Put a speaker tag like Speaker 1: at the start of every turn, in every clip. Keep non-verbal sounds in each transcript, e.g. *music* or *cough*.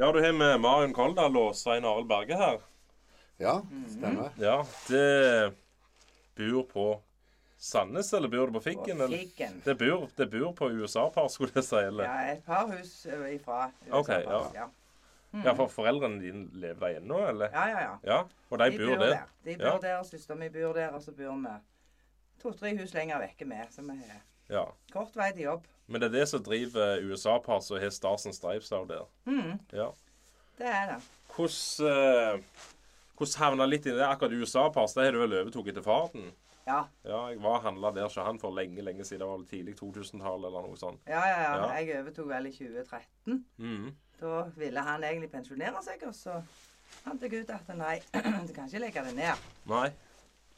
Speaker 1: Ja, du har med Marion Koldal og Svein Arild Berge her.
Speaker 2: Ja, stemmer.
Speaker 1: Ja, det bor på Sandnes, eller bor det på Figgen?
Speaker 3: På
Speaker 1: eller?
Speaker 3: Figgen.
Speaker 1: Det bor, det bor på USA-par, skulle jeg si. eller?
Speaker 3: Ja, et par hus ifra USA.
Speaker 1: Ok, ja.
Speaker 3: ja.
Speaker 1: Ja, for foreldrene dine lever der ennå, eller?
Speaker 3: Ja, ja, ja.
Speaker 1: Ja, og de, bor der.
Speaker 3: De bor
Speaker 1: Ja.
Speaker 3: der, søsteren min bor der, og så bor vi to-tre hus lenger vekke med. som vi har
Speaker 1: Ja.
Speaker 3: kort vei til jobb.
Speaker 1: Men det er det som driver USA-pass og har Stars and Stripes av der.
Speaker 3: Mhm,
Speaker 1: Ja.
Speaker 3: det er det.
Speaker 1: Hvordan eh, hvordan havna litt inn i det? Akkurat USA-pass, det har du vel overtatt etter faren?
Speaker 3: Ja.
Speaker 1: Ja, jeg var handla der ikke han for lenge, lenge siden. Det var vel tidlig 2000-tall eller noe sånt.
Speaker 3: Ja, ja, ja.
Speaker 1: Ja.
Speaker 3: Jeg overtok vel i 2013.
Speaker 1: Mm.
Speaker 3: Da ville han egentlig pensjonere seg, og så fant jeg ut at nei, *clears throat* du kan ikke legge det ned.
Speaker 1: Nei.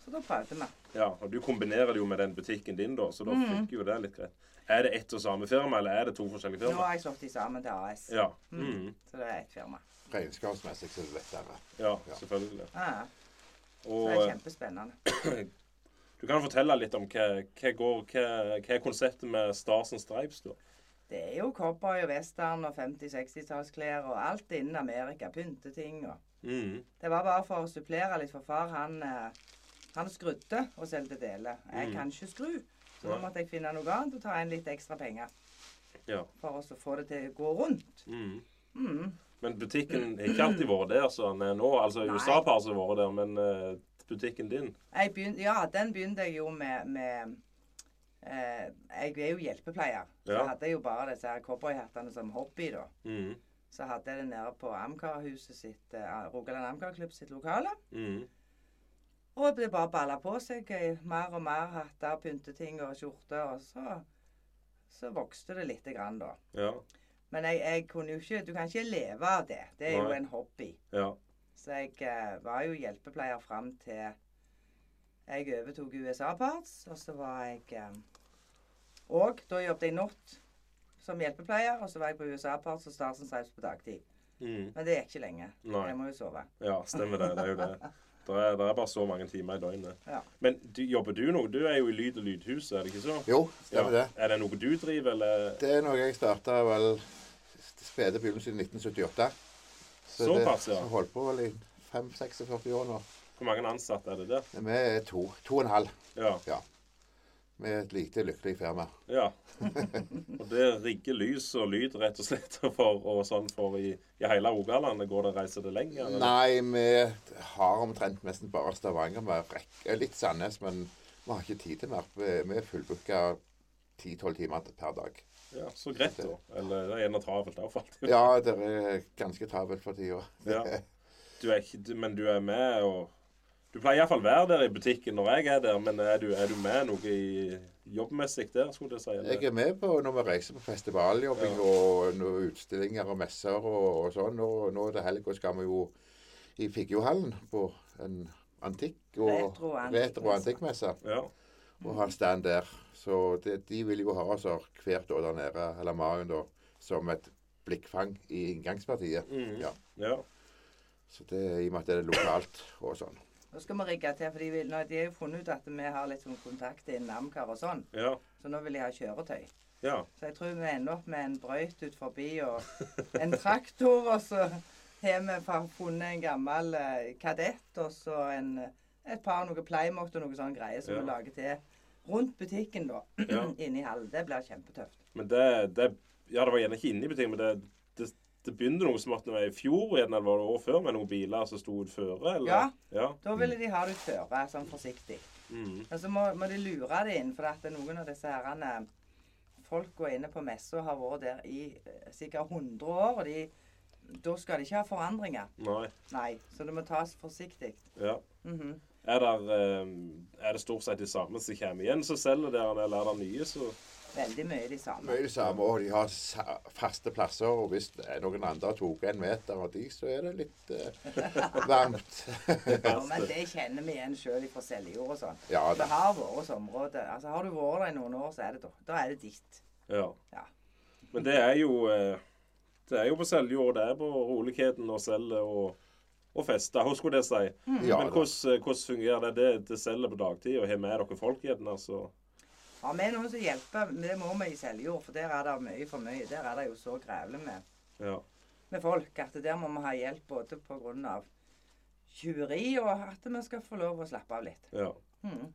Speaker 3: Så da prøvde vi.
Speaker 1: Ja, og du kombinerer det jo med den butikken din, da, så da
Speaker 3: mm.
Speaker 1: funker jo det litt greit. Er det ett og samme firma, eller er det to forskjellige firma?
Speaker 3: Nå har jeg slått de sammen til AS.
Speaker 1: Ja. Mhm.
Speaker 3: Så det er ett firma.
Speaker 2: Regnskapsmessig så er det lettere.
Speaker 1: ja,
Speaker 2: Ja.
Speaker 1: selvfølgelig.
Speaker 3: Ja. Så det er kjempespennende. *clears throat*
Speaker 1: du kan fortelle litt om hva, hva, går, hva, hva er konseptet med Stars and Stripes, da?
Speaker 3: Det er jo cowboy og western og 50-60-tallsklær og alt innen Amerika. Pynteting og
Speaker 1: Mhm.
Speaker 3: Det var bare for å supplere litt, for far han, eh, han skrudde og solgte deler. Jeg
Speaker 1: Mm.
Speaker 3: kan ikke skru, så da måtte jeg finne noe annet og ta inn litt ekstra penger.
Speaker 1: Ja.
Speaker 3: For å få det til å gå rundt.
Speaker 1: Mm.
Speaker 3: Mm.
Speaker 1: Men butikken har ikke alltid vært der sånn nå. Altså USA har har vært der, men eh, butikken din
Speaker 3: Jeg begyn- ja, den begynte jeg jo med, med eh, Jeg er jo hjelpepleier. Så
Speaker 1: Ja.
Speaker 3: hadde jeg jo bare disse her cowboyhattene som hobby, da.
Speaker 1: Mm.
Speaker 3: Så hadde jeg det nede på Amcar-huset sitt, eh, Rogaland Amcar-klubb sitt lokale.
Speaker 1: Mhm.
Speaker 3: Og det bare balla på seg eh, mer og mer hatter, pynteting og skjorter. Og så, så vokste det lite grann, da.
Speaker 1: Ja.
Speaker 3: Men jeg, jeg kunne jo ikke Du kan ikke leve av det. Det er jo en hobby.
Speaker 1: Ja.
Speaker 3: Så jeg eh, var jo hjelpepleier fram til jeg overtok USA Parts. Og så var jeg eh, Og da jobbet jeg natt som hjelpepleier. Og så var jeg på USA Parts og Starsen Sides på dagtid.
Speaker 1: Mm.
Speaker 3: Men det gikk ikke lenge.
Speaker 1: Nei.
Speaker 3: Jeg må jo sove.
Speaker 1: Ja, stemmer det. Det er jo det. *laughs* Det er, det er bare så mange timer i døgnet.
Speaker 3: Ja.
Speaker 1: Men du, jobber du noe? Du er jo i Lyd og lydhuset, er det ikke så?
Speaker 2: Jo, stemmer det.
Speaker 1: Er det noe du driver, eller?
Speaker 2: Det er noe jeg starta vel spede begynnelsen i 1978.
Speaker 1: Såpass,
Speaker 2: det,
Speaker 1: ja.
Speaker 2: Så holdt på vel i 5-46 år nå.
Speaker 1: Hvor mange ansatte er det der?
Speaker 2: Vi er to. To og en halv.
Speaker 1: Ja.
Speaker 2: Ja. Er et lite, lykkelig firma.
Speaker 1: ja. Og det rigger lys og lyd rett og slett for, og sånn for i, i hele Rogaland? Går det reiser det lenger? eller?
Speaker 2: Nei, vi har omtrent nesten bare Stavanger. Vi litt Sandnes, men vi har ikke tid til mer. Vi er fullbooka 10-12 timer per dag.
Speaker 1: Ja, Så greit, da. Eller det er gjerne travelt òg, faktisk.
Speaker 2: Ja, det er ganske travelt for tida.
Speaker 1: Ja. Du ikke, men du er med og Du pleier iallfall være der i butikken når jeg er der, men er du, er du med noe i jobbmessig der, skulle jeg si? eller?
Speaker 2: Jeg er med på når vi reiser på festivaljobbing
Speaker 1: Ja.
Speaker 2: og utstillinger og messer og, og sånn. Og nå til helga skal vi jo i Figgjohallen på en antikk og
Speaker 3: retro-antikkmesse.
Speaker 2: retro- og.
Speaker 1: Ja.
Speaker 2: Og ha stand der. Så det, de vil jo ha oss hvert år der nede, eller Marion, da, som et blikkfang i inngangspartiet.
Speaker 1: Mm.
Speaker 2: Ja.
Speaker 1: ja.
Speaker 2: Så det i og med at det er lokalt og sånn.
Speaker 3: Nå skal vi rigge til, for de, vil, nå, de har jo funnet ut at vi har litt sånn kontakt innen Amcar og sånn.
Speaker 1: Ja.
Speaker 3: Så nå vil de ha kjøretøy.
Speaker 1: Ja.
Speaker 3: Så jeg tror vi ender opp med en brøyt ut forbi og en traktor, og så har vi funnet en gammel eh, kadett, og så en, et par noe Playmoct og noe sånn greier som
Speaker 1: Ja.
Speaker 3: vi lager til rundt butikken, da. *clears throat*
Speaker 1: Ja.
Speaker 3: Inni hallen. Det blir kjempetøft.
Speaker 1: Men det, det Ja, det var gjerne ikke inne i butikken, men det, det, begynte noe som at det var i fjor, eller var det år før, med noen biler som sto ut føre, eller?
Speaker 3: Ja.
Speaker 1: ja.
Speaker 3: Da ville de ha det ut føre, sånn forsiktig.
Speaker 1: Mm.
Speaker 3: Og så må, må de lure det inn, for at noen av disse herrene Folka inne på messa har vært der i eh, sikkert 100 år, og de, da skal de ikke ha forandringer.
Speaker 1: Nei.
Speaker 3: Nei, så det må tas forsiktig.
Speaker 1: Ja.
Speaker 3: Mhm.
Speaker 1: Er, der, eh, er det stort sett de samme som kommer igjen som selger der, eller er det nye som
Speaker 3: Veldig mye de samme.
Speaker 2: Mye de samme, og de har faste plasser. Og hvis noen andre har tatt en meter av de, så er det litt uh, varmt.
Speaker 3: Ja, men det kjenner vi igjen sjøl fra Seljord og sånn.
Speaker 2: ja
Speaker 3: Det har vært område. Altså, har du vært der i noen år, så er det da, da er det ditt.
Speaker 1: Ja.
Speaker 3: Ja.
Speaker 1: Men det er jo eh, Det er jo på Seljord, det er på roligheten og selge og, og feste, hva skulle jeg si.
Speaker 2: Ja,
Speaker 1: Men hvordan, eh, hvordan fungerer det? Det, det selger på dagtid, og har med dere folk igjen, altså?
Speaker 3: Har vi noen som hjelper? men Det må vi i Seljord, for der er det mye for mye. Der er det jo så grevlig med.
Speaker 1: Ja.
Speaker 3: med folk at der må vi ha hjelp både pga. tjuveri og at vi skal få lov å slappe av litt.
Speaker 1: Ja.
Speaker 3: Mm.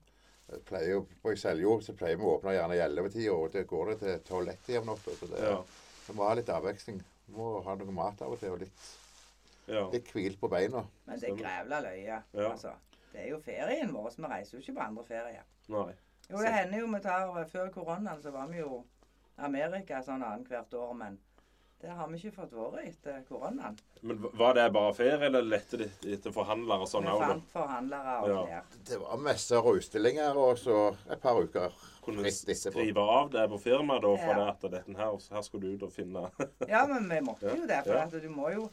Speaker 2: Pleier På Seljord så pleier vi å åpne gjerne i 11-tida, og det går det til 12-1 om natta. Så det,
Speaker 1: Ja.
Speaker 2: vi må ha litt avveksling. Vi må ha noe mat av og til, og litt,
Speaker 1: ja.
Speaker 2: litt hvil på beina.
Speaker 3: Men det er grevla løye.
Speaker 1: Ja.
Speaker 3: Altså. Det er jo ferien vår, så vi reiser jo ikke på andre ferie.
Speaker 1: Nei.
Speaker 3: Jo, det hender jo vi tar Før koronaen så var vi jo Amerika sånn annethvert år, men det har vi ikke fått vært etter koronaen.
Speaker 1: Men var det bare ferie, eller lette de etter forhandlere og sånn òg? Vi
Speaker 3: fant forhandlere og
Speaker 1: Ja.
Speaker 3: flere.
Speaker 2: Det var messer og utstillinger, og så et par uker
Speaker 1: Kunne skrive av det på firmaet da, for
Speaker 3: Ja.
Speaker 1: det at dette her, her skulle du ut og finne *laughs*
Speaker 3: Ja, men vi måtte jo det. For
Speaker 1: Ja.
Speaker 3: at du må jo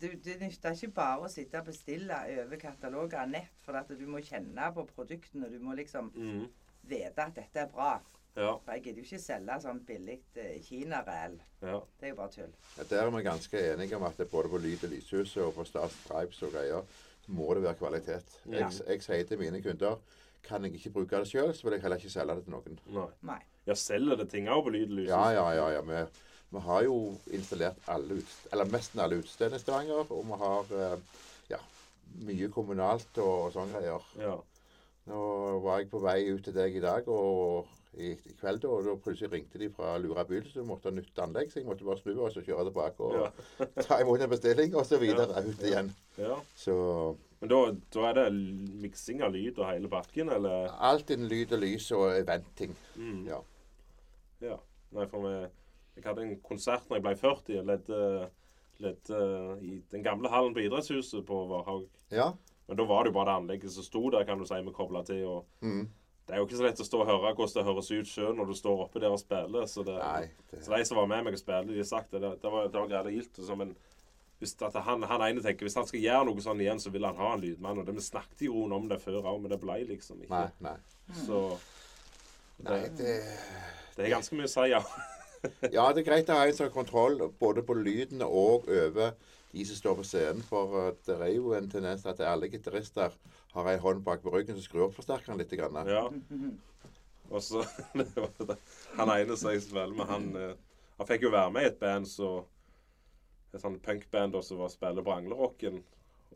Speaker 3: du, Det nytter ikke bare å sitte og bestille over kataloger nett. For at du må kjenne på produktene. Du må liksom
Speaker 1: mm.
Speaker 3: Vite at dette er bra.
Speaker 1: Ja.
Speaker 3: For jeg gidder jo ikke selge sånn billig kinareell. Kina-ræl.
Speaker 1: ja.
Speaker 3: Det er jo bare tull.
Speaker 2: Ja, Der er vi ganske enige om at det både på Lyd og Lyshuset og på Stas Stripes og greier, må det være kvalitet.
Speaker 1: Ja.
Speaker 2: Jeg, jeg sier til mine kunder kan jeg ikke bruke det sjøl, så vil jeg heller ikke selge det til noen.
Speaker 1: Nei.
Speaker 3: Nei.
Speaker 1: Ja, selger det ting òg på lyd og Lyshuset?
Speaker 2: Ja, ja, ja. ja. Vi, vi har jo installert alle ut, eller nesten alle utestedene i Stavanger, og vi har eh, ja, mye kommunalt og, og sånne greier.
Speaker 1: Ja.
Speaker 2: Nå var jeg på vei ut til deg i dag, og i, i kveld da, og da plutselig ringte de fra Lura bil, så måtte ha nytt anlegg, så jeg måtte bare snu og så kjøre tilbake og
Speaker 1: Ja. *laughs*
Speaker 2: ta imot en bestilling, og så videre ut igjen.
Speaker 1: ja.
Speaker 2: Så
Speaker 1: Men da, da er det miksing av lyd og hele bakken, eller?
Speaker 2: alt innen lyd og lys og venting,
Speaker 1: Mm.
Speaker 2: Ja.
Speaker 1: Ja. Nei, for vi, jeg hadde en konsert når jeg ble 40. og ledde, ledde i den gamle hallen på idrettshuset på Varhaug.
Speaker 2: Ja.
Speaker 1: Men da var det jo bare det anlegget som sto der, kan du si, vi kobla til. og
Speaker 2: Mm.
Speaker 1: Det er jo ikke så lett å stå og høre hvordan det høres ut sjøl når du står oppe der og spiller. Så, det,
Speaker 2: Nei. Det,
Speaker 1: så de som var med meg og spilte, de har sagt det. Det, det var, det var greit og gildt. Men hvis at han, han ene tenker hvis han skal gjøre noe sånn igjen, så vil han ha en lydmann. og det, Vi snakket i grunnen om det før òg, men det ble liksom ikke.
Speaker 2: nei, nei.
Speaker 1: Så
Speaker 2: Nei, det
Speaker 1: det er ganske mye å si, ja.
Speaker 2: Ja, det er greit å ha en sånn kontroll både på lyden og over de som står på scenen. For det er jo en tendens til at alle gitarister har ei hånd bak på ryggen som skrur opp forsterkeren litt. Grann.
Speaker 1: ja. Og så. *laughs* Han ene som jeg spiller med, han, eh, han fikk jo være med i et band så Et sånt punkband som var spiller på Anglerocken.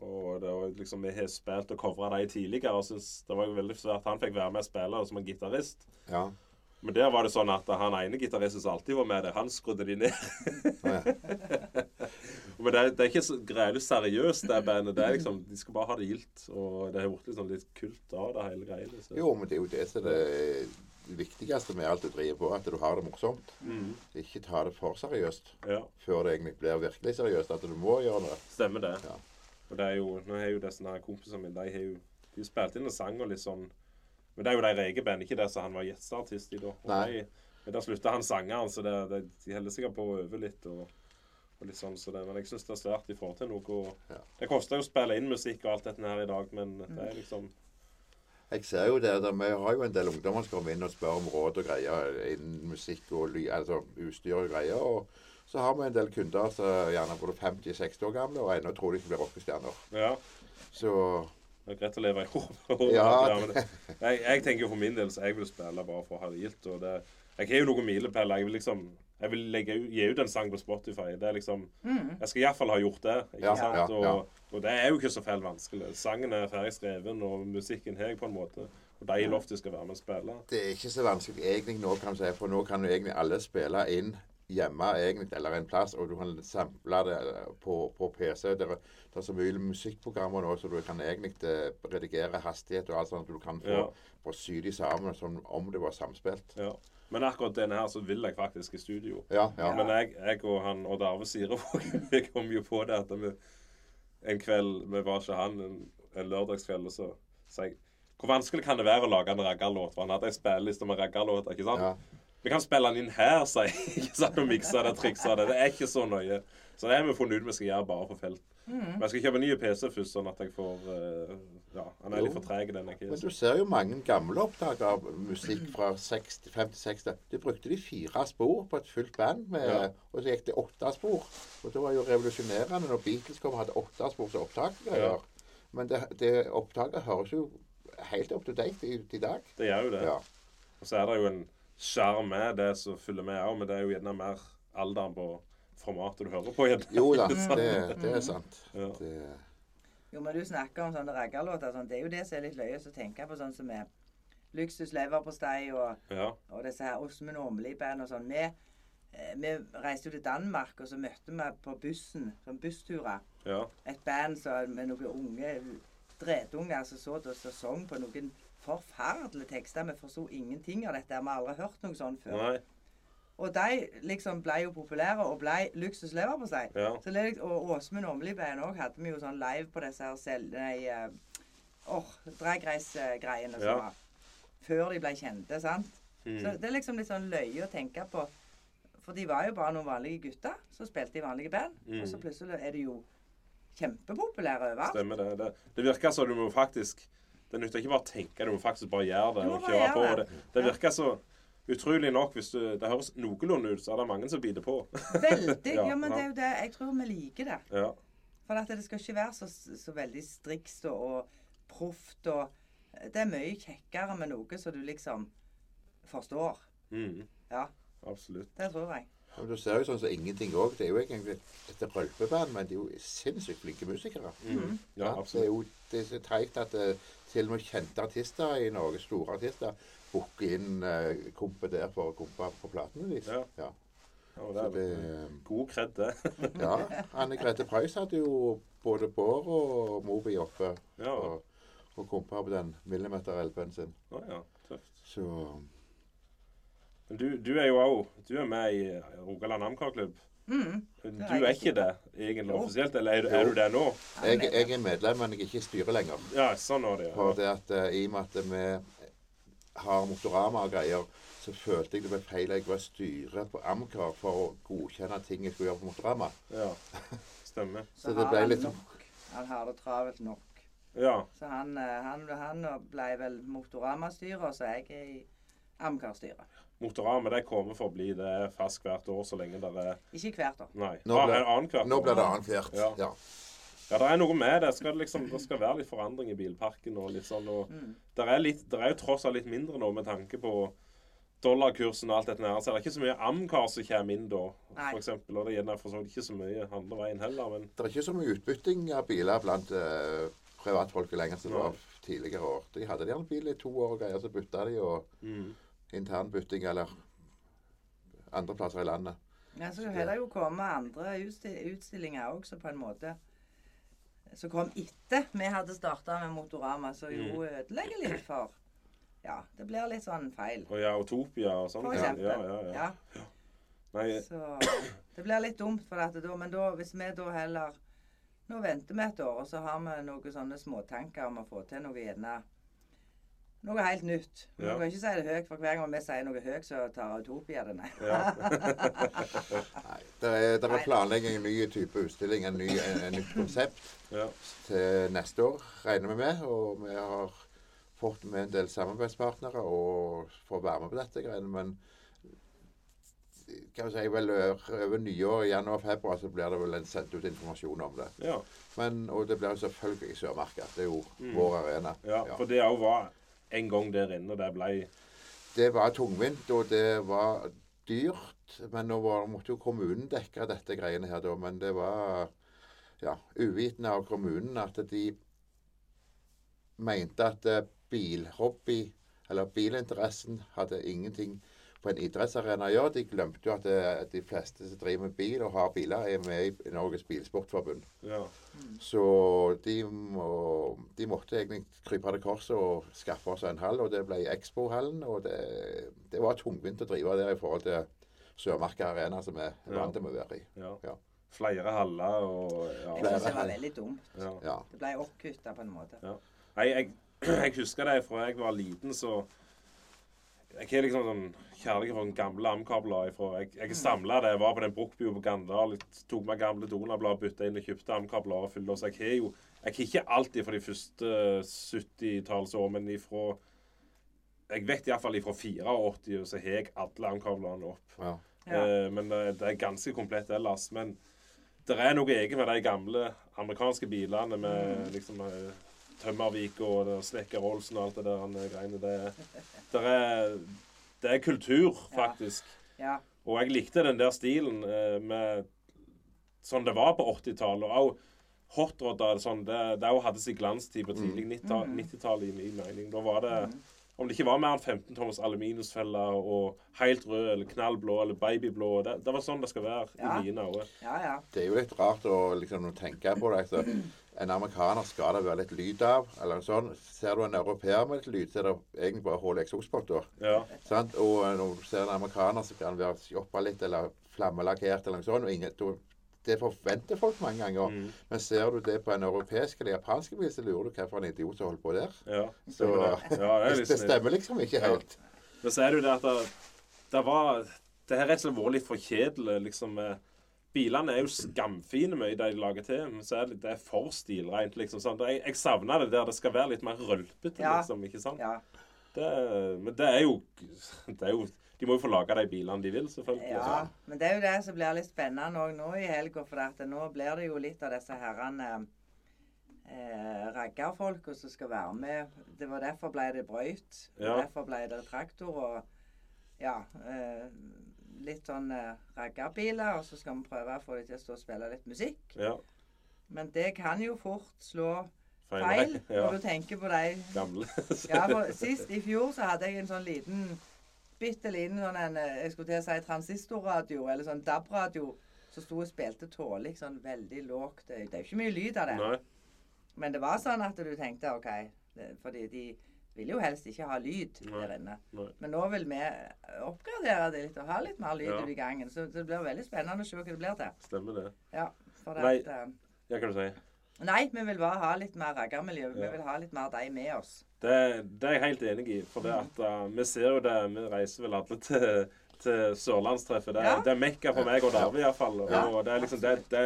Speaker 1: Og det var liksom, Vi har spilt og covra de tidligere, og synes det var jo veldig svært han fikk være med og spille som en gitarist.
Speaker 2: Ja.
Speaker 1: Men der var det sånn at han ene gitaristen som alltid var med der, han skrudde de ned.
Speaker 2: Ja. *laughs*
Speaker 1: Men det er, det er ikke så greielig seriøst, det bandet. Det er liksom, De skal bare ha det gildt. Og det har blitt liksom litt kult av det hele greiene. Så.
Speaker 2: Jo, men det er jo det som er det viktigste med alt du driver på, at du har det morsomt.
Speaker 1: Mm,
Speaker 2: Ikke ta det for seriøst
Speaker 1: ja,
Speaker 2: før det egentlig blir virkelig seriøst. At du må gjøre det.
Speaker 1: stemmer det.
Speaker 2: Ja.
Speaker 1: Og det er jo, nå har jo disse kompisene mine De har jo de spilte inn en sang og litt sånn Men det er jo de regeband, ikke det som han var gjesteartist i da.
Speaker 2: Nei.
Speaker 1: Men der slutta han sangeren, så det, det, de holder sikkert på å øve litt. og og litt sånn, så det, Men jeg syns det er svært i forhold til noe.
Speaker 2: Ja.
Speaker 1: Det koster jo å spille inn musikk og alt dette her i dag, men det er liksom
Speaker 2: Jeg ser jo det, Vi har jo en del ungdommer som kommer inn og spør om råd og greier innen musikk og ly, altså utstyr og greier. og så har vi en del kunder som er gjerne både 50-60 år gamle og ennå tror de ikke blir rockestjerner.
Speaker 1: Ja.
Speaker 2: Så
Speaker 1: Det er greit å leve i håp.
Speaker 2: Ja,
Speaker 1: jeg, jeg tenker jo for min del så jeg vil spille bare for å ha det gildt. og det, Jeg har jo noen milepæler. Jeg vil liksom jeg vil legge, ut- gi ut en sang på Spotify. Det er liksom, Jeg skal iallfall ha gjort det. ikke
Speaker 2: Ja,
Speaker 1: sant?
Speaker 2: ja, ja.
Speaker 1: Og, og det er jo ikke så feil vanskelig. Sangen er ferdig skreven, og musikken har jeg på en måte. Og de i loftet skal være med og spille.
Speaker 2: det er ikke så vanskelig egentlig nå, kan du si, for nå kan jo egentlig alle spille inn hjemme egentlig, eller en plass, og du kan sample det på, på PC. Det er, det er så mye musikkprogrammer nå, så du kan egentlig eh, redigere hastighet og alt sånt. så Du kan få
Speaker 1: Ja.
Speaker 2: få sy de sammen som om det var samspilt.
Speaker 1: Ja. Men akkurat denne her så vil jeg faktisk i studio.
Speaker 2: Ja, ja.
Speaker 1: Men jeg, jeg og han Odd Arve Sirevåg *laughs* vi kom jo på det at vi en kveld Vi var ikke han en, en lørdagskveld, og så sa jeg Hvor vanskelig kan det være å lage en raggarlåt? For han hadde ei spilleliste med raggarlåter, ikke sant?
Speaker 2: Ja.
Speaker 1: Vi kan spille den inn her, sier jeg. *laughs* Ikke sant? Og mikse det, trikse det. Det er ikke så nøye. Så det har vi funnet ut vi skal gjøre bare på felt. Men jeg skal kjøpe ny PC først, sånn at jeg får eh, Ja, han er litt for treg, den jeg
Speaker 2: Men du ser jo mange gamle opptak av musikk fra 60, 50-60. De brukte de fire spor på et fullt band, med,
Speaker 1: Ja.
Speaker 2: og så gikk det åtte spor. Og det var jo revolusjonerende når Beatles kom og hadde åtte spors opptak.
Speaker 1: Ja.
Speaker 2: Men det, det opptaket høres jo helt up to date i, i dag.
Speaker 1: Det gjør jo det.
Speaker 2: Ja.
Speaker 1: Og så er det jo en sjarm er det som følger med òg, men det er jo gjerne mer alderen på formatet du hører på Gjerne.
Speaker 2: Jo da, *laughs* det, det er sant.
Speaker 1: Ja.
Speaker 2: Det,
Speaker 3: Jo, men du snakker om sånne raggerlåter. Sånn. Det er jo det som er litt løye å tenke på, sånn som med Luksus leverpostei og,
Speaker 1: Ja.
Speaker 3: og disse her Åsmund Åmli-band og sånn. Vi, eh, vi reiste jo til Danmark, og så møtte vi på bussen, sånn bussturer,
Speaker 1: ja.
Speaker 3: et band så, med noen unge dretunger som så og så sang på noen forferdelige tekster. Vi forsto ingenting av dette. Vi har aldri hørt noe sånt før.
Speaker 1: Nei.
Speaker 3: Og de liksom ble jo populære og ble luksuslever på seg.
Speaker 1: Ja.
Speaker 3: Så og Åsmund Åmli-band òg hadde vi jo sånn live på disse her selv... Nei, eh, åh, Drag Race-greiene som
Speaker 1: Ja.
Speaker 3: var før de ble kjente, sant. Så
Speaker 1: Mm.
Speaker 3: det er liksom litt sånn løye å tenke på. For de var jo bare noen vanlige gutter som spilte i vanlige band. Og så
Speaker 1: Mm.
Speaker 3: plutselig er de jo kjempepopulære overalt.
Speaker 1: Stemmer det. Det, det virker som du må faktisk Det nytter ikke bare å tenke, du må faktisk bare gjøre det og kjøre på.
Speaker 3: det.
Speaker 1: Det, virker så utrolig nok hvis du, Det høres noenlunde ut, så er det mange som biter på. *laughs*
Speaker 3: Veldig.
Speaker 1: Ja,
Speaker 3: Ja, men det er jo det. Jeg tror vi liker det.
Speaker 1: Ja.
Speaker 3: For at det skal ikke være så, så veldig strikst og, og proft og Det er mye kjekkere med noe som du liksom forstår.
Speaker 1: Mm.
Speaker 3: Ja,
Speaker 1: Absolutt.
Speaker 3: det tror jeg.
Speaker 2: Og du ser jo sånn som ingenting òg. Det er jo egentlig et rølpeband, men de er jo sinnssykt flinke musikere.
Speaker 1: Mm. Ja,
Speaker 2: Ja, det er jo det er så teit at eh, til og med kjente artister i Norge, store artister, booker inn uh, kompe der for å kompe på platene deres.
Speaker 1: Ja.
Speaker 2: Ja.
Speaker 1: Ja, og
Speaker 2: Så
Speaker 1: det
Speaker 2: det,
Speaker 1: er god kred, det. *laughs*
Speaker 2: ja. Anne Grete Preus hadde jo både Bård og Moby oppe
Speaker 1: Ja.
Speaker 2: og, og kompa på den millimeter-LP-en sin.
Speaker 1: Å, ja. Tøft.
Speaker 2: Så
Speaker 1: Men du, du er jo òg Du er med i Rogaland Amcar-klubb.
Speaker 3: Mm.
Speaker 1: Du
Speaker 3: er
Speaker 1: er ikke det egentlig offisielt, eller er du, er du det nå?
Speaker 2: jeg, jeg er medlem, men jeg er ikke i styret lenger.
Speaker 1: Ja, sånn var det.
Speaker 2: For
Speaker 1: Ja.
Speaker 2: det at uh, I og med at vi har Motorama og greier, så følte jeg det ble feil. Jeg var styret på Amcar for å godkjenne ting jeg skulle gjøre på Motorama.
Speaker 1: ja. *laughs* Stemmer.
Speaker 2: Så det ble litt
Speaker 3: nok. Han har det travelt nok.
Speaker 1: Ja.
Speaker 3: Så han, eh, han, han ble vel Motorama-styret, og så er jeg i Amcar-styret.
Speaker 1: Motorama det kommer for å bli det fast hvert år så lenge det er
Speaker 3: Ikke hvert år.
Speaker 1: Nei.
Speaker 2: Nå
Speaker 1: Ah,
Speaker 2: ble-
Speaker 1: det
Speaker 2: Nå
Speaker 1: ble
Speaker 2: blir det annethvert.
Speaker 1: Ja.
Speaker 2: Ja.
Speaker 1: Ja, det er noe med det. Skal det, liksom, det skal være litt forandring i bilparken og litt sånn. Og
Speaker 3: Mm.
Speaker 1: det er, litt, det er jo tross alt litt mindre nå med tanke på dollarkursen og alt dette nære. Så det er ikke så mye Amcar som kommer inn da, for eksempel. Og det er for så vidt ikke så mye andre veien heller, men
Speaker 2: Det er ikke så mye utbytting av biler blant uh, privatfolk lenger som det var tidligere år. De hadde gjerne bil i to år og greier, så bytta de, og
Speaker 1: mm.
Speaker 2: Internbytting eller andre plasser i landet.
Speaker 3: Ja, så har det jo kommet andre utstillinger utstillinger også, på en måte. Som kom etter vi hadde starta med Motorama, som jo
Speaker 1: Mm.
Speaker 3: ødelegger litt for Ja, det blir litt sånn feil.
Speaker 1: Og ja, Utopia og sånn.
Speaker 3: For
Speaker 1: Ja,
Speaker 3: eksempel.
Speaker 1: ja, ja, ja.
Speaker 3: Ja,
Speaker 1: Nei,
Speaker 3: så det blir litt dumt, for dette, da, men da, hvis vi da heller Nå venter vi et år, og så har vi noen sånne småtanker om å få til noe gjerne Noe helt nytt. Du
Speaker 1: Ja.
Speaker 3: kan ikke si det høyt, for hver gang vi sier noe høyt, så tar Utopia det nei.
Speaker 1: ja. *laughs*
Speaker 2: Nei, det er, det er planlegging en ny type utstilling, en ny, en, en nytt konsept
Speaker 1: ja.
Speaker 2: til neste år, regner vi med. Og vi har fått med en del samarbeidspartnere og får være med på dette greiene. Men kan vi si vel over nyår, i januar-februar, så blir det vel en sendt ut informasjon om det.
Speaker 1: ja.
Speaker 2: Men, og det blir jo selvfølgelig Sørmarka. Det er jo
Speaker 1: Mm.
Speaker 2: vår arena.
Speaker 1: ja.
Speaker 2: Ja.
Speaker 1: For det òg var en gang der inne, det ble
Speaker 2: Det var tungvint, og det var dyrt. Men nå var, måtte jo kommunen dekke dette greiene her, da. Men det var ja, uvitende av kommunen at de mente at eh, bilhobby, eller bilinteressen, hadde ingenting på en idrettsarena gjør. De glemte jo at det, de fleste som driver med bil og har biler, er med i Norges Bilsportforbund.
Speaker 1: Ja.
Speaker 2: Så de, må, de måtte egentlig krype til korset og skaffe oss en hall, og det ble Expo-hallen. Og det, det var tungvint å drive der i forhold til Sørmarka Arena, som vi er
Speaker 1: Ja.
Speaker 2: vant til å være i.
Speaker 1: ja.
Speaker 2: Ja.
Speaker 1: Flere haller og ja.
Speaker 3: Jeg syns det var veldig dumt.
Speaker 1: ja.
Speaker 2: Ja.
Speaker 3: Det ble oppkutta på en måte.
Speaker 1: Nei, jeg, *clears throat* jeg husker det fra jeg var liten, så Jeg har liksom sånn kjærlighet for gamle Amcar-bladet. Jeg, jeg samla det. Jeg var på den Brukkbua på Gandal, tok meg gamle Donald-blad, bytta inn og kjøpte Amcar-blader. og fylte, oss. jeg har jo Jeg har ikke alltid fra de første 70-tallsår, men ifra Jeg vet iallfall ifra 84, så har jeg alle Amcar-bladene opp.
Speaker 2: Ja.
Speaker 3: Ja.
Speaker 1: Eh, men det, det er ganske komplett ellers. Men det er noe eget med de gamle amerikanske bilene med liksom eh, Tømmervik og Snekker Olsen og alt det der han, eh, greiene. Det, det, er, det er kultur, faktisk.
Speaker 3: Ja.
Speaker 1: Og jeg likte den der stilen eh, med sånn det var på 80-tallet. Og også Hot sånn, det, det hadde sin glanstid på tidlig 90-tallet. i min mening. Da var det Om det ikke var mer enn 15 tommers aluminiumsfeller og helt rød eller knallblå eller babyblå det, det var sånn det skal være
Speaker 3: Ja.
Speaker 1: i mine øyne.
Speaker 3: Ja, ja.
Speaker 2: Det er jo litt rart å liksom tenke på det. Så en amerikaner skal det være litt lyd av. eller sånn. Ser du en europeer med litt lyd, så er det egentlig bare hull i eksospotter.
Speaker 1: Ja.
Speaker 2: Sant? Og når du ser en amerikaner, så kan han være jobba litt eller flammelakkert eller noe sånt. og ingen, det forventer folk mange ganger.
Speaker 1: Mm.
Speaker 2: Men ser du det på en europeisk eller japansk bil, så lurer du hva for en idiot som holder på der.
Speaker 1: ja.
Speaker 2: Så
Speaker 1: det. Ja, det
Speaker 2: det, stemmer liksom ikke
Speaker 1: Ja.
Speaker 2: helt.
Speaker 1: Men så er det jo det at det, det var Det har rett og slett vært litt for kjedelig. liksom med Bilene er jo skamfine mye de lager til, men så er det, det er for stilrent. liksom sånn. Jeg, jeg savner det der det skal være litt mer rølpete,
Speaker 3: Ja.
Speaker 1: liksom. ikke sant?
Speaker 3: ja.
Speaker 1: Det, men det er jo det er jo De må jo få lage de bilene de vil, selvfølgelig.
Speaker 3: Ja, men det er jo det som blir litt spennende òg nå i helga. For at nå blir det jo litt av disse herrene eh, raggarfolka som skal være med. Det var derfor ble det brøyt.
Speaker 1: Ja.
Speaker 3: Derfor ble det traktor og ja. Eh, litt sånn eh, raggarbiler. Og så skal vi prøve å få dem til å stå og spille litt musikk.
Speaker 1: Ja.
Speaker 3: Men det kan jo fort slå
Speaker 1: Feil
Speaker 3: feil. *laughs*
Speaker 1: Ja.
Speaker 3: når du tenker på de
Speaker 1: Gamle.
Speaker 3: ja, for sist i fjor så hadde jeg en sånn liten bitte liten sånn en eh, Jeg skulle til å si transistorradio, eller sånn DAB-radio, som sto og spilte tålig sånn veldig lågt. Det det er jo ikke mye lyd av det.
Speaker 1: Nei.
Speaker 3: Men det var sånn at du tenkte OK det, Fordi de vil jo helst ikke ha lyd
Speaker 1: Nei.
Speaker 3: der inne.
Speaker 1: Nei.
Speaker 3: Men nå vil vi oppgradere det litt og ha litt mer lyd
Speaker 1: Ja.
Speaker 3: i gangen. Så det blir veldig spennende å se hva det blir til.
Speaker 1: Stemmer det.
Speaker 3: Ja, for det
Speaker 1: Nei.
Speaker 3: at, uh,
Speaker 1: Ja, hva du si?
Speaker 3: Nei, vi vil bare ha litt mer raggarmiljø. Vi vil ha litt mer de med oss.
Speaker 1: Det, det er jeg helt enig i. For det at uh, vi ser jo det Vi reiser vel alle til, til Sørlandstreffet. Det,
Speaker 3: Ja.
Speaker 1: det er mekka for meg og Darve iallfall.
Speaker 3: Ja.
Speaker 1: Og det er liksom det, det,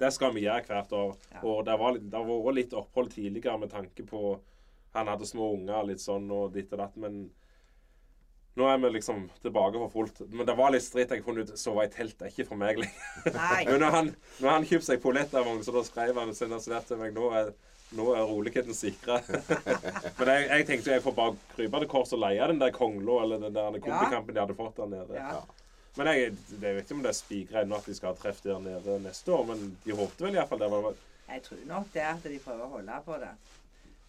Speaker 1: det skal vi gjøre hvert år.
Speaker 3: Ja.
Speaker 1: Og det, har vært litt opphold tidligere med tanke på Han hadde små unger litt sånn og ditt og datt. Men nå er vi liksom tilbake for fullt. Men det var litt stritt. Jeg funnet ut sove i telt det er ikke for meg lenger. *laughs* Men når han, når han kjøpte seg pollettavogn, så da skrev han sendt til meg nå er, nå er roligheten sikra. *laughs* Men jeg, jeg tenkte jeg får bare krype til kors og leie den der kongla eller den der kombikampen de hadde fått der nede.
Speaker 3: Ja.
Speaker 1: Men jeg, jeg vet ikke om det er spikra ennå at de skal ha treff der nede neste år, men de håpte vel iallfall det. var
Speaker 3: Jeg tror nok det at de prøver å holde på det.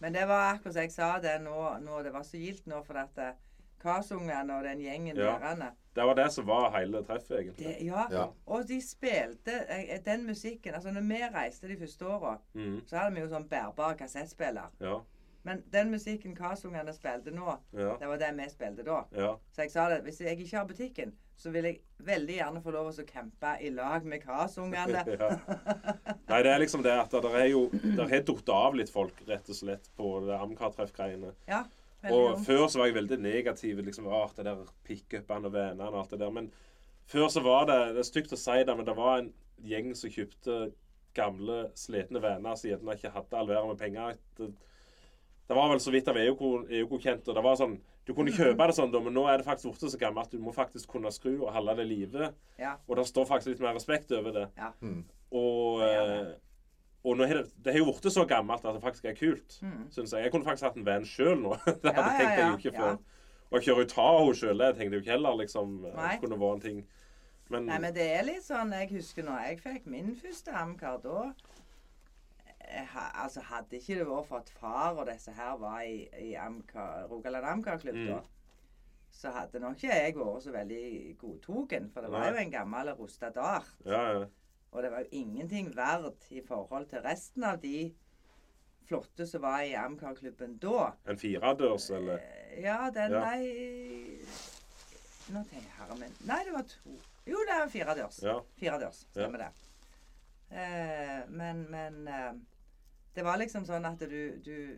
Speaker 3: Men det var akkurat som jeg sa det nå, nå det var så gildt nå, for at eh, Kasungene og den gjengen
Speaker 1: Ja.
Speaker 3: derene
Speaker 1: Det var det som var hele treffet, egentlig.
Speaker 3: det, ja.
Speaker 2: Ja.
Speaker 3: Og de spilte eh, den musikken Altså, når vi reiste de første åra,
Speaker 1: mm.
Speaker 3: så hadde vi jo sånn bærbar kassettspiller.
Speaker 1: Ja,
Speaker 3: Men den musikken Kasungene spilte nå,
Speaker 1: ja,
Speaker 3: det var det vi spilte da.
Speaker 1: ja.
Speaker 3: Så jeg sa det, hvis jeg ikke har butikken, så vil jeg veldig gjerne få lov å campe i lag med Kasungene. *laughs*
Speaker 1: ja. Nei, det er liksom det at det er jo Det har datt av litt folk, rett og slett, på det Amcar-treffgreiene.
Speaker 3: Ja.
Speaker 1: Og før så var jeg veldig negativ. liksom, Åh, det der pickupene og vennene og alt det der. Men før så var det Det er stygt å si det, men det var en gjeng som kjøpte gamle, slitne venner som gjerne ikke hadde all verden med penger. Det, det var vel så vidt av EU-godkjent. og det var sånn, Du kunne kjøpe det sånn, da, men nå er det faktisk blitt så gammelt at du må faktisk kunne skru og holde det i live.
Speaker 3: Ja.
Speaker 1: Og det står faktisk litt mer respekt over det.
Speaker 3: Ja.
Speaker 2: Mm.
Speaker 1: Og,
Speaker 3: Det
Speaker 1: eh, og nå er det, det har jo blitt så gammelt at det faktisk er kult.
Speaker 3: Mm.
Speaker 1: Synes jeg. jeg kunne faktisk hatt en van sjøl nå. *laughs* det hadde
Speaker 3: Ja,
Speaker 1: jeg jo
Speaker 3: ja,
Speaker 1: ikke
Speaker 3: ja.
Speaker 1: før. Og jeg kjører jo Tahoe sjøl, det tenkte jeg jo ikke heller liksom
Speaker 3: Nei.
Speaker 1: kunne vært en ting. Men,
Speaker 3: Nei, men det er litt sånn Jeg husker når jeg fikk min første Amcar, da eh, ha, Altså, hadde ikke det vært for at far og disse her var i, i Amcar, Rogaland Amcar-klubb
Speaker 1: Mm.
Speaker 3: da, så hadde nok ikke jeg vært så veldig godtoken. For det var
Speaker 1: Nei.
Speaker 3: jo en gammel rusta dart.
Speaker 1: ja, ja.
Speaker 3: Og det var jo ingenting verdt i forhold til resten av de flotte som var i Amcar-klubben da.
Speaker 1: En firedørs, eller
Speaker 3: Eh, Ja, den
Speaker 1: Ja.
Speaker 3: Nei Nå tenker jeg herre min Nei, det var to Jo, det er firedørs.
Speaker 1: Ja.
Speaker 3: Firedørs, stemmer det. Eh, men men eh, det var liksom sånn at du, du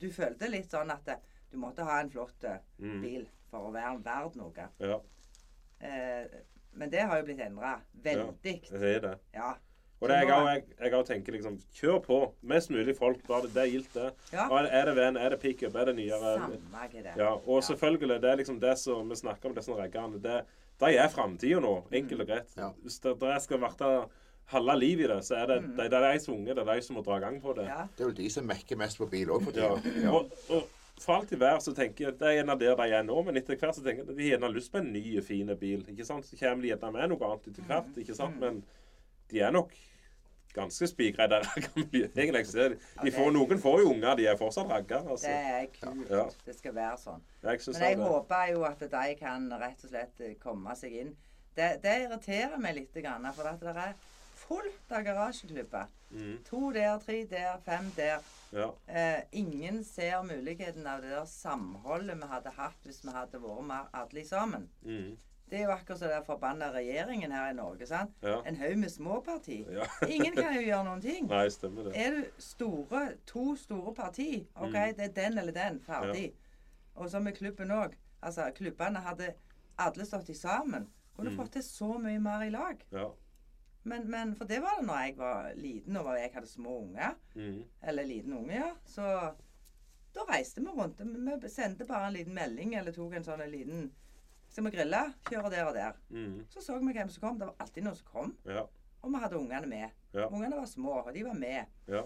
Speaker 3: Du følte litt sånn at det, du måtte ha en flott eh,
Speaker 1: Mm.
Speaker 3: bil for å være verd noe.
Speaker 1: Ja,
Speaker 3: Eh, men det har jo blitt endra veldig.
Speaker 1: det er det.
Speaker 3: Ja.
Speaker 1: Og det, jeg òg jeg, jeg tenker liksom Kjør på. Mest mulig folk. Bare det, det er gildt, det.
Speaker 3: ja.
Speaker 1: Er det venn? er det pickup, er det nyere
Speaker 3: Samme det.
Speaker 1: Ja, og selvfølgelig, det er liksom det som vi snakker om, disse reggene Det, de er framtida nå, enkelt og greit.
Speaker 2: Ja.
Speaker 1: Hvis det, det skal være halve livet i det, så er det,
Speaker 3: Mm.
Speaker 1: det, det er de som unge, det er de som må dra i gang på det.
Speaker 3: Ja.
Speaker 2: Det er vel de som mekker mest på bil òg for
Speaker 1: Ja.
Speaker 2: tida.
Speaker 1: Og, og for alt i hver så tenker jeg Det er gjerne der de er nå, men etter hvert så tenker jeg at de har gjerne lyst på en ny, fin bil. ikke sant? Så kommer de gjerne med noe annet etter hvert. ikke sant? Men de er nok ganske spikra *laughs* i. Egentlig. så De får, noen får jo unger, de er fortsatt ragga. Altså.
Speaker 3: Det er kult.
Speaker 1: Ja.
Speaker 3: Det skal være sånn.
Speaker 1: Jeg
Speaker 3: Men jeg
Speaker 1: det.
Speaker 3: håper jo at de kan rett og slett komme seg inn. Det, det irriterer meg litt, for at det er fullt av garasjeklubber.
Speaker 1: Mm,
Speaker 3: To der, tre der, fem der.
Speaker 1: ja.
Speaker 3: Eh, ingen ser muligheten av det der samholdet vi hadde hatt hvis vi hadde vært mer alle sammen.
Speaker 1: Mm,
Speaker 3: Det er jo akkurat som den forbanna regjeringen her i Norge. sant?
Speaker 1: ja.
Speaker 3: En haug med småparti.
Speaker 1: ja. *laughs*
Speaker 3: Ingen kan jo gjøre noen ting.
Speaker 1: Nei, stemmer det.
Speaker 3: Er du store, to store parti, OK,
Speaker 1: Mm.
Speaker 3: det er den eller den, ferdig. Og så med klubben òg. Altså, klubbene hadde alle stått sammen. Kunne
Speaker 1: Mm.
Speaker 3: fått til så mye mer i lag.
Speaker 1: Ja.
Speaker 3: Men, men for det var det når jeg var liten og jeg hadde små unger.
Speaker 1: Mm,
Speaker 3: Eller liten unge, ja. Så da reiste vi rundt. Vi sendte bare en liten melding eller tok en sånn en liten Skal vi grille? Kjøre der og der.
Speaker 1: mm,
Speaker 3: Så så vi hvem som kom. Det var alltid noen som kom.
Speaker 1: ja.
Speaker 3: Og vi hadde ungene med.
Speaker 1: Ja.
Speaker 3: Ungene var små, og de var med.
Speaker 1: Ja.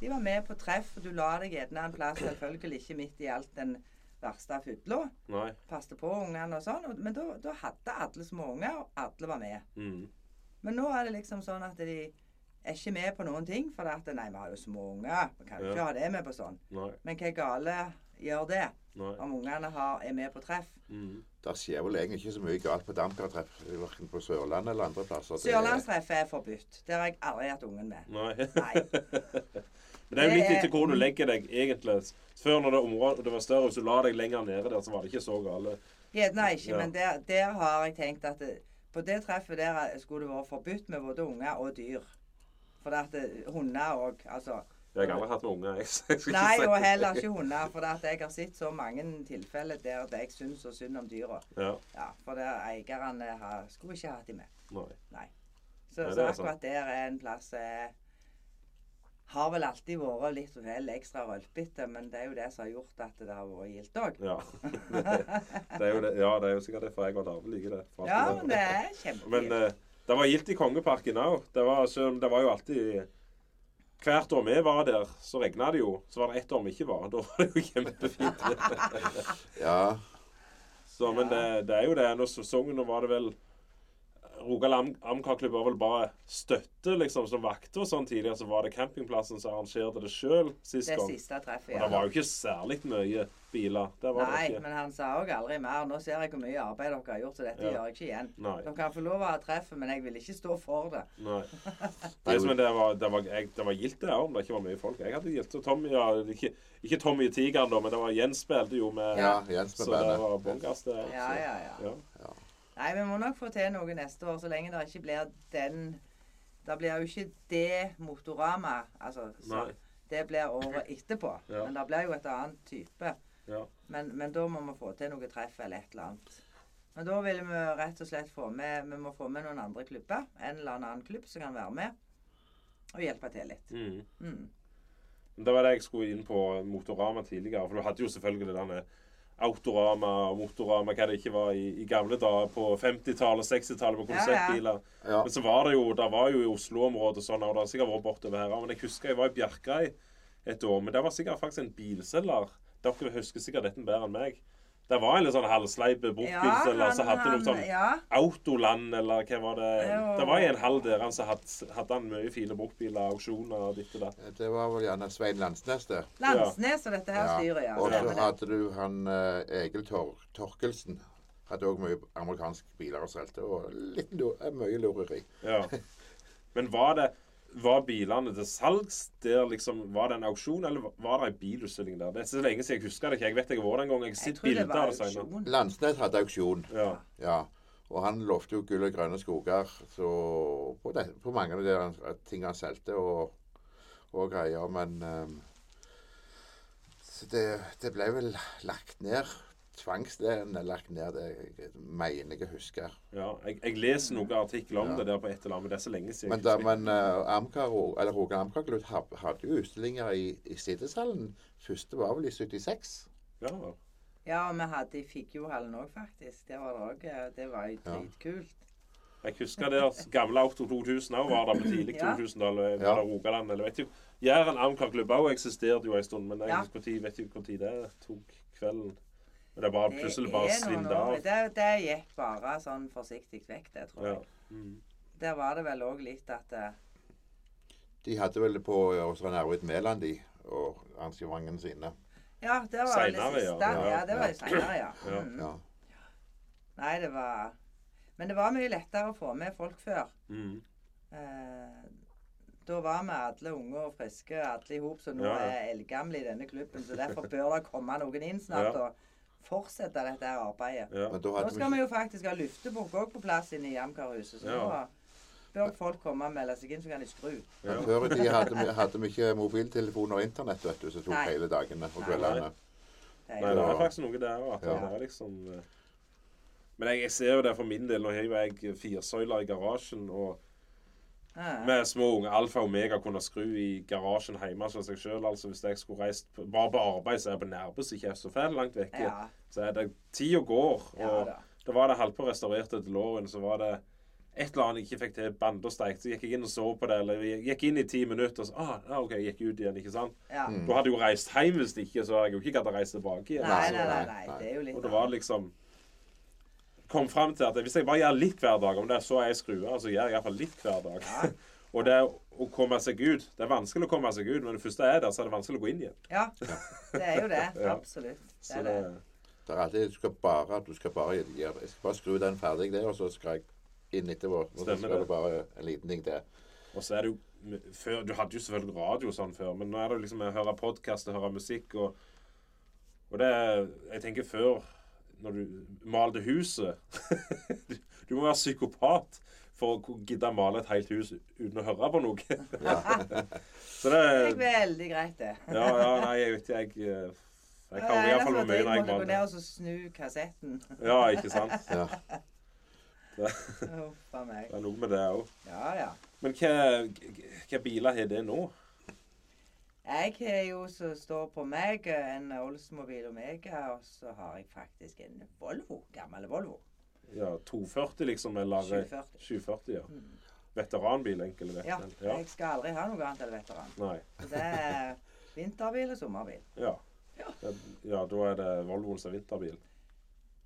Speaker 3: De var med på treff, og du la deg gjerne en plass, selvfølgelig ikke midt i alt den verste fylla. Passte på ungene og sånn. Men da, da hadde alle små unger, og alle var med.
Speaker 1: Mm,
Speaker 3: Men nå er det liksom sånn at de er ikke med på noen ting. For at nei, vi har jo små unger. Vi kan jo
Speaker 1: Ja.
Speaker 3: ikke ha det med på sånn.
Speaker 1: nei.
Speaker 3: Men hva gale gjør det?
Speaker 1: Nei.
Speaker 3: Om ungene har, er med på treff?
Speaker 1: Mm,
Speaker 2: Det skjer vel egentlig ikke så mye galt på Damkar-treff, verken på Sørlandet eller andre plasser. Det-
Speaker 3: Sørlandstreffet er forbudt. Der har jeg aldri hatt ungen med.
Speaker 1: nei.
Speaker 3: Nei. *laughs*
Speaker 1: Men det er jo litt
Speaker 3: Det er-
Speaker 1: etter hvor du legger deg, egentlig. Før når det området det var større, hvis du la deg lenger nede der, så var det ikke så gale.
Speaker 3: Gjerne ikke,
Speaker 1: Ja.
Speaker 3: men der, der har jeg tenkt at det, på det treffet der skulle det vært forbudt med både unger og dyr. For at hunder òg, altså
Speaker 1: Jeg har aldri hatt med unger, jeg.
Speaker 3: Nei, og heller ikke hunder. For at jeg har sett så mange tilfeller der jeg syns så synd om dyra.
Speaker 1: Ja.
Speaker 3: Ja, for der eierne har, skulle ikke hatt de med.
Speaker 1: Nei.
Speaker 3: Så,
Speaker 1: Nei,
Speaker 3: så
Speaker 1: akkurat sant.
Speaker 3: der er en plass eh, Har vel alltid vært litt vel ekstra rølpete, men det er jo det som har gjort at det har vært gildt òg.
Speaker 1: Ja. *laughs* det jo det. ja, det er jo sikkert derfor jeg og Darve liker det.
Speaker 3: Ja, men det er kjempegildt.
Speaker 1: Men eh, det var gildt i Kongeparken òg. Det, var- det var jo alltid Hvert år vi var der, så regna det jo. Så var det ett år vi ikke var. *laughs* Da var det jo kjempefint. *laughs*
Speaker 2: Ja,
Speaker 1: Så, men det, det er jo det. Når sesongen nå var det vel Rogaland Am- Amcar-klubb var vel bare støtte liksom som vakter og sånn tidligere. Så var det campingplassen som arrangerte det sjøl sist
Speaker 3: Det siste treffet, ja.
Speaker 1: Og det var jo ikke særlig mye biler. Det var
Speaker 3: Nei,
Speaker 1: det ikke.
Speaker 3: men han sa òg aldri mer. Nå ser jeg hvor mye arbeid dere har gjort, så dette
Speaker 1: Ja.
Speaker 3: gjør jeg ikke igjen.
Speaker 1: Nei.
Speaker 3: Dere kan få lov å ha treffet, men jeg vil ikke stå for det.
Speaker 1: Nei. *laughs* Nei men det var, det var, jeg, det var gildt det òg, om det ikke var mye folk. Jeg hadde gildt. Og Tommy, ja, ikke, ikke Tommy i Tigeren, da, men det var Jens spilte jo med
Speaker 2: ja Jens med
Speaker 1: Så det var bongass, det.
Speaker 3: Ja, ja, ja.
Speaker 1: ja.
Speaker 3: Nei, vi må nok få til noe neste år, så lenge det ikke blir den Det blir jo ikke det Motorama. Altså, så, det blir året etterpå.
Speaker 1: Ja.
Speaker 3: Men det blir jo et annet type.
Speaker 1: Ja.
Speaker 3: Men, men da må vi få til noe treff eller et eller annet. Men da vil vi rett og slett få med Vi må få med noen andre klubber. En eller annen klubb som kan være med og hjelpe til litt.
Speaker 1: Mm.
Speaker 3: Mm.
Speaker 1: Det var det jeg skulle inn på Motorama tidligere. For du hadde jo selvfølgelig det derne Autorama og Motorama, hva det ikke var i, i gamle dager på 50-tallet og 60-tallet på
Speaker 3: Ja, ja.
Speaker 2: Ja.
Speaker 1: Men så var det jo Det var jo i Oslo-området sånn, og det har sikkert vært bortover her. Men jeg husker jeg var i Bjerkreim et år. Men det var sikkert faktisk en bilselger. Dere husker sikkert dette bedre enn meg. Det var en litt sånn halvsleip eller så hadde noe sånn
Speaker 3: ja,
Speaker 1: Autoland, eller hva var det?
Speaker 3: Jo.
Speaker 1: Det var en halv der han så hadde, hadde han mye fine bortbiler, auksjoner og ditt og datt.
Speaker 2: Det var vel gjerne Svein Landsnes, det.
Speaker 3: Landsnes og dette her
Speaker 2: Ja.
Speaker 3: styret, ja.
Speaker 2: Og så hadde du han eh, Egil Tor Torkelsen. Hadde òg mye amerikanske biler og solgte, og litt mye lureri.
Speaker 1: Ja. *laughs* Men var det var bilene til salgs der, liksom? Var det en auksjon, eller var det en bilutstilling der? Det er så lenge siden jeg husker det ikke. Jeg vet jeg har vært der en gang. Jeg har sett bilder
Speaker 3: var
Speaker 1: av det senere.
Speaker 3: auksjon.
Speaker 2: Landsnes hadde auksjon,
Speaker 1: Ja.
Speaker 2: ja. Og han lovte jo gull og grønne skoger så på, det, på mange av de tingene han solgte og, og greier. Men um, så det, det ble vel lagt ned. Tvangsdelen er lagt ned, det jeg mener jeg husker.
Speaker 1: ja. Jeg, jeg leser noen artikler om
Speaker 2: Ja.
Speaker 1: det der på et eller annet, men det er så lenge siden.
Speaker 2: Men, da, men uh, Amkar, eller Rogan Amcar-klubb ha- hadde jo utstillinger i, i Siddishallen. Første var vel i 76.
Speaker 1: ja.
Speaker 3: Ja, og vi hadde i Figgjohallen òg, faktisk. Det var det Det var jo
Speaker 2: Ja.
Speaker 3: dritkult.
Speaker 1: Jeg husker der gamle Auto 2000 òg var der på tidlig *laughs*
Speaker 3: Ja.
Speaker 1: 2000-tallet.
Speaker 2: Ja.
Speaker 1: Rogaland, eller vet du. Jæren Amcar-klubb òg eksisterte jo en stund, men jeg
Speaker 3: Ja.
Speaker 1: vet ikke når det tok kvelden. Men det er bare plutselig bare
Speaker 3: er år-
Speaker 1: av.
Speaker 3: Det, det gikk bare sånn forsiktig vekk, det, tror
Speaker 1: Ja.
Speaker 3: jeg.
Speaker 1: Mm.
Speaker 3: der var det vel òg litt at uh,
Speaker 2: De hadde vel på hos Arvid Mæland, de, og arrangementene sine.
Speaker 3: Ja, det var det
Speaker 1: Senere, ja.
Speaker 3: siste. Ja,
Speaker 1: Ja.
Speaker 3: det var jo seinere, ja.
Speaker 1: Ja.
Speaker 3: Mm.
Speaker 2: Ja.
Speaker 3: Nei, det var Men det var mye lettere å få med folk før.
Speaker 1: Mm.
Speaker 3: Eh, da var vi alle unge og friske, alle i hop som nå
Speaker 1: Ja, ja.
Speaker 3: er eldgamle i denne klubben. Så derfor bør det komme noen inn snart
Speaker 1: Ja.
Speaker 3: og fortsette dette her arbeidet.
Speaker 1: Ja.
Speaker 3: Nå skal vi jo faktisk ha luftebukk òg på plass inne i Jamkarhuset, så
Speaker 1: Ja.
Speaker 3: bør folk komme og melde seg inn, så kan de skru.
Speaker 1: Ja.
Speaker 2: Men Før i tida hadde, vi- hadde vi ikke mobiltelefoner og internett, vet du, som tok
Speaker 3: Nei.
Speaker 2: hele dagene og kveldene.
Speaker 3: Det
Speaker 1: Nei, det er faktisk noe der òg.
Speaker 2: Ja.
Speaker 1: Det er liksom eh, Men jeg, jeg ser jo det for min del. Nå har jeg firsøyler i garasjen. og
Speaker 3: Ja.
Speaker 1: Med små unge alfa og omega, kunne skru i garasjen hjemme hos seg sjøl. Altså, hvis jeg skulle reist på, bare på arbeid, så er jeg på Nærbø, ikke så fælt langt vekke.
Speaker 3: ja.
Speaker 1: Så er det tida går.
Speaker 3: Ja
Speaker 1: Og
Speaker 3: da.
Speaker 1: da var det halvpå restaurert etter låren, så var det et eller annet jeg ikke fikk til. Band og steik. Så gikk jeg inn og så på det. Eller jeg gikk inn i ti minutter, og så ah, ja, OK, jeg gikk ut igjen, ikke sant.
Speaker 3: Ja.
Speaker 2: Mm.
Speaker 1: Da hadde jeg jo reist hjem hvis ikke, så hadde jeg jo ikke gadd å reise tilbake igjen.
Speaker 3: Nei, nei, nei,
Speaker 2: nei.
Speaker 3: Det er jo litt
Speaker 1: Og det var liksom Kom fram til at hvis jeg bare gjør litt hver dag, om det er så jeg skruer, så gjør jeg iallfall litt hver dag. *laughs* Og det å komme seg ut Det er vanskelig å komme seg ut, men det første er der, så er det vanskelig å gå inn igjen.
Speaker 3: Ja, det er jo det. *laughs*
Speaker 1: Ja.
Speaker 3: Absolutt. Det er
Speaker 1: det,
Speaker 3: det.
Speaker 2: Er alltid, du skal bare, du skal bare gjøre Jeg skal bare skru den ferdig det, og så skal jeg inn etterpå. Og så skal
Speaker 1: det.
Speaker 2: det bare en liten ting til.
Speaker 1: og så er det jo før, Du hadde jo selvfølgelig radio sånn før, men nå er det jo liksom å høre podkast og høre musikk og Og det Jeg tenker før, når du malte huset *laughs* du, du må være psykopat for å gidde å male et helt hus uten å høre på noe. *laughs* så det
Speaker 3: Det gikk veldig greit, det.
Speaker 1: Ja, ja, nei, jeg vet ikke, jeg eh, Jeg kan iallfall være
Speaker 3: at
Speaker 1: mye
Speaker 3: jeg
Speaker 1: når jeg
Speaker 3: måtte gå ned
Speaker 1: maler.
Speaker 3: og snu kassetten.
Speaker 1: Ja, ikke sant?
Speaker 2: Ja. *laughs*
Speaker 1: Det, det er noe med det òg.
Speaker 3: Ja, ja.
Speaker 1: Men hva biler har det nå?
Speaker 3: Jeg har jo som står på meg, en Oldsmobil Omega, og så har jeg faktisk en Volvo. Gammel Volvo.
Speaker 1: Ja, 240 liksom, eller
Speaker 3: 740.
Speaker 1: 740, ja.
Speaker 3: Mm.
Speaker 1: Veteranbil, enkel
Speaker 3: Ja.
Speaker 1: Ja.
Speaker 3: jeg skal aldri ha noe annet enn veteran.
Speaker 1: Nei.
Speaker 3: Så det er vinterbil og sommerbil. *laughs*
Speaker 1: Ja.
Speaker 3: Ja.
Speaker 1: Ja, ja, da er det Volvoen som er vinterbil.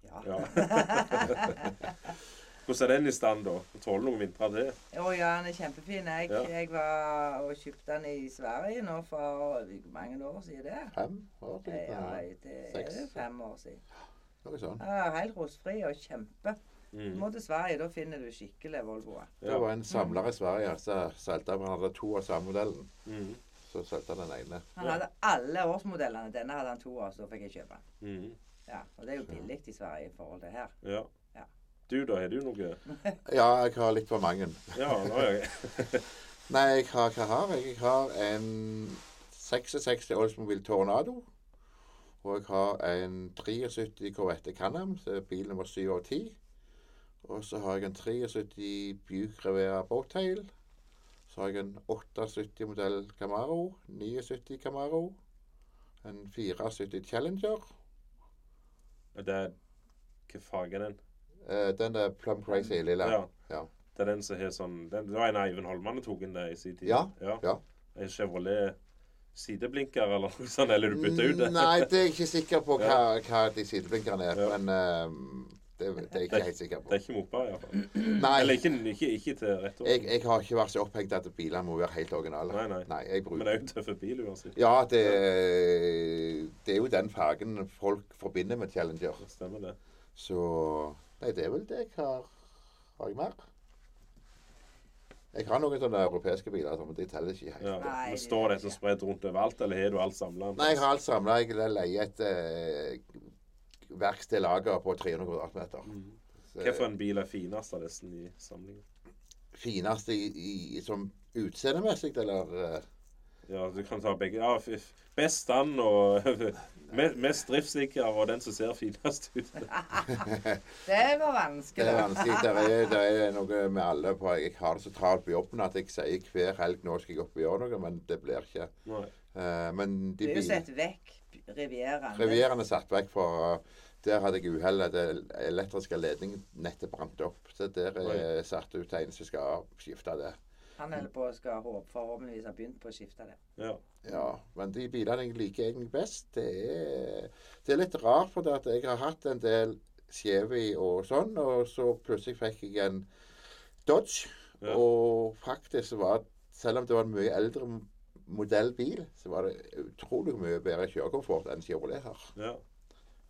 Speaker 3: Ja.
Speaker 1: Ja. *laughs* *laughs* Hvordan er den i stand, da? Tåler noen vintre til?
Speaker 3: Å ja, den er kjempefin. Jeg,
Speaker 1: Ja.
Speaker 3: jeg var og kjøpte den i Sverige nå for hvor mange år siden det?
Speaker 2: Fem år
Speaker 3: Ja,
Speaker 2: siden?
Speaker 3: det er
Speaker 2: Seks.
Speaker 3: fem år siden.
Speaker 2: Noe sånn.
Speaker 3: Ja, helt rosfri og kjempe.
Speaker 1: Mm.
Speaker 3: må til Sverige, da finner du skikkelig Volvoer.
Speaker 2: Det var en samler i Sverige som solgte Han hadde to av samme modellen.
Speaker 1: Mm.
Speaker 2: Så solgte han den ene.
Speaker 3: Han
Speaker 1: Ja.
Speaker 3: hadde alle årsmodellene. Denne hadde han to av, så fikk jeg kjøpe den.
Speaker 1: Mm.
Speaker 3: Ja, og det er jo billig i Sverige i forhold til her.
Speaker 1: Ja. Du, da? Har du noe *laughs*
Speaker 2: Ja, jeg har litt for mange. *laughs*
Speaker 1: Ja, nå har jeg *laughs*
Speaker 2: Nei, jeg har, hva har jeg? Jeg har en 66 Oldsmobil Tornado. Og jeg har en 73 Corvette Canam, bil nummer 7 av 10. Og så har jeg en 73 Buick Revera Boattail. Så har jeg en 78 modell Camaro, 79 Camaro, en 74 Challenger.
Speaker 1: Og Det er Hva farge er den?
Speaker 2: Eh, den er Plum Crazy lilla.
Speaker 1: Ja.
Speaker 2: Ja.
Speaker 1: Det er den som har sånn den, Det var en Eivind Holmane tok inn det i sin tid.
Speaker 2: Ja,
Speaker 1: ja.
Speaker 2: ja.
Speaker 1: En Chevrolet sideblinker eller noe sånt, eller du bytter ut det?
Speaker 2: Nei, det er jeg ikke sikker på hva, hva de sideblinkerne er. Men uh, det, det er jeg ikke helt sikker på.
Speaker 1: Det er ikke mopar, iallfall. Eller ikke, ikke, ikke til rett år.
Speaker 2: jeg, jeg har ikke vært så opphengt at biler må være helt originale.
Speaker 1: Nei, nei.
Speaker 2: nei jeg
Speaker 1: Men det er jo en tøff bil uansett.
Speaker 2: Ja, det, det er jo den fargen folk forbinder med Challenger.
Speaker 1: Det Stemmer det.
Speaker 2: Så Nei, det er vel det jeg har Har jeg mer? Jeg har noen sånne europeiske biler, men de teller ikke helt.
Speaker 1: Ja.
Speaker 3: Nei,
Speaker 1: Men står dette spredt rundt overalt, eller har du alt samla?
Speaker 2: Nei, jeg har alt samla. Jeg leier et eh, verksted lager på 300 kvadratmeter.
Speaker 1: Mm. Hvilken bil er finest av disse i samlingen?
Speaker 2: Finest i, i, som utseendemessig, eller eh,
Speaker 1: Ja, du kan ta begge. Ja, Best an og *laughs* mest driftssikker og den som ser finest ut. *laughs*
Speaker 3: Det var vanskelig.
Speaker 2: Det er vanskelig. Det er, det er noe med alle på Jeg har det så travelt på jobben at jeg sier hver helg nå skal jeg opp og gjøre noe, men det blir ikke.
Speaker 1: Nei.
Speaker 2: Eh, men de
Speaker 3: er jo sett vekk Rivieraen.
Speaker 2: Rivieraen er satt vekk for Der hadde jeg uhell. Det elektriske ledningen nettet brant opp. Så der er satt ut en som skal skifte det.
Speaker 3: Han holder på å skal håpe, forhåpentligvis ha begynt på å skifte det.
Speaker 1: Ja.
Speaker 2: Ja, men de bilene jeg liker egentlig best, det er, det er litt rart, for det at jeg har hatt en del Chevy og sånn, og så plutselig fikk jeg en Dodge.
Speaker 1: Ja.
Speaker 2: Og faktisk var Selv om det var en mye eldre modellbil, så var det utrolig mye bedre kjørekomfort enn Chevrolet har.
Speaker 1: Ja.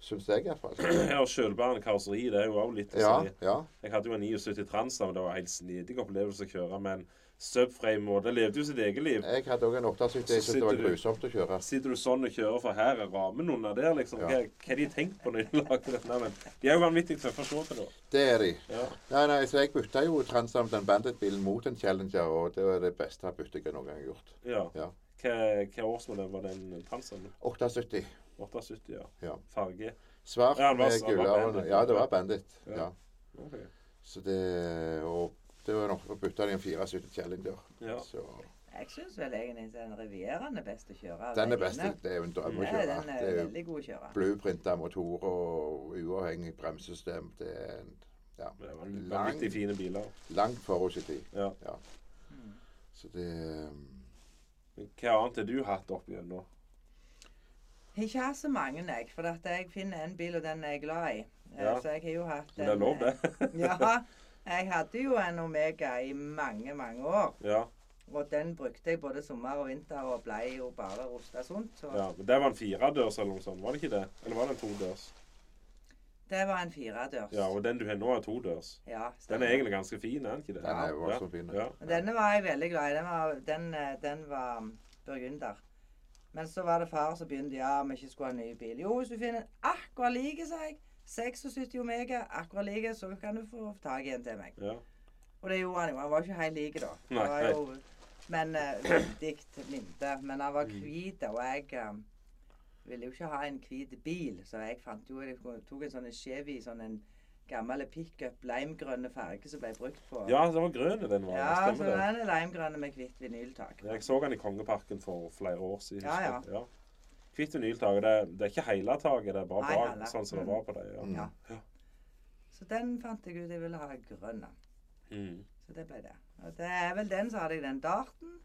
Speaker 2: Syns jeg iallfall.
Speaker 1: ja og sjølbærende karosseri, det er jo også litt å
Speaker 2: Ja,
Speaker 1: si.
Speaker 2: ja.
Speaker 1: Jeg hadde jo en 79 Transa, men det var en helt snedig opplevelse å kjøre med subframe. Det levde jo sitt eget liv.
Speaker 2: Jeg hadde òg en 870. Jeg syntes det var grusomt å kjøre.
Speaker 1: Sitter du sånn og kjører, for her er rammen under der, liksom.
Speaker 2: Ja.
Speaker 1: Hva, hva har de tenkt på når de *laughs* lager dette? Men de er jo vanvittig tøffe å se på, da.
Speaker 2: Det er de.
Speaker 1: Ja.
Speaker 2: Nei, nei, så jeg bytta jo Transam, den Bandit-bilen, mot en Challenger, og det var det beste byttet jeg noen gang har gjort.
Speaker 1: ja.
Speaker 2: Ja.
Speaker 1: Hva, hva årsmodell var den Transaen?
Speaker 2: 78.
Speaker 1: 78, ja.
Speaker 2: Ja.
Speaker 1: Farge?
Speaker 2: Svart med.
Speaker 1: Bandit.
Speaker 2: Ja, det var Bandit.
Speaker 1: Ja.
Speaker 2: Ja.
Speaker 1: Ok.
Speaker 2: Så det Og det var nok å bytte i en 74 Challenger.
Speaker 1: Ja.
Speaker 2: Så
Speaker 3: Jeg syns vel egentlig den Rivieraen er best å kjøre.
Speaker 2: den er best. Det er jo en drøm å
Speaker 3: Ja,
Speaker 2: kjøre.
Speaker 3: den er
Speaker 2: Det er
Speaker 3: veldig god å kjøre.
Speaker 2: blueprinta motorer og uavhengig bremsesystem. Det er en, ja,
Speaker 1: en vanvittig fine biler.
Speaker 2: langt forut tid.
Speaker 1: Ja.
Speaker 3: Mm.
Speaker 2: Så det um,
Speaker 1: Men Hva annet har du hatt opp igjennom?
Speaker 3: Har ikke hatt så mange, jeg. For at jeg finner en bil, og den er jeg glad i. Eh,
Speaker 1: Ja.
Speaker 3: Så jeg har jo hatt
Speaker 1: Men det er lov, det. *laughs*
Speaker 3: ja. Jeg hadde jo en Omega i mange, mange år.
Speaker 1: ja,
Speaker 3: Og den brukte jeg både sommer og vinter, og ble jo bare rusta sunt. Så
Speaker 1: ja. Men det var en firedørs eller noe sånt, var det ikke det? Eller var det en todørs?
Speaker 3: det var en firedørs.
Speaker 1: Ja, og den du har nå, er todørs.
Speaker 3: Ja,
Speaker 1: Den er egentlig ganske fin, er den ikke det?
Speaker 2: Den er jo voldsomt fin.
Speaker 1: Ja.
Speaker 3: Denne var jeg veldig glad i. Den var, den, eh, den var um, burgunder. Men så var det far som begynte ja, vi ikke skulle ha en ny bil. Jo, hvis du finner en akkurat like, sa jeg. 76 Omega, akkurat like, så kan du få tak i en til meg.
Speaker 1: ja.
Speaker 3: Og det gjorde han jo. Han var ikke helt like, da.
Speaker 1: Nei, nei.
Speaker 3: jo, men uh, veldig linte. Men han var hvit, og jeg um, ville jo ikke ha en hvit bil. Så jeg fant jo Jeg tok en sånn Chevy, sånn en gammel pickup, limegrønne farge som ble brukt på
Speaker 1: ja, det var grønn den var.
Speaker 3: Ja, så
Speaker 1: Stemmer det?
Speaker 3: den er limegrønn med hvitt vinyltak.
Speaker 1: Jeg så den i Kongeparken for flere år siden.
Speaker 3: Ja, ja.
Speaker 1: ja. Hvitt vinyltak. Det, det er ikke hele taket, det er bare
Speaker 3: Nei,
Speaker 1: bak, sånn som det var på det. Ja.
Speaker 2: Mm.
Speaker 3: Ja.
Speaker 1: Ja.
Speaker 3: Så den fant jeg ut jeg ville ha grønn.
Speaker 1: Mm.
Speaker 3: Så det ble det. Og det er vel den, så hadde jeg den darten.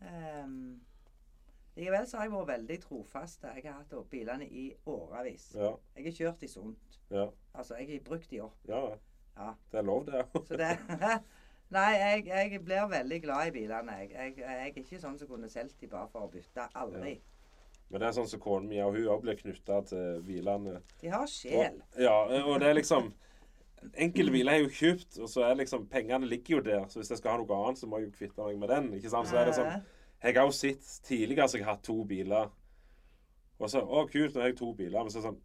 Speaker 3: Um, likevel så har jeg vært veldig trofast. Jeg har hatt bilene i årevis.
Speaker 1: Ja.
Speaker 3: Jeg har kjørt de sunt.
Speaker 1: Ja.
Speaker 3: Altså, jeg har brukt de opp.
Speaker 1: ja.
Speaker 3: Ja.
Speaker 1: Det er lov, det. *laughs*
Speaker 3: Så det *laughs* Nei, jeg, jeg blir veldig glad i bilene. Jeg, jeg, jeg er ikke sånn som kunne solgt de bare for å bytte. Aldri.
Speaker 1: Men det er sånn som kona mi, og hun òg blir knytta til bilene.
Speaker 3: De har sjel.
Speaker 1: Og, ja, og det er liksom Enkelte biler er jo kjøpt, og så er liksom Pengene ligger jo der. Så hvis jeg skal ha noe annet, så må jeg jo kvitte meg med den. ikke sant? Så er det sånn Jeg har jo sett tidligere så jeg har hatt to biler. Og så Å, kult, nå har jeg to biler. Men så er det sånn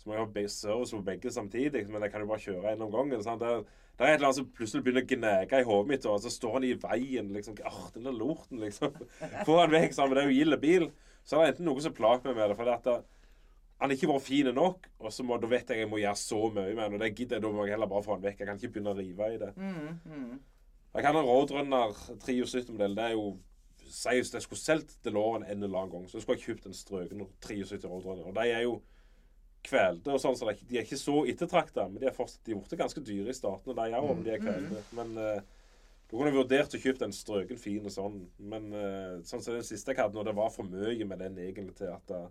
Speaker 1: Så må jeg ha service på begge samtidig. Men jeg kan jo bare kjøre en om gangen. Sant? Det, det er et eller annet som plutselig begynner å gnage i hodet mitt, og så står han i veien. liksom, Åh, den der lorten, liksom. *laughs* Få han vekk. sammen. Det er jo gild bil. Så er det enten noe som plager meg med det. for det at det, han ikke vært fin nok, og så må, da vet jeg jeg må gjøre så mye med den. Og det gidder jeg, da må jeg heller bare få han vekk. Jeg kan ikke begynne å rive i det.
Speaker 3: Mm, mm.
Speaker 1: Jeg kan ha Roadrunner 73-modell. Det er jo hvis jeg skulle solgt Deloren en eller annen gang, så skulle jeg kjøpt en strøken 73 Roadrunner. Og de er jo kvelte og sånn, så de er ikke- så ettertrakta. Men de er fortsatt de blitt ganske dyre i starten, og de er om de er kvelte. Men eh, da kunne vurdert å kjøpe en strøken fin og sånn. Men uh, sånn som den siste jeg hadde, nå, det var for mye med den egentlig til at uh,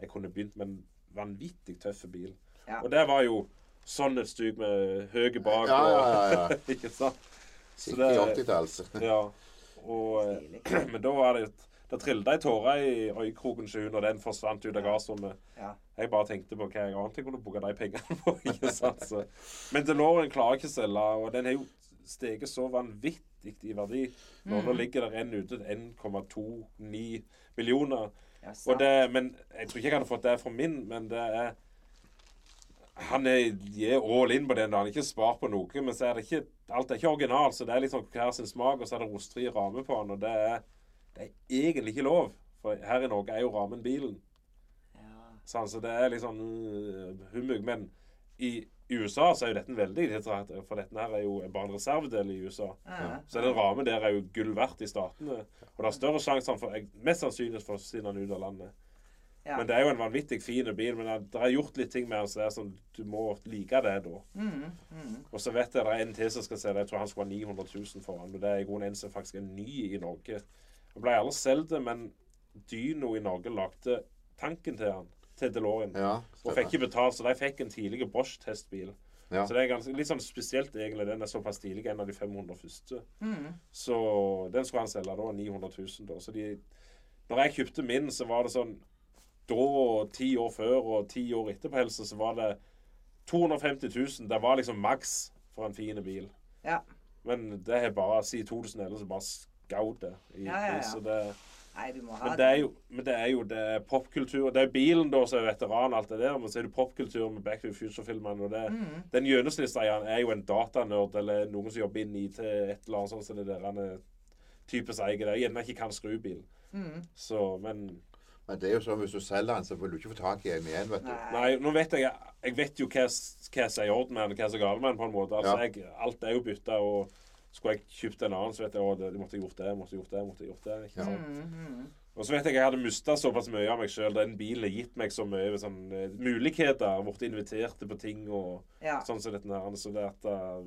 Speaker 1: jeg kunne begynt med en vanvittig tøff bil.
Speaker 3: Ja.
Speaker 1: Og det var jo sånn et stug med høye bak.
Speaker 2: Ja, ja, ja, ja. *laughs*
Speaker 1: ikke sant? Så det-
Speaker 2: 80-talls. *laughs*
Speaker 1: Ja. Og, eh, *clears throat* men da var det Da trillet ei tåre i øyekroken sin, når den forsvant ut av gassrommet.
Speaker 3: Ja.
Speaker 1: Jeg bare tenkte på hva jeg annet jeg kunne bruke de pengene på. *laughs* ikke sant? Så. Men DeLorean klarer ikke å selge, og den har jo steget så vanvittig i verdi. Nå, nå ligger der en ute 1,29 millioner.
Speaker 3: Ja,
Speaker 1: Og det, men Jeg tror ikke jeg hadde fått det fra min, men det er Han er, er all in på den. Han har ikke spart på noe. Men så er det ikke alt er ikke original, så det er liksom hver sin smak, og så er det rostfri ramme på han. Og det er, det er egentlig ikke lov. For her i Norge er jo rammen bilen.
Speaker 3: Ja.
Speaker 1: Sånn, så det er litt sånn uh, humbug. Men i USA så er jo dette en veldig for dette her er jo bare en reservedel i USA.
Speaker 3: Ja.
Speaker 1: Så den rammen der er jo gull verdt i statene. Og det er større sjanse for mest sannsynlig for å forsvinne ut av landet.
Speaker 3: Ja.
Speaker 1: Men det er jo en vanvittig fin bil. Men det- er gjort litt ting med den så det er sånn du må like det da.
Speaker 3: Mm, mm.
Speaker 1: Og så vet jeg det er en til som skal se det. Jeg tror han skulle ha 900 000 for den. Men det er i grunnen en som faktisk er ny i Norge. Jeg ble aldri solgt, men Dyno i Norge lagde tanken til han til DeLorean.
Speaker 2: Ja,
Speaker 1: Og fikk ikke betalt, så de fikk en tidligere Bosch-testbil.
Speaker 2: Ja.
Speaker 1: Så det er ganske, litt sånn spesielt egentlig. Den er såpass tidlig, en av de 500 første.
Speaker 3: Mm.
Speaker 1: Så den skulle han selge da, 900 000 da. Så de, når jeg kjøpte min, så var det sånn Da, og ti år før og ti år etterpå helse, så var det 250 000. Det var liksom maks for en fin bil.
Speaker 3: Ja.
Speaker 1: Men det har bare siden 2011 så bare skaut det. i
Speaker 3: Ja, ja, ja.
Speaker 1: Så
Speaker 3: Nei, du må ha
Speaker 1: men det er jo, men det er jo det er popkultur. Det er bilen da som er veteran, alt det der. Men så er det popkultur med Back to the Future-filmene. og det,
Speaker 3: Mm.
Speaker 1: Den gjennomsnittseieren er jo en datanerd eller noen som jobber inn i IT, et eller annet sånt som det der han er typisk eier det. Gjerne ikke kan skru bil.
Speaker 3: Mm.
Speaker 1: Så, men
Speaker 2: Men det er jo sånn hvis du selger den, så vil du ikke få tak i den igjen, vet du.
Speaker 3: Nei.
Speaker 1: Nei, nå vet jeg Jeg vet jo hva, hva som er i orden med den, hva som er galt med den, på en måte. Altså,
Speaker 2: Ja.
Speaker 1: jeg, alt er jo bytta, og skulle jeg kjøpt en annen, så vet jeg at jeg måtte gjort det, måtte gjort det, måtte gjort det. ikke sant?
Speaker 3: Mm, mm.
Speaker 1: Og så vet jeg jeg hadde mista såpass mye av meg sjøl. Den bilen har gitt meg så mye sånn, uh, muligheter. Blitt invitert på ting og
Speaker 3: Ja.
Speaker 1: sånn som dette her. Så det at uh,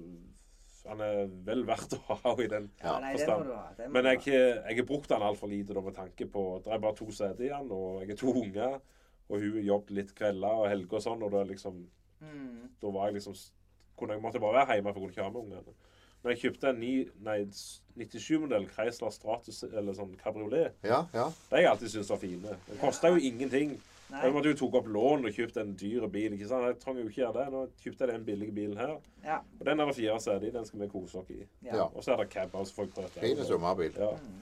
Speaker 1: han er vel verdt å ha *laughs* i den.
Speaker 3: ja. Nei,
Speaker 1: forstand.
Speaker 3: må
Speaker 1: Men jeg, jeg har brukt den altfor lite da, med tanke på Det er bare to seter i den, og jeg er to unger. Og hun jobbet litt kvelder og helger og sånn, og da liksom
Speaker 3: Mm.
Speaker 1: Da var jeg liksom kunne jeg måtte bare være hjemme, for jeg kunne ikke ha med ungene. Men jeg kjøpte en ni- nei, 97-modell Chrysler Stratus eller sånn kabriolet.
Speaker 2: Ja, ja.
Speaker 1: Det har jeg alltid syntes var fine. Det kosta jo ingenting.
Speaker 3: Nei.
Speaker 1: Jeg måtte jo tok opp lån og kjøpte en dyr bil. ikke sant? Jeg trenger jo ikke gjøre det. Nå kjøpte jeg den billige bilen her.
Speaker 3: Ja.
Speaker 1: Og den er det fire seter i. Den skal vi kose oss i.
Speaker 3: Ja.
Speaker 1: Og så er det cab. Altså folk prøver.
Speaker 2: Fin sommerbil.
Speaker 1: Ja.
Speaker 3: Mm.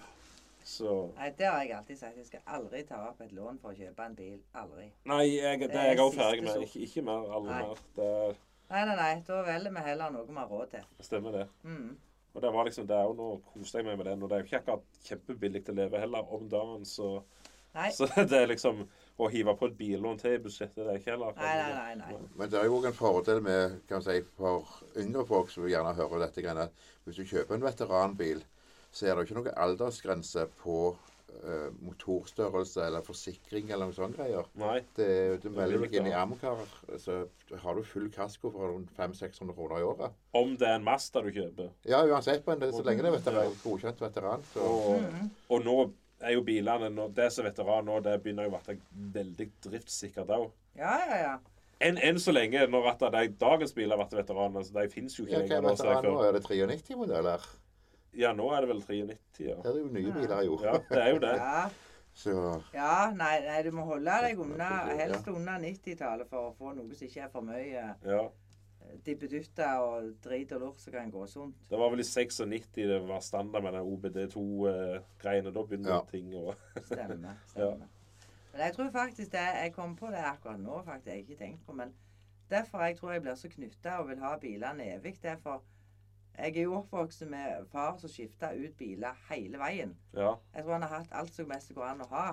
Speaker 1: Så
Speaker 3: Nei, det har jeg alltid sagt. Jeg skal aldri ta opp et lån for å kjøpe en bil. Aldri.
Speaker 1: Nei, jeg, det
Speaker 3: Det
Speaker 1: er jeg
Speaker 3: er
Speaker 1: òg ferdig med. Ikke, ikke mer. Aldri
Speaker 3: Nei.
Speaker 1: mer. Det
Speaker 3: Nei, nei, nei. Da velger vi heller noe vi har råd til.
Speaker 1: stemmer, det.
Speaker 3: Mm.
Speaker 1: Og det var liksom det òg. Nå koste jeg meg med den. Og det er jo ikke akkurat kjempebillig å leve heller om dagen, så
Speaker 3: Nei. *laughs*
Speaker 1: Så det er liksom Å hive på et billån til i budsjettet, det er ikke heller
Speaker 3: Nei, nei, nei, nei.
Speaker 2: Men det er jo òg en fordel med kan vi si, for yngre folk som gjerne hører dette. at Hvis du kjøper en veteranbil, så er det jo ikke noen aldersgrense på eh, motorstørrelse eller forsikring eller noen sånne greier.
Speaker 1: Nei.
Speaker 2: Det, er- du melder deg inn i. Amcar, så har du full kasko for rundt 500-600 kroner i året.
Speaker 1: Om det er en Mazda du kjøper.
Speaker 2: Ja, uansett, men det, så lenge det er veteran, godkjent veteran, så
Speaker 1: Og,
Speaker 3: Mhm.
Speaker 1: og nå er jo bilene nå, Det som er veteran nå, det begynner jo å bli veldig driftssikkert òg.
Speaker 3: Ja, ja, ja.
Speaker 1: Enn en så lenge, når at de, dagens biler har vært veteraner, så de fins jo ikke
Speaker 2: ja,
Speaker 1: lenger.
Speaker 2: er
Speaker 1: da, så jeg
Speaker 2: veteran nå? Er det 93-modeller?
Speaker 1: Ja, nå er det vel 93, ja.
Speaker 2: Det er jo nye biler, jo.
Speaker 1: Ja, det er jo det. *laughs*
Speaker 3: Ja,
Speaker 2: Så
Speaker 3: ja nei, nei, du må holde deg unna, helst unna 90-tallet for å få noe som ikke er for mye
Speaker 1: Ja.
Speaker 3: dippedutter og drit og lort som kan gå sunt.
Speaker 1: Det var vel i 96 det var standard med den OBD2-greiene. Da begynner
Speaker 2: Ja.
Speaker 1: ting å *laughs*
Speaker 3: Stemmer. stemmer. Men jeg tror faktisk det, Jeg kom på det akkurat nå, faktisk. Jeg har ikke tenkt på men Derfor jeg tror jeg blir så knytta og vil ha bilene evig. Derfor Jeg er jo oppvokst med far som skifta ut biler hele veien.
Speaker 1: Ja.
Speaker 3: Jeg tror han har hatt alt som mest går an å ha.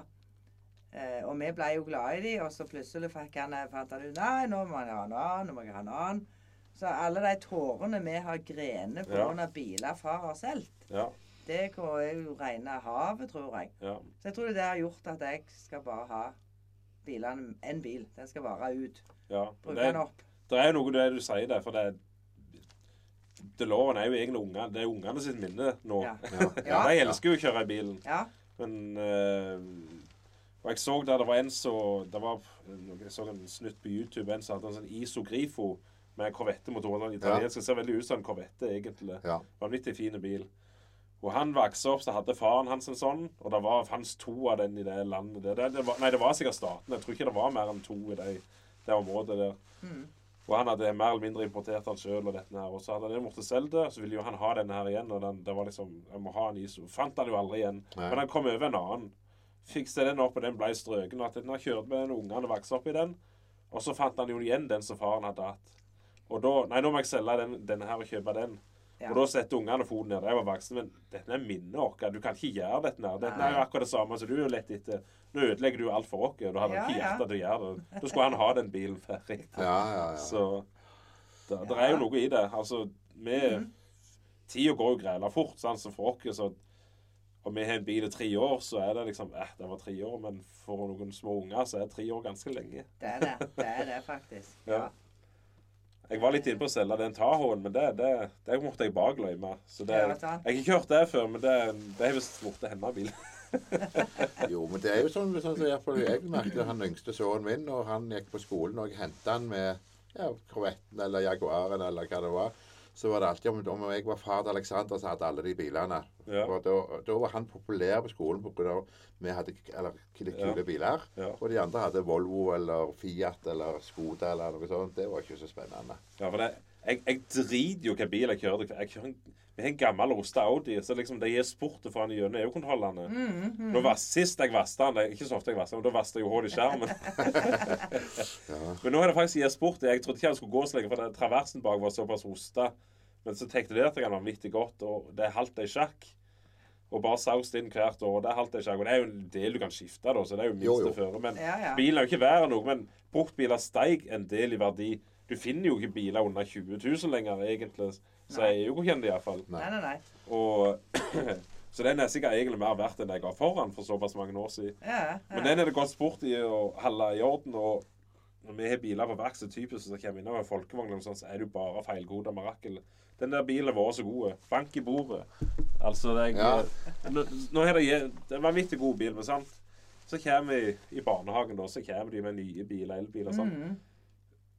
Speaker 3: Eh, og vi ble jo glade i de, og så plutselig fikk han, fant han ut Nei, nå må jeg ha en annen, nå må jeg ha en annen. Så alle de tårene vi har grenet
Speaker 1: Ja.
Speaker 3: pga. av biler far har solgt,
Speaker 1: Ja.
Speaker 3: det er jo rene havet, tror jeg.
Speaker 1: ja.
Speaker 3: Så jeg tror det har gjort at jeg skal bare ha bilene En bil. Den skal vare ut.
Speaker 1: ja.
Speaker 3: Bruke den opp.
Speaker 1: det er jo noe det du sier der, for det DeLorean er jo egentlig unger, det er ungene sitt minne nå.
Speaker 3: Ja. *laughs*
Speaker 1: Ja, de elsker jo å kjøre i bilen.
Speaker 3: Ja.
Speaker 1: Men uh, Og jeg så der det var en som det var, Jeg så en snutt på YouTube. En som hadde en sånn Iso Grifo med korvettemotor. Den italienske italiensk. Det ser veldig ut som en Corvette, egentlig.
Speaker 2: ja.
Speaker 1: Vanvittig fin bil. Og han vokste opp, så hadde faren hans en sånn. Og det var, fantes to av den i det landet. der. Det, det var, nei, det var sikkert staten. Jeg tror ikke det var mer enn to i det, det området der.
Speaker 3: Mm.
Speaker 1: Og han hadde mer eller mindre importert den sjøl. Og dette her. Og så hadde han måttet selge det, så ville jo han ha denne her igjen. Og den, det var liksom Jeg må ha en ISO. Fant han jo aldri igjen.
Speaker 2: Nei.
Speaker 1: Men han kom over en annen. Fikste den opp, og den ble strøken. Og at den har kjørt med den ungene og vokste opp i den. Og så fant han jo igjen den som faren hadde hatt. Og da Nei, nå må jeg selge den, denne her og kjøpe den.
Speaker 3: Ja.
Speaker 1: Og da setter ungene foten ned. Jeg var voksen, men dette er minnet vårt. Du kan ikke gjøre dette. her. Dette er jo akkurat det samme som du er lett etter. Nå ødelegger du alt for oss. du Da hadde han ikke hjerte til å gjøre det. Da skulle han ha den bilen ferdig.
Speaker 2: Ja, ja, ja.
Speaker 1: Så det, det
Speaker 3: Ja.
Speaker 1: er jo noe i det. Altså, vi
Speaker 3: mm.
Speaker 1: Tida går jo grela fort, sånn som for oss. Så om vi har en bil i tre år, så er det liksom eh, Det var tre år, men for noen små unger så er tre år ganske lenge.
Speaker 3: Det er det. Det er det, faktisk.
Speaker 1: Ja. Jeg var litt inne på å selge den Tahoen, men det, det, det måtte jeg bare glemme. Så det, jeg har ikke hørt det før, men det, det har visst blitt hennes bil. *laughs*
Speaker 2: Jo, men det er jo sånn, sånn som i jeg merket han yngste sønnen min, når han gikk på skolen, og jeg hentet han med ja, Corvetten eller Jaguaren eller hva det var, så var det alltid om, om jeg var far til Alexander, så hadde alle de bilene.
Speaker 1: Ja.
Speaker 2: Og da, da var han populær på skolen pga. vi hadde eller, kule
Speaker 1: Ja.
Speaker 2: biler.
Speaker 1: Ja.
Speaker 2: Og de andre hadde Volvo eller Fiat eller Skoda eller noe sånt. Det var ikke så spennende.
Speaker 1: Ja, for det, jeg, jeg driter jo hvilken bil jeg kjører. Jeg kjører en, vi har en gammel rosta Audi, så liksom det gir sport den gjennom EU-kontrollene.
Speaker 3: Mm,
Speaker 1: Nå vas- Sist jeg vasket den, det er ikke så ofte jeg den, men da vasket jeg jo hull i skjermen. *laughs* Men nå har det faktisk gitt sport. Jeg trodde ikke han skulle gå så lenge, for den traversen bak var såpass rosta. Men så teknolerte jeg den vanvittig godt, og det er halvt i sjakk. Og bare saust inn hvert år. Det er halvt. Og det er jo en del du kan skifte, da, så det er jo minste føre. Men
Speaker 3: Ja, ja.
Speaker 1: bilen er jo ikke verre enn noe. Men bruktbiler steig en del i verdi. Du finner jo ikke biler under 20 000 lenger, egentlig. Så
Speaker 3: Nei.
Speaker 1: jeg er jo godkjent iallfall.
Speaker 3: Nei, nei, nei.
Speaker 1: Og *clears throat* Så den er sikkert egentlig mer verdt enn jeg ga foran for såpass mange år siden.
Speaker 3: Ja,
Speaker 1: Men den er det godt sport i å holde i orden. og når vi har biler på verksted, typisk så kommer vi inn over folkevogn, noe sånt, så er det jo bare feilkoda mirakel. Den der bilen har vært så god. Bank i bordet. Altså, jeg,
Speaker 2: Ja.
Speaker 1: nå, nå er det, det er en vanvittig god bil, men sant? Så kommer vi i barnehagen, da, så kommer de med nye biler, elbiler og sånn.
Speaker 3: Mhm.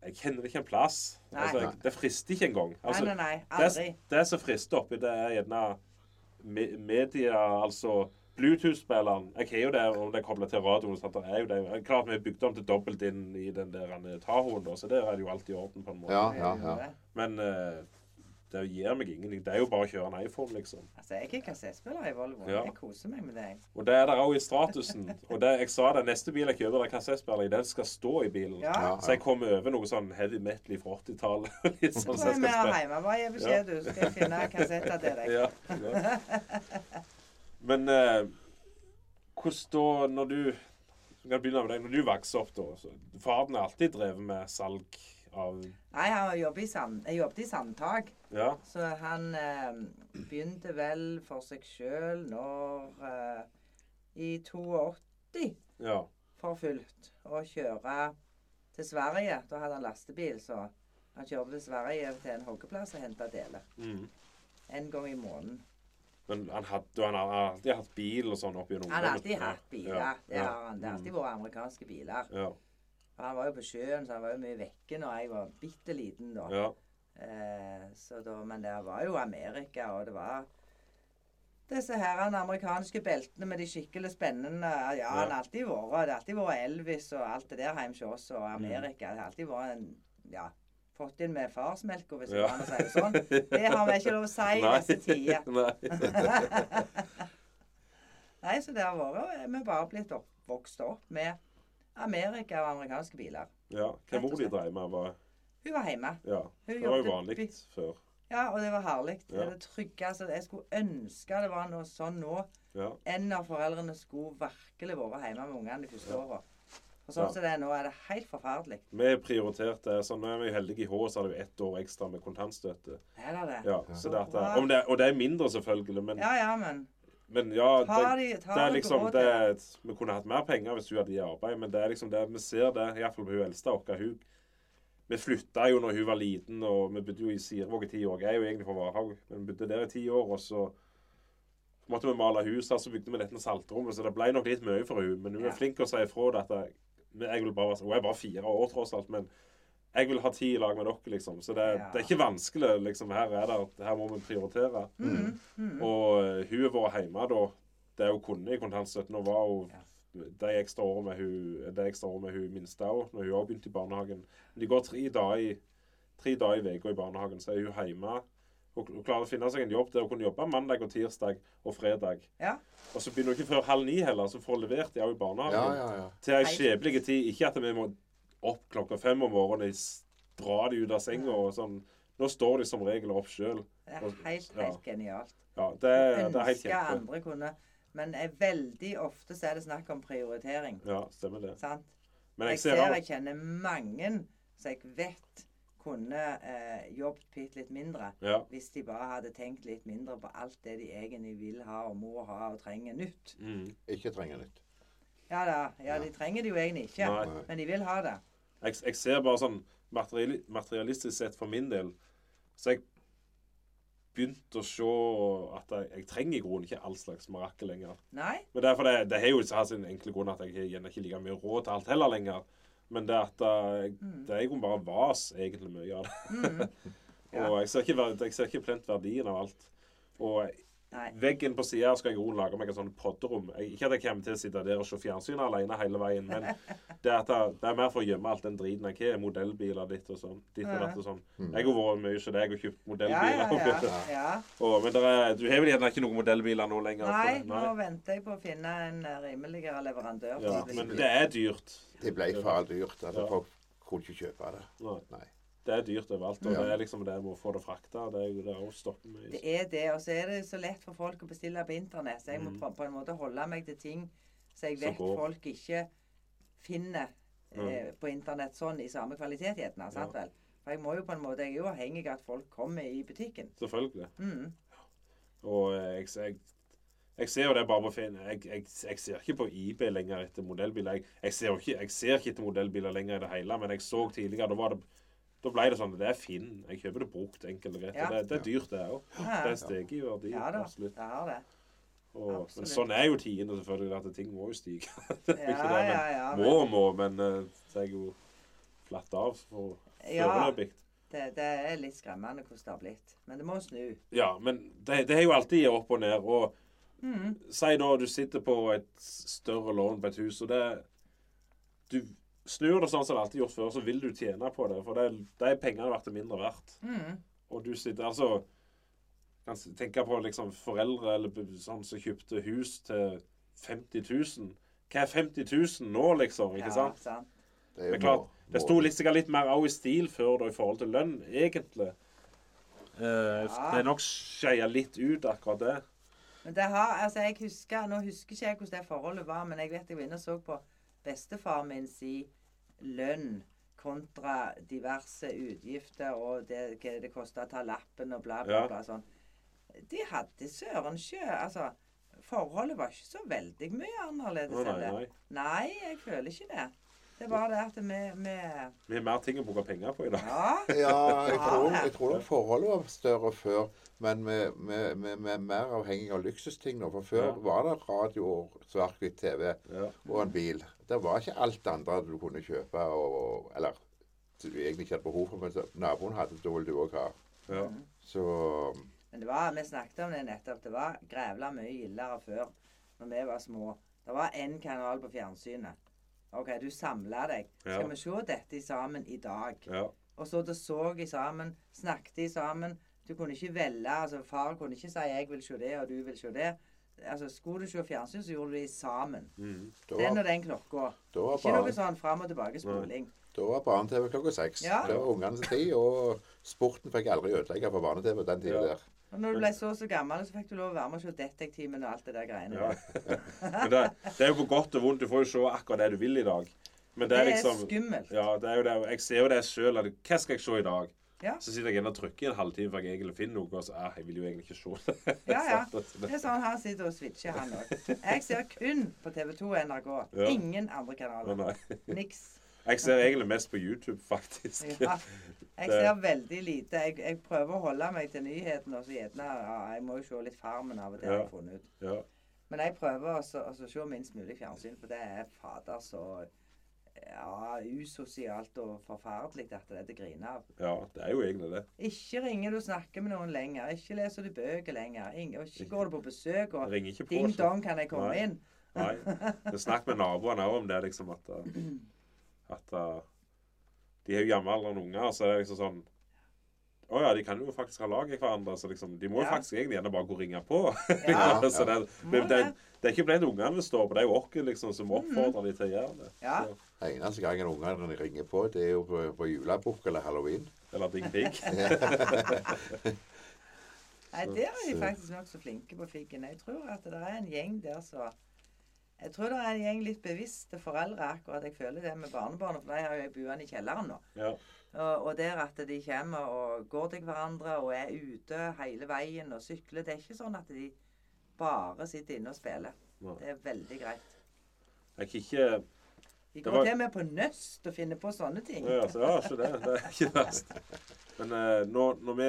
Speaker 1: Jeg kjenner ikke en plass.
Speaker 3: Nei.
Speaker 1: Altså, jeg, det frister ikke engang. Altså,
Speaker 3: nei, nei, nei. Aldri.
Speaker 1: det som frister oppi, det er gjerne media, altså Bluetooth-spilleren. Jeg har jo det om det er koblet til radioen. Sant? Det er jo det. Klart vi har bygd om til dobbelt inn i den der eh, Tahoen, så der er det jo alt i orden på en måte.
Speaker 2: Ja, ja, ja.
Speaker 1: Men eh, det gir meg ingenting. Det er jo bare å kjøre en iPhone, liksom.
Speaker 3: Altså, jeg er kassettspiller i Volvo.
Speaker 1: Ja.
Speaker 3: Jeg koser meg med det.
Speaker 1: Og det er der òg i statusen. Og det, jeg sa det, neste bil jeg kjøper, der kassettspiller i, den skal stå i bilen.
Speaker 3: Ja.
Speaker 2: Ja.
Speaker 1: Så jeg kommer over noe sånn heavy metal fra 80-tallet. *laughs* Litt
Speaker 3: Så
Speaker 1: sånn som
Speaker 3: er
Speaker 1: jeg skal spille.
Speaker 3: hjemme. Bare gi beskjed, du. Skal jeg finne kassetter til deg.
Speaker 1: Ja, ja. Men eh, hvordan da, når du jeg kan begynne med deg, Når du vokste opp, da så Faren har alltid drevet med salg av
Speaker 3: Nei, han jobber i, sand, jeg jobbet i Sandtak.
Speaker 1: Ja.
Speaker 3: Så han eh, begynte vel for seg sjøl når eh, I 82
Speaker 1: ja.
Speaker 3: for fullt å kjøre til Sverige. Da hadde han lastebil, så han kjørte til Sverige til en hoggeplass og henta deler.
Speaker 1: Mm.
Speaker 3: En gang i måneden.
Speaker 1: Men han, hadde, han har alltid hatt bil og sånn opp gjennom
Speaker 3: Han har alltid hatt biler.
Speaker 1: Ja,
Speaker 3: Det har han. Det har alltid vært amerikanske biler.
Speaker 1: Ja.
Speaker 3: Han var jo på sjøen, så han var jo mye vekke når jeg var bitte liten da.
Speaker 1: ja.
Speaker 3: Eh, så da, men der var jo Amerika, og det var disse her amerikanske beltene med de skikkelig spennende Ja, han har alltid vært Det har alltid vært Elvis og alt det der hjemme hos oss, og Amerika. Det har alltid vært en Ja, fått inn med farsmelka, hvis man
Speaker 1: Ja.
Speaker 3: går an si det sånn. Det har vi ikke lov å si i *laughs* disse tider. *laughs*
Speaker 1: Nei. *laughs*
Speaker 3: Nei, så det har vært Vi bare blitt opp, vokst opp med Amerika og amerikanske biler.
Speaker 1: Ja. Hva mor di drev med, var
Speaker 3: Hun var hjemme.
Speaker 1: Ja.
Speaker 3: Hun
Speaker 1: Det var jo vanlig før.
Speaker 3: Ja, og det var herlig.
Speaker 1: Ja.
Speaker 3: det tryggeste. Jeg skulle ønske det var noe sånn nå.
Speaker 1: Ja.
Speaker 3: En av foreldrene skulle virkelig vært hjemme med ungene de første
Speaker 1: Ja.
Speaker 3: åra. Og sånn
Speaker 1: Ja.
Speaker 3: som det er nå, er det helt forferdelig.
Speaker 1: Vi prioriterte sånn, Nå er vi heldige i Hå, så hadde vi ett år ekstra med kontantstøtte.
Speaker 3: Er det det?
Speaker 1: Ja, så det om det, og det er mindre, selvfølgelig, men
Speaker 3: Ja, ja, men
Speaker 1: Men ja, det,
Speaker 3: de,
Speaker 1: det er liksom det. Vi kunne hatt mer penger hvis hun hadde i arbeid, men det er liksom det vi ser det, iallfall på hun eldste vår. Vi flytta jo når hun var liten, og vi bodde jo i Sirevåg i ti år. Jeg er jo egentlig fra Varhaug, men vi bodde der i ti år, og så måtte vi male hus her, så bygde vi dette saltrommet, så det ble nok litt mye for hun, Men hun er
Speaker 3: Ja.
Speaker 1: flink til å si ifra at jeg, jeg bare, Hun er bare fire år, tross alt, men jeg vil ha tid i lag med dere, liksom. Så det,
Speaker 3: Ja.
Speaker 1: det er ikke vanskelig. liksom, Her er det, her må vi prioritere.
Speaker 3: Mm, mm.
Speaker 1: Og eh, hun har vært hjemme da det hun kunne i kontantstøtten. Og var jo de ekstra årene med hun, de ekstra året med hun minste òg, når hun òg begynte i barnehagen. Men de går tre dager i tre dager i uka i barnehagen, så er hun hjemme. Og og klarer å finne seg en jobb der hun kunne jobbe mandag og tirsdag og fredag.
Speaker 3: Ja.
Speaker 1: Og så begynner hun ikke før halv ni heller, så får hun levert de òg i barnehagen.
Speaker 2: Ja, ja, ja.
Speaker 1: Til ei skjebnelig tid. Ikke at vi må opp klokka fem om morgenen, s- drar de ut av senga og sånn. Nå står de som regel opp sjøl.
Speaker 3: Det er helt,
Speaker 1: Ja.
Speaker 3: helt genialt.
Speaker 1: Ja, det, er- det er helt kjempe.
Speaker 3: andre kunne Men er veldig ofte så er det snakk om prioritering.
Speaker 1: Ja, stemmer det.
Speaker 3: Sant?
Speaker 1: Men
Speaker 3: Jeg
Speaker 1: jeg
Speaker 3: ser
Speaker 1: ser
Speaker 3: jeg kjenner mange som jeg vet kunne eh, jobbet bitte litt mindre.
Speaker 1: Ja.
Speaker 3: Hvis de bare hadde tenkt litt mindre på alt det de egentlig vil ha og må ha og trenger nytt.
Speaker 1: Mm.
Speaker 2: Ikke trenger nytt.
Speaker 3: Ja da, ja, de trenger det jo egentlig ikke,
Speaker 1: Nei.
Speaker 3: Men de vil ha det.
Speaker 1: Jeg, jeg ser bare sånn materiali materialistisk sett for min del Så jeg begynte å se at jeg, jeg trenger i grunnen ikke all slags marakel lenger.
Speaker 3: Nei?
Speaker 1: Men derfor det, det har jo sin enkle grunn at jeg gjerne ikke like mye råd til alt heller lenger. Men det at jeg,
Speaker 3: Mm.
Speaker 1: det er jo bare vas, egentlig, mye av det.
Speaker 3: Mm. Ja. *laughs*
Speaker 1: Og jeg ser ikke, jeg ser ikke plent verdien av alt. Og
Speaker 3: Nei.
Speaker 1: veggen på sida skal jeg jo lage meg et sånt podderom. Ikke at jeg kommer til å sitte der og se fjernsyn alene hele veien, men *laughs* det, er at det, det er mer for å gjemme alt den driten Hva er Modellbiler ditt og sånn. Ditt og datt og sånn.
Speaker 2: Mm.
Speaker 1: Jeg har vært mye hos deg og kjøpt modellbiler.
Speaker 3: ja, ja. ja. *laughs*
Speaker 1: Og, men der er, du har vel gjerne ikke noen modellbiler nå lenger?
Speaker 3: Nei,
Speaker 1: nei,
Speaker 3: nå venter jeg på å finne en eh, rimeligere leverandør.
Speaker 1: Ja, men det er dyrt.
Speaker 2: Det ble for dyrt. Altså,
Speaker 1: Ja.
Speaker 2: Folk kunne ikke kjøpe det.
Speaker 1: Nei. Det er dyrt overalt. Og
Speaker 2: Ja.
Speaker 1: det er liksom det med å få det frakta. Det er jo det å stoppe meg.
Speaker 3: Det er det, og så er det så lett for folk å bestille på internett. Så jeg må
Speaker 1: Mm.
Speaker 3: på, en måte holde meg til ting så jeg vet folk ikke finner eh, på internett sånn i samme kvalitet gjerne. sant vel? For jeg må jo på en måte, jeg er jo avhengig av at folk kommer i butikken.
Speaker 1: Selvfølgelig.
Speaker 3: Mm.
Speaker 1: Og eh, jeg, jeg, jeg ser jo det bare på Finn. Jeg, jeg, ser ikke på eBay lenger etter modellbiler. Jeg, jeg, ser ikke, jeg ser ikke etter modellbiler lenger i det hele, men jeg så tidligere Da, var det, da ble det sånn Det er Finn. Jeg kjøper det brukt, enkelt og greit.
Speaker 3: Ja.
Speaker 1: Det, det er dyrt, det òg. Det steget i verdi.
Speaker 3: ja da,
Speaker 1: absolutt.
Speaker 3: det er det.
Speaker 1: Og, men sånn er jo tidene, selvfølgelig. At ting må jo stige. *laughs* Det er
Speaker 3: Ja,
Speaker 1: ikke det, men
Speaker 3: ja, ja.
Speaker 1: Må og må, men eh, det er jo flatt av for
Speaker 3: ja
Speaker 1: foreløpig.
Speaker 3: det, det er litt skremmende hvordan det har blitt. Men det må snu.
Speaker 1: Ja, men det, det er jo alltid opp og ned. Og
Speaker 3: Mm.
Speaker 1: si da du sitter på et større lån på et hus, og det Du snur det sånn som det alltid gjort før, så vil du tjene på det. For det, de er pengene verdt mindre verdt.
Speaker 3: Mm.
Speaker 1: Og du sitter altså kan tenke på liksom foreldre eller sånn som kjøpte hus til 50 000. Hva er 50 000 nå, liksom? Ikke
Speaker 3: Ja,
Speaker 1: sant?
Speaker 3: sant.
Speaker 2: Det, er jo
Speaker 1: klart, det sto litt, sikkert litt mer av i stil før da, i forhold til lønn, egentlig. Uh,
Speaker 3: Ja.
Speaker 1: Det er nok skeia litt ut, akkurat det.
Speaker 3: Men det har, altså jeg husker, Nå husker ikke jeg hvordan det forholdet var, men jeg vet jeg var inne og så på bestefar min si lønn kontra diverse utgifter og det, hva det koster å ta lappen og bla, bla, bla. sånn. De hadde søren sjø Altså, forholdet var ikke så veldig mye annerledes enn det.
Speaker 1: Nei,
Speaker 3: jeg føler ikke det. Det er bare det at vi, vi
Speaker 1: har mer ting å bruke penger på i dag.
Speaker 3: Ja.
Speaker 2: Ja, jeg tror,
Speaker 3: det.
Speaker 2: jeg tror nok forholdet var større før. Men vi er mer avhengig av luksusting nå. For før
Speaker 1: Ja.
Speaker 2: var det radio og svart-hvitt TV
Speaker 1: Ja.
Speaker 2: og en bil. Det var ikke alt det andre du kunne kjøpe. Og, og, eller du egentlig ikke hadde behov for, men naboen hadde, da ville du òg ha.
Speaker 1: Ja.
Speaker 2: Så
Speaker 3: Men det var, vi snakket om det nettopp. Det var grævla mye gildere før, når vi var små. Det var én kanal på fjernsynet. OK, du samla deg. Skal
Speaker 1: Ja.
Speaker 3: vi se dette sammen i dag?
Speaker 1: ja.
Speaker 3: Og så så i sammen, snakket i sammen. Du kunne ikke velge. altså Far kunne ikke si 'jeg vil se det', og 'du vil se det'. Altså, Skulle du se fjernsyn, så gjorde du det sammen.
Speaker 1: Mm.
Speaker 3: Den og den klokka. Ikke noe sånn fram og tilbake spoling.
Speaker 2: da var barne-TV klokka seks.
Speaker 3: Ja.
Speaker 2: Det var ungene sin tid. Og sporten fikk aldri ødelegge for barne-TV den tida
Speaker 1: Ja.
Speaker 2: der.
Speaker 3: Og når du ble så og så gammel, så fikk du lov å være med og se Detektimen og alt det der greiene.
Speaker 1: ja. Men det, det er jo på godt og vondt. Du får jo se akkurat det du vil i dag. Men det
Speaker 3: Det
Speaker 1: er
Speaker 3: er
Speaker 1: liksom
Speaker 3: skummelt.
Speaker 1: Ja, det er jo det. Jeg ser jo det sjøl. Hva skal jeg se i dag?
Speaker 3: Ja.
Speaker 1: Så sitter jeg og trykker en halvtime for jeg egentlig finner noe, og så ah, jeg vil jo egentlig ikke se det.
Speaker 3: Ja, ja. *laughs* Det
Speaker 1: det-
Speaker 3: er sånn han sitter og switcher, han òg. Jeg ser kun på TV2 og NRK.
Speaker 1: Ja.
Speaker 3: Ingen andre kanaler. Niks.
Speaker 1: Jeg ser egentlig mest på YouTube, faktisk.
Speaker 3: Ja. Jeg ser veldig lite. Jeg, jeg prøver å holde meg til nyhetene, og så gjerne Jeg må jo se litt Farmen av og til, har jeg funnet ut.
Speaker 1: Ja.
Speaker 3: Men jeg prøver også å se minst mulig fjernsyn, for det er fader så ja, usosialt og forferdelig at det er til å grine av.
Speaker 1: ja, det er jo egentlig det.
Speaker 3: Ikke ringer du og snakker med noen lenger. Ikke leser du bøker lenger. Ingen, og ikke går du på besøk og
Speaker 1: ikke på.
Speaker 3: Ding dong, kan jeg komme
Speaker 1: Nei.
Speaker 3: inn?
Speaker 1: Nei. Snakk med naboene òg om det, liksom at, *clears throat* at De er jo jevnaldrende unger, så det er liksom sånn Å ja, de kan jo faktisk ha lag i hverandre, så liksom De må jo
Speaker 3: Ja.
Speaker 1: faktisk egentlig gjerne bare gå og ringe på.
Speaker 3: Ja. *laughs*
Speaker 1: så det, det,
Speaker 3: det.
Speaker 1: det er ikke blant ungene det står på, det er jo oss liksom, som oppfordrer de til å gjøre det.
Speaker 3: Ja.
Speaker 1: Den
Speaker 2: Eneste gangen ungene ringer på, det er jo på, på julebukk eller halloween.
Speaker 1: eller Ding Pig. *laughs*
Speaker 3: Nei, der er de
Speaker 2: så-
Speaker 3: faktisk nokså flinke på figgen. Jeg tror at det er en gjeng der så Jeg tror det er en gjeng litt bevisste foreldre akkurat. Jeg føler det med barnebarna, for de har jo buene i kjelleren nå.
Speaker 1: Ja.
Speaker 3: Og, og der at de kommer og går til hverandre og er ute hele veien og sykler. Det er ikke sånn at de bare sitter inne og spiller.
Speaker 1: Ja.
Speaker 3: Det er veldig greit.
Speaker 1: Jeg kan ikke
Speaker 3: De går
Speaker 1: var-
Speaker 3: til med på nøst og finner på sånne ting.
Speaker 1: Ja, så, ja, ikke det. Det er ikke verst. Men uh, når, når vi,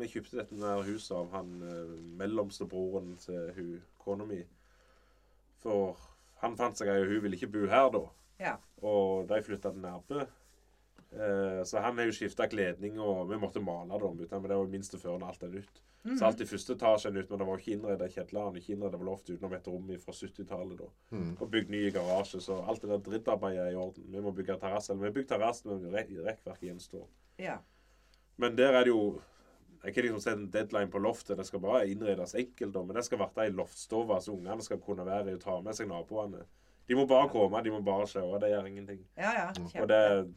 Speaker 1: vi kjøpte dette huset av han uh, mellomste broren til hun, kona mi For han fant seg ei, og hun ville ikke bo her da.
Speaker 3: Ja.
Speaker 1: Og de flytta til Nærbø. Eh, så han har jo skifta kledning, og vi måtte male det om. Men det var jo minst før når alt er nytt.
Speaker 3: Mhm.
Speaker 1: Så alt i første etasje er nytt, men det var ikke innreda kjelleren. Ikke innreda loft utenom et rom fra 70-tallet. da.
Speaker 2: Mm.
Speaker 1: Og bygd ny garasje, så alt det der drittarbeidet er i orden. Vi må bygge terrasse. Eller vi har bygd terrasse, men re- rekkverket gjenstår.
Speaker 3: ja.
Speaker 1: Men der er det jo Jeg kan liksom sette en deadline på loftet. Det skal bare innredes enkelt. Men det skal være ei loftstove, så ungene skal kunne være i og ta med seg naboene. De må bare komme, de må bare se. og Det gjør ingenting.
Speaker 3: Ja, ja.
Speaker 1: Og
Speaker 3: Kjempe.
Speaker 1: det,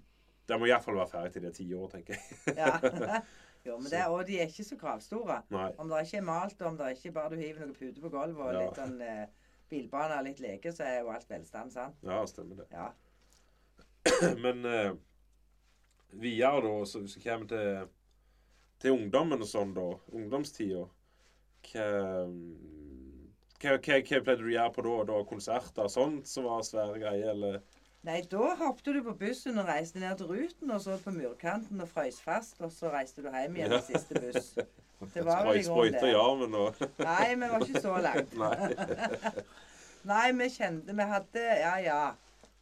Speaker 1: det må iallfall være ferdig til de er ti år, tenker jeg.
Speaker 3: Ja. *laughs* Jo, men det, og de er ikke så kravstore.
Speaker 1: Nei.
Speaker 3: Om det ikke er malt, og om det ikke bare du hiver noen puter på gulvet og
Speaker 1: Ja.
Speaker 3: litt sånn eh, bilbane og litt leke, så er jo alt velstand, sant?
Speaker 1: Ja, stemmer det.
Speaker 3: Ja. *clears throat*
Speaker 1: Men eh, videre, da, så hvis vi kommer til, til ungdommen og sånn, da. Ungdomstida. Hva, hva, hva, hva pleide du å gjøre på da? da konserter sånt som var svære greier, eller?
Speaker 3: Nei, da hoppet du på bussen og reiste ned til Ruten og så på murkanten og frøs fast, og så reiste du hjem igjen
Speaker 1: Ja.
Speaker 3: siste buss. *laughs* Det var vel i grunnen det.
Speaker 1: armen og *laughs*
Speaker 3: Nei, vi var ikke så langt.
Speaker 1: Nei. *laughs*
Speaker 3: Nei, vi kjente Vi hadde Ja, ja.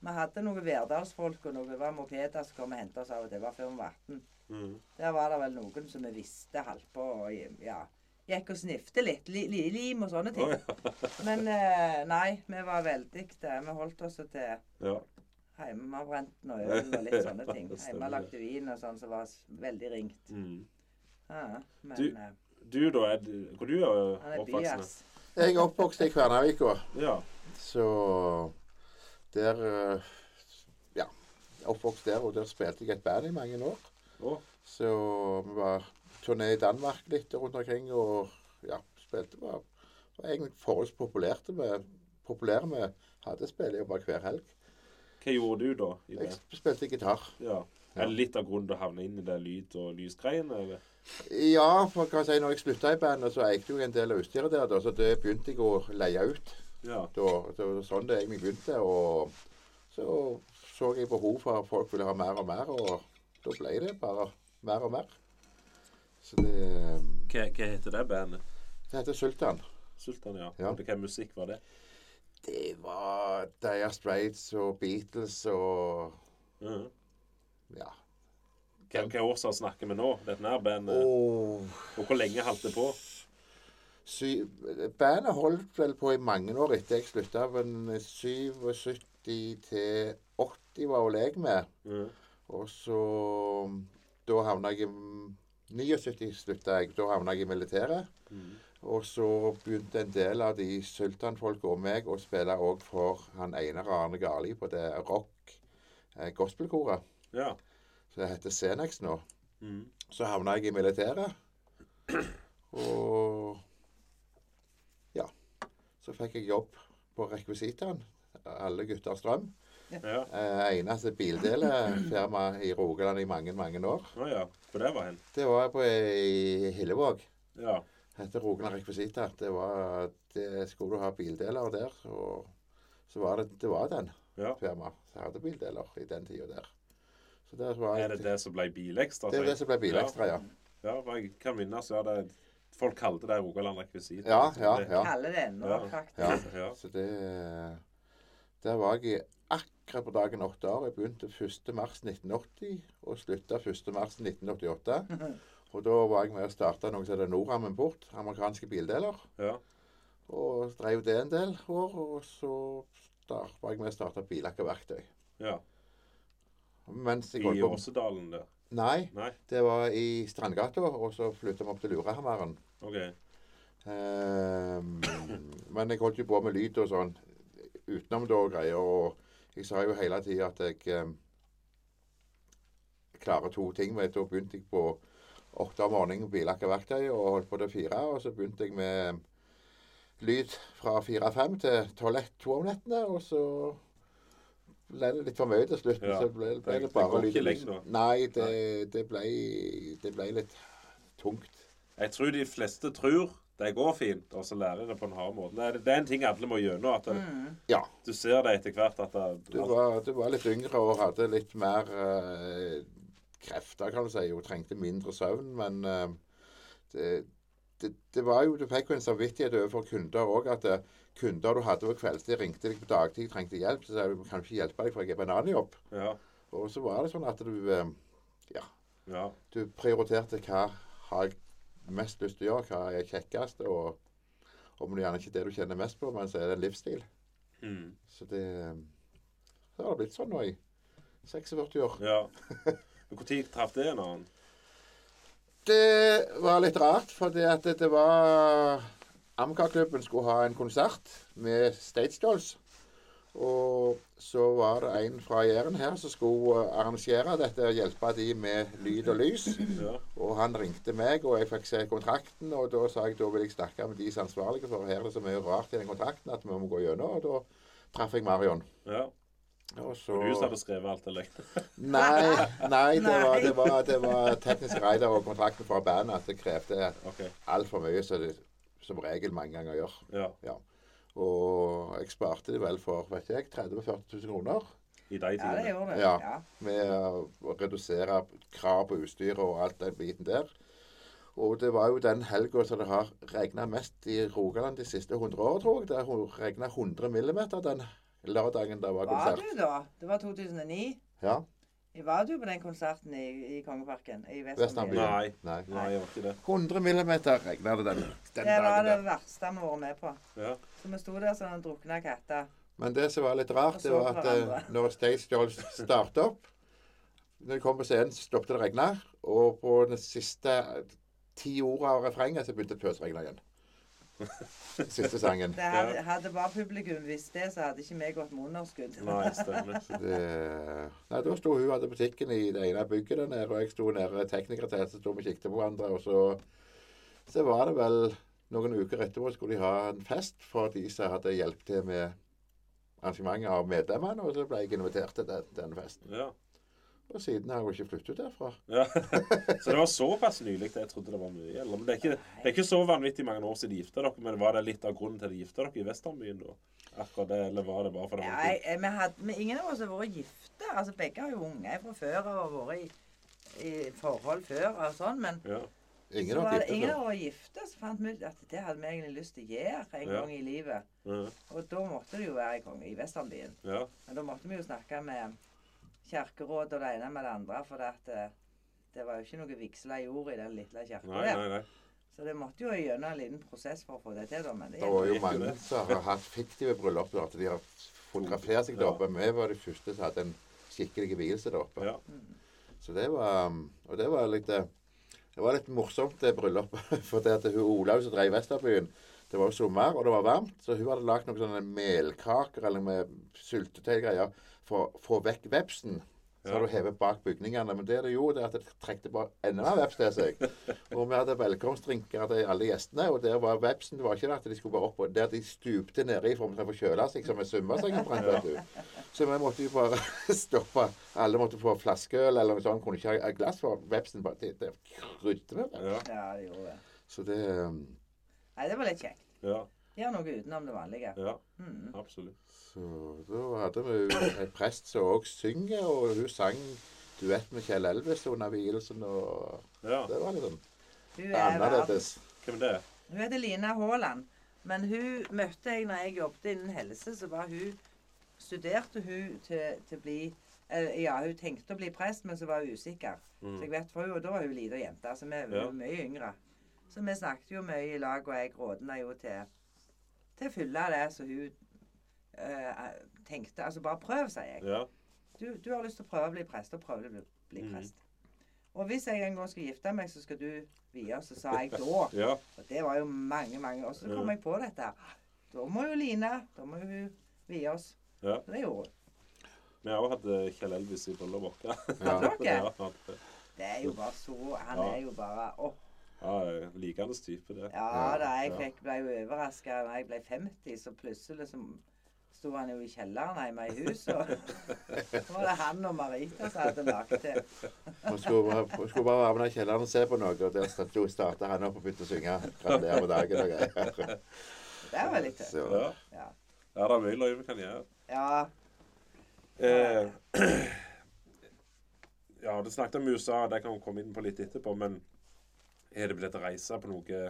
Speaker 3: Vi hadde noen hverdagsfolk og noen mopeder som kom og hentet oss av og til. Det var før vi var 18.
Speaker 1: Mm.
Speaker 3: Der var det vel noen som vi visste holdt på og ja, gikk og snifte litt. Li, li, lim og sånne ting.
Speaker 1: Oh, ja. *laughs*
Speaker 3: Men eh, nei, vi var veldig det. Vi holdt oss til
Speaker 1: ja.
Speaker 3: hjemmebrenten og øl og litt sånne ting. *laughs*
Speaker 1: Ja, stemmer
Speaker 3: vin og sånn som var veldig ringt.
Speaker 1: Mm.
Speaker 3: Ja, men
Speaker 1: Du-
Speaker 3: eh,
Speaker 1: Du, da? Er du, hvor du er
Speaker 3: oppvokst? er
Speaker 1: oppvoksen?
Speaker 2: Jeg er oppvokst i Kvernavika,
Speaker 1: Ja.
Speaker 2: så der eh, Ja. Oppvokst der, og der spilte jeg et band i mange år. Så vi var turné i Danmark litt rundt omkring, og ja, spilte var, var egentlig forholdsvis populære med, populære med hadde spillejobber hver helg.
Speaker 1: hva gjorde du da? i
Speaker 2: Jeg spilte gitar.
Speaker 1: Ja. Er det litt av grunnen til å havne inn i det lyd- og lysgreiene? eller?
Speaker 2: Ja, for kan jeg si, når jeg slutta i bandet, så eide jeg en del av utstyret der, da, så det begynte jeg å leie ut.
Speaker 1: Ja.
Speaker 2: Da, det var sånn det egentlig begynte. Og så så jeg behov for at folk ville ha mer og mer, og da ble det bare mer og mer. Så det,
Speaker 1: Hva, hva heter det bandet?
Speaker 2: det heter Sultan.
Speaker 1: Sultan, ja.
Speaker 2: Ja.
Speaker 1: Hva musikk var det?
Speaker 2: Det var Dire Straits og Beatles og
Speaker 1: Mhm.
Speaker 2: ja.
Speaker 1: Hva, hva årsak snakker vi nå? Dette her bandet?
Speaker 2: Og
Speaker 1: Og hvor lenge holdt det på?
Speaker 2: sy, bandet holdt vel på i mange år etter jeg slutta. Men 77 til 80 var vel jeg med.
Speaker 1: Mhm.
Speaker 2: Og så Da havna jeg i 79 slutta jeg. Da havna jeg i militæret.
Speaker 1: Mm.
Speaker 2: Og så begynte en del av de sultanfolka og meg å spille òg for han Einar Arne Garli på det rock eh, gospelkoret.
Speaker 1: Ja.
Speaker 2: Så det heter Senex nå.
Speaker 1: Mm.
Speaker 2: Så havna jeg i militæret. Og ja. Så fikk jeg jobb på rekvisitaen. Alle gutter strøm.
Speaker 1: Ja.
Speaker 2: Eh, eneste bildelefirma i Rogaland i mange, mange år.
Speaker 1: Å ja. For det var hen.
Speaker 2: Det var på i Hillevåg.
Speaker 1: Ja.
Speaker 2: heter Rogaland Rekvisita. Det var det Skulle du ha bildeler der, så, så var det, det var den
Speaker 1: ja.
Speaker 2: firmaet som hadde bildeler i den tida der. Var
Speaker 1: Er det det som ble bilekstra?
Speaker 2: det, er det som ble bilekstra, ja.
Speaker 1: Ja, for jeg kan minnes ja, det Folk kalte det Rogaland rekvisit.
Speaker 2: Ja, ja, ja.
Speaker 3: Kaller det ennå,
Speaker 1: Ja.
Speaker 3: faktisk.
Speaker 2: Ja.
Speaker 1: ja.
Speaker 2: Så det Der var jeg i akkurat på dagen åtte år. Jeg begynte 1. mars 1980 og slutta 1. mars 1988. *laughs* Og da var jeg med å starte noe som heter Noram Import, amerikanske bildeler.
Speaker 1: ja.
Speaker 2: Og drev det en del år. Og så var jeg med å starte billakker verktøy.
Speaker 1: ja. I Åsedalen der.
Speaker 2: Nei,
Speaker 1: Nei?
Speaker 2: det var i Strandgata, og så flytta vi opp til Lurahammeren.
Speaker 1: Okay.
Speaker 2: Um, men jeg holdt jo på med lyd og sånn utenom da og greier. Og jeg sa jo hele tida at jeg eh, klarer to ting. Men da begynte jeg på åtte om morgenen billakke verktøy og holdt på til fire. Og så begynte jeg med lyd fra fire-fem til tolv-ett to om nettene. Og så ble det litt for mye til slutt.
Speaker 1: Ja.
Speaker 2: Så ble, ble
Speaker 1: Det-
Speaker 2: det
Speaker 1: det
Speaker 2: bare lyd.
Speaker 1: lenger.
Speaker 2: Nei, det, det, ble, det ble litt tungt.
Speaker 1: Jeg tror de fleste tror det går fint, og så lærer det på en hard måte. Det er, det er en ting alle må gjennom. At det,
Speaker 3: Mm.
Speaker 2: Ja.
Speaker 1: du ser det etter hvert at det,
Speaker 2: Du var, du var litt yngre og hadde litt mer uh, krefter, kan du si, og trengte mindre søvn. Men uh, det, det, det var jo, Du fikk jo en samvittighet overfor kunder òg. At uh, kunder du hadde på kveldstid, ringte deg på dagtid trengte hjelp. Så sa du kan ikke hjelpe deg, for jeg er på en annen jobb.
Speaker 1: Ja.
Speaker 2: Og så var det sånn at du ja,
Speaker 1: Ja.
Speaker 2: du prioriterte hva har jeg mest lyst til å gjøre, hva er kjekkest. Og om det gjerne ikke er det du kjenner mest på, men så er det en livsstil.
Speaker 1: Mm.
Speaker 2: Så det så har det blitt sånn nå i 46 år.
Speaker 1: ja. Men Når traff det en annen?
Speaker 2: Det var litt rart, fordi at det, det var Amcar-klubben skulle ha en konsert med Stage Dolls. Og så var det en fra Jæren her som skulle arrangere dette, og hjelpe de med lyd og lys.
Speaker 1: Ja.
Speaker 2: Og han ringte meg, og jeg fikk se kontrakten. Og da sa jeg da vil jeg snakke med de som er ansvarlige, for her er det så mye rart i den kontrakten at vi må gå gjennom. Og da traff jeg Marion.
Speaker 1: ja.
Speaker 2: Og så
Speaker 1: du som hadde skrevet alt, eller? *laughs*
Speaker 2: Nei, nei, det var, det var, det var teknisk rider og kontrakten fra bandet at det krevde
Speaker 1: okay.
Speaker 2: altfor mye, som det som regel mange ganger gjør.
Speaker 1: Ja.
Speaker 2: Og jeg sparte det vel for vet jeg, 30 000-40 000 kroner
Speaker 1: I de
Speaker 3: Ja, det gjorde det.
Speaker 2: Ja.
Speaker 3: Ja.
Speaker 2: med å redusere krav på utstyret og alt den biten der. Og det var jo den helga som det har regna mest i Rogaland de siste 100 årene, tror jeg. Det hun regna 100 millimeter den lørdagen det var konsert.
Speaker 3: Var du da? Det var 2009.
Speaker 2: Ja,
Speaker 3: Var du på den konserten i, i Kongeparken? I Vestlandbyen?
Speaker 1: Nei.
Speaker 2: Nei.
Speaker 1: Nei, jeg var ikke det.
Speaker 2: 100 millimeter regna det den, den
Speaker 3: Det var
Speaker 2: dagen
Speaker 3: det verste vi har vært med på.
Speaker 1: Ja.
Speaker 3: Så vi sto der som en drukna katter.
Speaker 2: Men det som var litt rart, det var at eh, når Stage Dolls startet opp Når de kom på scenen, så stoppet det å regne. Og på den siste ti ordene av refrenget så begynte det å pøsregne igjen. *laughs* Siste sangen.
Speaker 3: Det hadde, hadde bare publikum visst det, så hadde ikke vi gått med underskudd.
Speaker 1: Nei, stemmer. *laughs*
Speaker 2: Det, nei, da sto hun hadde butikken i det ene bygget der nede, og jeg sto nede teknikere teknikertelt, så sto vi og kikket på hverandre. Og så, så var det vel noen uker etterpå skulle de ha en fest for de som hadde hjulpet til med arrangementet av medlemmene, og så ble jeg invitert til den, den festen.
Speaker 1: Ja.
Speaker 2: Og siden har jeg jo ikke flyttet derfra.
Speaker 1: ja. *laughs* Så det var såpass nylig jeg trodde det var mye. Eller, men det er, ikke, det er ikke så vanvittig mange år siden de gifta dere. Men var det litt av grunnen til at de gifta dere i Vesternbyen da? Akkurat det, eller var det bare for det
Speaker 3: Ja,
Speaker 1: var
Speaker 3: jeg, jeg- vi hadde, men ingen av oss har vært gifte. Altså, begge har jo unger fra før og har vært i, i forhold før og sånn. Men
Speaker 1: Ja.
Speaker 2: Ingen
Speaker 3: så var det ingen av oss gifte, så fant vi ut at det hadde vi egentlig lyst til å gjøre en
Speaker 1: Ja.
Speaker 3: gang i livet.
Speaker 1: Ja.
Speaker 3: Og da måtte det jo være i, gang i Vesternbyen.
Speaker 1: ja.
Speaker 3: Men da måtte vi jo snakke med kirkeråd og det ene med det andre, for det, at, eh, det var jo ikke noe vigsla jord i den lille kirka der. Så det måtte jo gjennom en liten prosess for å få det til, da. Men det
Speaker 2: Det var jo mange som har hatt fiktive bryllup. da, At de har fotografert seg der oppe. Vi var de første som hadde en skikkelig vielse der oppe.
Speaker 1: Ja.
Speaker 2: Så det var Og det var litt eh, Det var litt morsomt, det bryllupet. *laughs* For det at hun Olaug som drev Vesterbyen Det var jo sommer, og det var varmt, så hun hadde lagd noen sånne melkaker eller med syltetøygreier for å få vekk vepsen. Så har du hevet bak bygningene. Men det det gjorde, det at det trekte bare enda mer veps til seg. Og vi hadde velkomstdrinker til alle gjestene, og der var vepsen Det var ikke det at de skulle bare opp og Der de stupte nedi for å forkjøle seg som en svømmebasseng omtrent, vet du. Så vi måtte jo bare *laughs* stoppe. Alle måtte få flaskeøl eller noe sånt. Kunne ikke ha glass for vepsen. bare Det, det krydde med det.
Speaker 1: Ja.
Speaker 3: Ja, det gjorde det.
Speaker 2: Så det um,
Speaker 3: Nei, det var litt kjekt.
Speaker 1: Ja.
Speaker 3: Gjør noe utenom det vanlige.
Speaker 1: ja.
Speaker 3: Mm.
Speaker 1: Absolutt.
Speaker 2: Så da hadde vi en prest som òg synger, og hun sang duett med Kjell Elvis under vielsen, og
Speaker 1: Ja.
Speaker 2: det var
Speaker 3: verden.
Speaker 2: annerledes.
Speaker 1: Hvem er det?
Speaker 3: Hun heter Lina Haaland. Men hun møtte jeg når jeg jobbet innen helse, så var hun Studerte hun til, til bli eh, Ja, hun tenkte å bli prest, men så var hun usikker. Så jeg vet, for hun, Da var hun lita jente, så vi var
Speaker 1: Mm. Ja.
Speaker 3: mye yngre. Så vi snakket jo mye i lag, og jeg rådna jo til, til å fylle det som hun eh, tenkte Altså, bare prøv, sier jeg.
Speaker 1: Ja.
Speaker 3: Du, du har lyst til å prøve å bli prest, og prøve å bli, bli
Speaker 1: Mm.
Speaker 3: prest. Og hvis jeg en gang skal gifte meg, så skal du vie oss, så sa jeg *laughs* da.
Speaker 1: ja.
Speaker 3: Og det var jo mange, mange Og Så kom jeg på dette. Da må jo Line Da må hun vie oss.
Speaker 1: Ja.
Speaker 3: Så det gjorde hun.
Speaker 1: Vi har òg hatt eh, Kjell Elvis i bryllupet vårt. *laughs* Ja.
Speaker 2: Ja.
Speaker 3: Dere? Det er jo bare så Han
Speaker 1: Ja.
Speaker 3: er jo bare Å,
Speaker 1: ja, likende type, det.
Speaker 3: ja da. Jeg
Speaker 1: ja.
Speaker 3: fikk, ble jo overraska da jeg ble 50, så plutselig så sto han jo i kjelleren hjemme i huset. Og så var det han og Marita som hadde lagd det.
Speaker 2: Hun skulle, skulle bare være med i kjelleren og se på noe, og der starta han opp og begynte å synge. Gratulerer med dagen og greier.
Speaker 3: Det var litt tøft.
Speaker 1: Ja.
Speaker 3: Ja.
Speaker 1: ja, det er mye løye vi kan gjøre.
Speaker 3: ja.
Speaker 1: Eh, *clears throat* ja, du snakket om USA, det kan vi komme inn på litt etterpå, men er det blitt reise på noe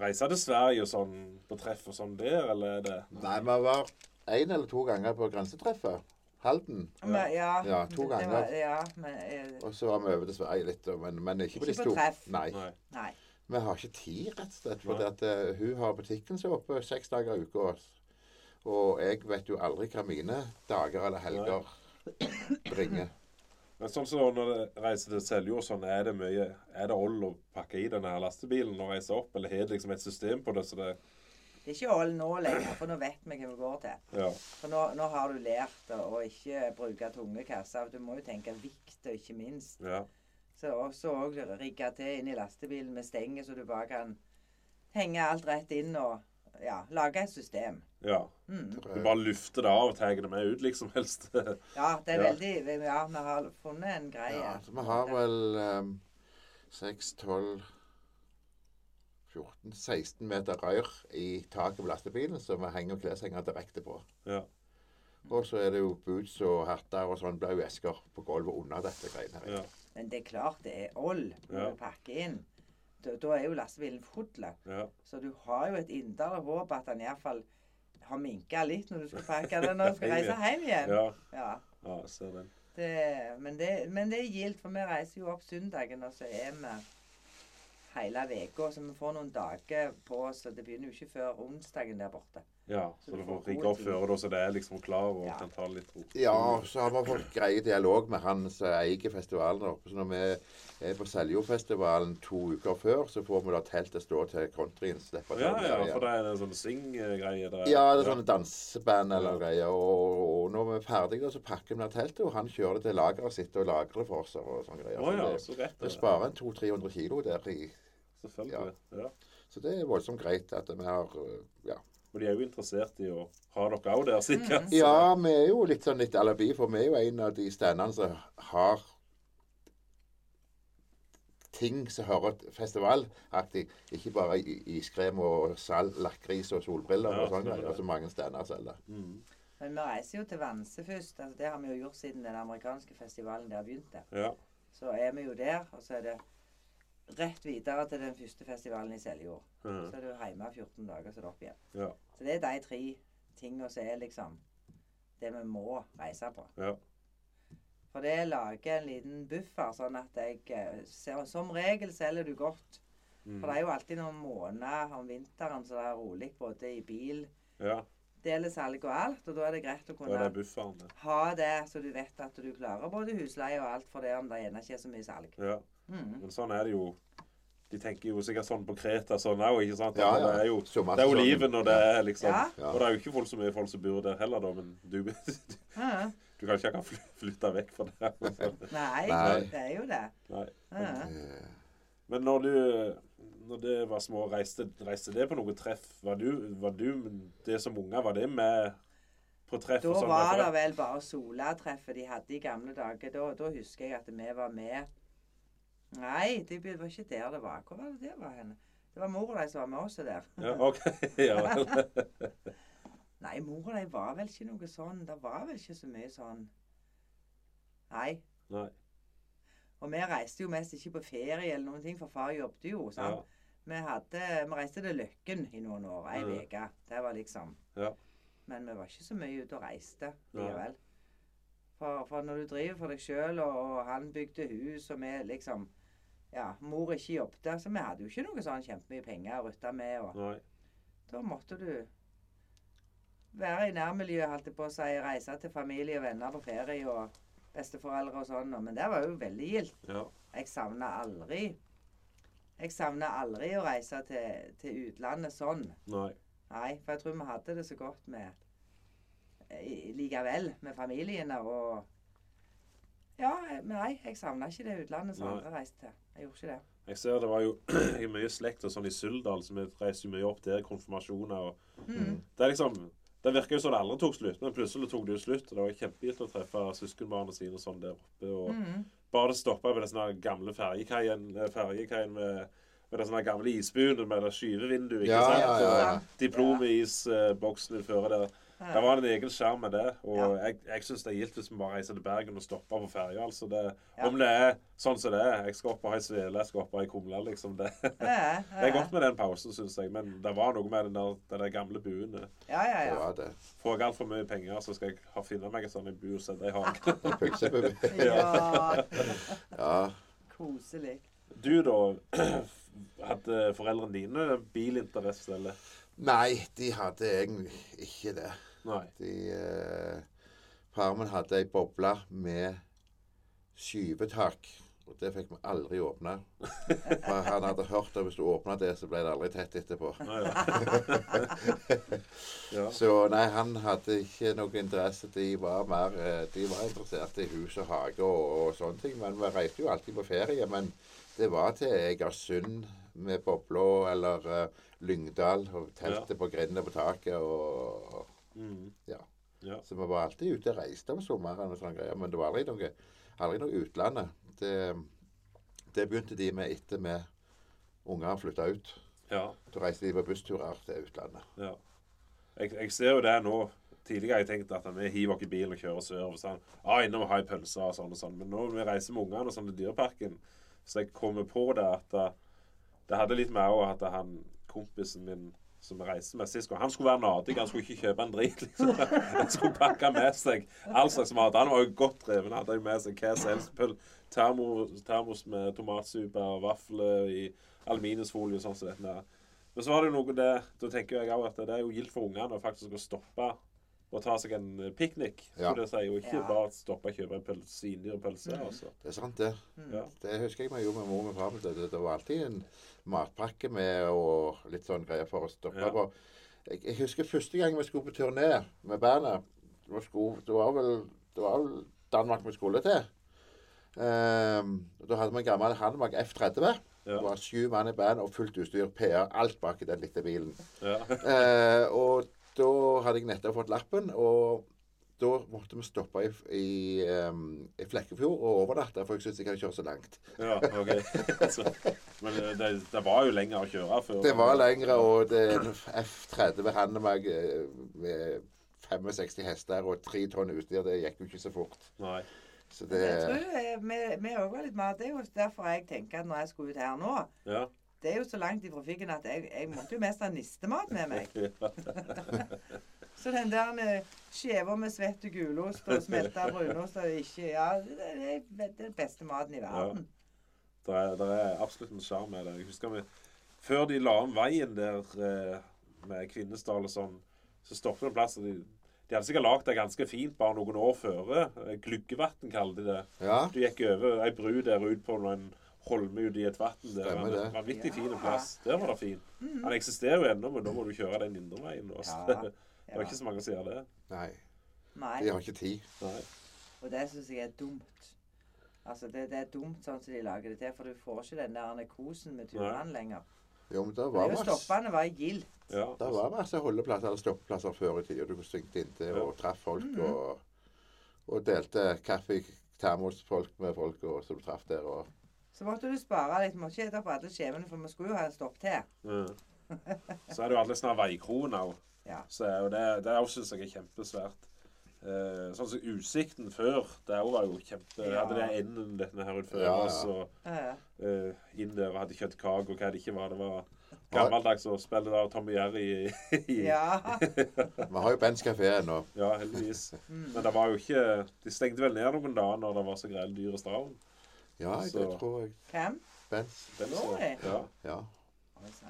Speaker 1: reise til Sverige og sånn på treff og sånn der, eller er det
Speaker 2: Nei, vi var én eller to ganger på grensetreffet. Halden.
Speaker 3: Men, ja,
Speaker 2: Ja, to
Speaker 3: det- det
Speaker 2: ganger.
Speaker 3: var- Ja, men jeg...
Speaker 2: Og så var vi over til Sverige litt, men, men ikke på de
Speaker 3: Ikke på
Speaker 2: store.
Speaker 3: treff.
Speaker 2: Nei.
Speaker 1: Nei.
Speaker 3: Nei.
Speaker 2: Vi har ikke tid, rett og slett. For at, uh, hun har butikken sin oppe seks dager i uka. Og jeg vet jo aldri hva mine dager eller helger bringer.
Speaker 1: Men sånn som når du reiser til Seljord, sånn, er det mye Er det old å pakke i denne her lastebilen og reise opp, eller har det liksom et system på det? Så det
Speaker 3: Det er ikke all nå lenger, for nå vet vi hva vi går til.
Speaker 1: Ja.
Speaker 3: For nå, nå har du lært å, ikke bruke tunge kasser. Du må jo tenke vikt, og ikke minst.
Speaker 1: ja.
Speaker 3: Så også rigge til inn i lastebilen med stenger, så du bare kan henge alt rett inn og ja, lage et system.
Speaker 1: ja.
Speaker 3: Mm.
Speaker 1: Du bare lufter det av og tar det med ut, liksom, helst. *laughs*
Speaker 3: Ja, det er veldig Ja, vi har funnet en greie.
Speaker 2: Ja, så vi har vel um, 6, 12 14, 16 meter rør i taket på lastebilen som vi henger kleshenger direkte på.
Speaker 1: Ja.
Speaker 2: Og så er det jo boots og hatter og sånn blaue esker på gulvet under dette greiene her.
Speaker 1: ja.
Speaker 3: Men det er klart det er ål når
Speaker 1: Ja.
Speaker 3: du pakker inn. Da, er jo lastebilen full.
Speaker 1: ja.
Speaker 3: Så du har jo et inderlig håp at den iallfall har minka litt når du skal pakke den og skal reise hjem igjen.
Speaker 1: Ja.
Speaker 3: Ja.
Speaker 1: ja ser den.
Speaker 3: Det, men, det, men det er gildt, for vi reiser jo opp søndagen, og så er vi hele uka. Så vi får noen dager på oss, og det begynner jo ikke før onsdagen der borte.
Speaker 1: Ja,
Speaker 3: Så
Speaker 1: så
Speaker 3: du får
Speaker 1: rigge opp før da, så det er liksom klar og
Speaker 3: Ja.
Speaker 1: kan ta litt ro.
Speaker 2: Ja, så har vi fått greie dialog med han som eier festivalen der oppe. Så når vi er på Seljordfestivalen to uker før, så får vi da teltet stå til countryen. slipper
Speaker 1: Ja,
Speaker 2: til
Speaker 1: ja,
Speaker 2: igjen.
Speaker 1: for det er en sånn sing-greie der.
Speaker 2: Ja, det er sånne danseband eller
Speaker 1: Ja.
Speaker 2: greier. Og, og når vi er ferdige, så pakker vi ned teltet, og han kjører det til lageret sitt og lagrer det for oss. og sånne greier.
Speaker 1: Oh, ja,
Speaker 2: Så
Speaker 1: så rett
Speaker 2: det,
Speaker 1: er
Speaker 2: sparer en 200-300 kilo der i.
Speaker 1: Selvfølgelig. Ja.
Speaker 2: Så det er voldsomt greit at vi har øh, Ja.
Speaker 1: Og de er jo interessert i å ha dere òg der, sikkert. Mm.
Speaker 2: ja, vi er jo litt sånn litt alibi, for vi er jo en av de standene som har ting som hører festivalaktig. Ikke bare iskrem og salt, lakris og solbriller
Speaker 1: Ja,
Speaker 2: og sånn.
Speaker 1: stemmer
Speaker 2: greier, som mange stander selger.
Speaker 1: Mm.
Speaker 3: Men vi reiser jo til Vanse først. altså Det har vi jo gjort siden den amerikanske festivalen der begynte.
Speaker 1: Ja.
Speaker 3: Så er vi jo der, og så er det rett videre til den første festivalen i Seljord.
Speaker 1: Mhm.
Speaker 3: Så er du hjemme 14 dager, så er det opp igjen.
Speaker 1: Ja.
Speaker 3: Så det er de tre tingene som er liksom det vi må reise på.
Speaker 1: Ja.
Speaker 3: For det lager en liten buffer, sånn at jeg eh, ser, Som regel selger du godt.
Speaker 1: Mm.
Speaker 3: For det er jo alltid noen måneder om vinteren så det er rolig både i bil,
Speaker 1: ja.
Speaker 3: delesalg og alt. Og da er det greit å kunne
Speaker 1: det bufferen. det.
Speaker 3: ha det, så du vet at du klarer både husleie og alt for det om det gjerne ikke er så mye salg.
Speaker 1: Ja.
Speaker 3: Mm.
Speaker 1: Men sånn er det jo. De tenker jo sikkert sånn på Kreta sånn òg, ikke sant?
Speaker 2: Ja, ja.
Speaker 1: Det er jo det er oliven, og det er liksom
Speaker 3: Ja.
Speaker 2: Ja.
Speaker 1: Og det er jo ikke folk så mye folk som bor der heller, da, men du, *laughs* du
Speaker 3: du
Speaker 1: kan ikke akkurat fly- flytte vekk fra det.
Speaker 3: Nei,
Speaker 2: Nei.
Speaker 3: det er jo det.
Speaker 1: Nei.
Speaker 3: Ja.
Speaker 2: Eh,
Speaker 1: Men når du når det var små, reiste, reiste det på noe treff? Var du, var du det som unger, var det med på treff?
Speaker 3: Da
Speaker 1: og sånn?
Speaker 3: var det vel bare Sola-treffet de hadde i gamle dager. Da, da husker jeg at vi var med Nei, det var ikke der det var. Hvor var det det var henne? Det var mor og de som var med oss der.
Speaker 1: Ja, OK. *laughs* Ja vel. *laughs*
Speaker 3: Nei, mor og de var vel ikke noe sånn. Det var vel ikke så mye sånn Nei.
Speaker 1: Nei.
Speaker 3: Og vi reiste jo mest ikke på ferie eller noen ting, for far jobbet jo.
Speaker 1: Ja.
Speaker 3: Vi, hadde, vi reiste til Løkken i noen år, ei
Speaker 1: uke.
Speaker 3: uke. Det var liksom
Speaker 1: Ja.
Speaker 3: Men vi var ikke så mye ute og reiste likevel. For, for når du driver for deg sjøl, og, og han bygde hus, og vi liksom Ja, mor ikke jobbet, så vi hadde jo ikke noe sånn kjempemye penger å rutte med. og
Speaker 1: Nei.
Speaker 3: Da måtte du være i nærmiljøet, holdt jeg på å si, reise til familie og venner på ferie og besteforeldre og sånn. Men det var jo veldig gildt.
Speaker 1: Ja.
Speaker 3: Jeg savna aldri Jeg savna aldri å reise til, til utlandet sånn.
Speaker 1: Nei.
Speaker 3: Nei, for jeg tror vi hadde det så godt med likevel med familiene og Ja, nei, jeg savna ikke det utlandet som andre reiste til. Jeg gjorde ikke det.
Speaker 1: Jeg ser det var jo *clears throat* mye slekt og sånn i Suldal, så vi reiste mye opp der, konfirmasjoner og
Speaker 3: Mm.
Speaker 1: Det er liksom Det virker jo som det aldri tok slutt, men plutselig tok det jo slutt. og Det var kjempegilt å treffe søskenbarna sine sånn der oppe. og
Speaker 3: Mm.
Speaker 1: Bare det stoppa ved den gamle ferjekaien eh, med, med den gamle isbuen med det skyvevinduet. ikke
Speaker 2: Ja,
Speaker 1: sant?
Speaker 2: ja, ja, ja.
Speaker 1: Diplomisboksene uh, utenfor der. Det var en egen skjerm med det. Og
Speaker 3: Ja.
Speaker 1: jeg, jeg syns det er gildt hvis vi bare reiser til Bergen og stopper på ferja. Altså det,
Speaker 3: Ja.
Speaker 1: Om det er sånn som det er. Jeg skal opp ha ei svele, jeg skal opp ha ei kumle, liksom. Det,
Speaker 3: Det er, *laughs*
Speaker 1: det er godt med den pausen, syns jeg. Men det var noe med den der, den der gamle buen.
Speaker 3: Ja, ja, ja.
Speaker 2: ja.
Speaker 1: Får jeg altfor mye penger, så skal jeg ha, finne meg en sånn en bu og sette i hagen. *laughs*
Speaker 3: Ja, *laughs*
Speaker 2: Ja.
Speaker 3: koselig.
Speaker 1: Du, da. *clears throat* Hadde foreldrene dine bilinteresse, eller?
Speaker 2: Nei, de hadde egentlig ikke det.
Speaker 1: Nei.
Speaker 2: De, eh, farmen hadde ei boble med skyvetak. Og det fikk vi aldri åpna. *laughs* For han hadde hørt at hvis du åpna det, så ble det aldri tett etterpå.
Speaker 1: Nei, ja. *laughs* ja.
Speaker 2: Så nei, han hadde ikke noe interesse. De var mer eh, De var interessert i hus og hage og, og sånne ting. Men vi reiste jo alltid på ferie. Men det var til Egersund med bobla eller eh, Lyngdal og teltet på grendene på taket og
Speaker 1: Mm.
Speaker 2: Ja.
Speaker 1: ja.
Speaker 2: Så vi var alltid ute og reiste om sommeren og sånne greier. Men det var aldri noe, aldri noe utlandet. Det, det begynte de med etter vi unger flytta ut.
Speaker 1: ja.
Speaker 2: Da reiste de på bussturer til utlandet.
Speaker 1: Ja. Jeg, jeg ser jo det nå. Tidligere har jeg tenkt at vi hiver oss i bilen og kjører sørover. Sånn. Ah, innom og ha ei pølse og sånn og sånn. Men nå når vi reiser med ungene og sånn til Dyreparken, så jeg kommer på det at uh, det hadde litt med òg at han kompisen min som reiste med sist gang, han skulle være nadig. Han skulle ikke kjøpe en drit. liksom. Han skulle pakke med seg all slags mat. Han var jo godt dreven. Hadde jo med seg hva som helst. Termos, termos med tomatsuppe og vafler i aluminiumsfolie og sånn som dette. Men så var det jo noe det, da tenker jeg også at det er jo gildt for ungene å faktisk stoppe og ta seg en eh, piknik.
Speaker 2: Ja.
Speaker 1: skulle jeg si, Og ikke
Speaker 3: Ja.
Speaker 1: bare stoppe og kjøpe en pølse, svindyr pølse. Altså.
Speaker 2: Det er sant, det.
Speaker 1: Ja.
Speaker 2: Det husker jeg vi gjorde med mor og far. Det, det, var alltid en matpakke med og litt sånn greier for å stoppe
Speaker 1: Ja.
Speaker 2: på. Jeg, jeg husker første gang vi skulle på turné med bandet. Det var, sko, det var, vel, det var vel Danmark vi skulle til. Ehm, da hadde vi en gammel Hanmark F30.
Speaker 1: Ja.
Speaker 2: Det var sju mann i band og fullt utstyr. PR, alt bak i den lille bilen.
Speaker 1: Ja.
Speaker 2: Eh, og da hadde jeg nettopp fått lappen, og da måtte vi stoppe i, i, i Flekkefjord og overnatte, for jeg syntes jeg hadde kjørt så langt.
Speaker 1: ja, ok. *laughs* Så, men eh, det, det var jo lenger å kjøre før.
Speaker 2: Det var lengre, og det er en F30 Hannemark eh, med 65 hester og 3 tonn utstyr. Det gikk jo ikke så fort.
Speaker 1: Nei.
Speaker 2: Så det
Speaker 3: Jeg tror eh, vi vi òg var litt mer Det er jo derfor jeg tenker at når jeg skulle ut her nå
Speaker 1: Ja.
Speaker 3: Det er jo så langt ifra fikken at jeg, jeg måtte jo mest ha nistemat med meg. *laughs* Så den der skiva med svett og gulost og smelta brunost og ikke Ja, det er, det er den beste maten i verden.
Speaker 1: Det er, det er absolutt en sjarm med det. Jeg husker vi, Før de la om veien der eh, med Kvinesdal og sånn, så stoppet det en plass. og De, de hadde sikkert lagd det ganske fint bare noen år før. Eh, Gluggevatn kalte de det.
Speaker 2: Ja.
Speaker 1: Du gikk over ei bru der ut på en holme ute i et vann. Der
Speaker 2: Stemmer
Speaker 1: var
Speaker 2: det.
Speaker 1: en vanvittig
Speaker 3: Ja.
Speaker 1: fin plass. Der var det fint. Han eksisterer jo ennå, men da må du kjøre den indre veien. Også.
Speaker 3: Ja. *laughs*
Speaker 1: Det er ikke så mange som sier det.
Speaker 2: Nei,
Speaker 3: Nei.
Speaker 2: de har ikke tid.
Speaker 1: Nei.
Speaker 3: Og det syns jeg er dumt. Altså, det, det er dumt sånn som de lager det til, for du får ikke den der kosen med turene lenger.
Speaker 2: Jo, men det
Speaker 3: Det
Speaker 2: var masse,
Speaker 3: stoppende var gildt.
Speaker 1: Ja.
Speaker 2: det var masse holdeplasser eller stoppeplasser før i tida. Du svingte inntil og traff folk
Speaker 3: Mhm.
Speaker 2: og, og delte kaffe i termosfolk med folk og, som du traff der. og
Speaker 3: Så måtte du spare litt. Måtte ikke spise opp alle skjevene, for vi skulle jo ha stopp til.
Speaker 1: Ja. Så er det jo alle sånne veikroner.
Speaker 3: Ja.
Speaker 1: Så er det, det syns jeg er kjempesvært. Eh, sånn som Utsikten før, det var jo kjempe ja. hadde det enden denne her før.
Speaker 2: Ja, ja.
Speaker 1: Og så
Speaker 3: Ja.
Speaker 1: eh, inn der og hadde kjøttkake og hva det ikke var. Det var gammeldags å spille der Tommy Jerry i, i
Speaker 3: ja. *laughs*
Speaker 2: Vi har jo Bens kafé ennå.
Speaker 1: Ja, heldigvis.
Speaker 3: Mm.
Speaker 1: Men det var jo ikke De stengte vel ned noen dager når det var så grell dyr i straven.
Speaker 2: Ja,
Speaker 1: Så-
Speaker 2: det tror jeg.
Speaker 3: Hvem?
Speaker 2: Bens.
Speaker 3: Det.
Speaker 1: Ja.
Speaker 2: Ja.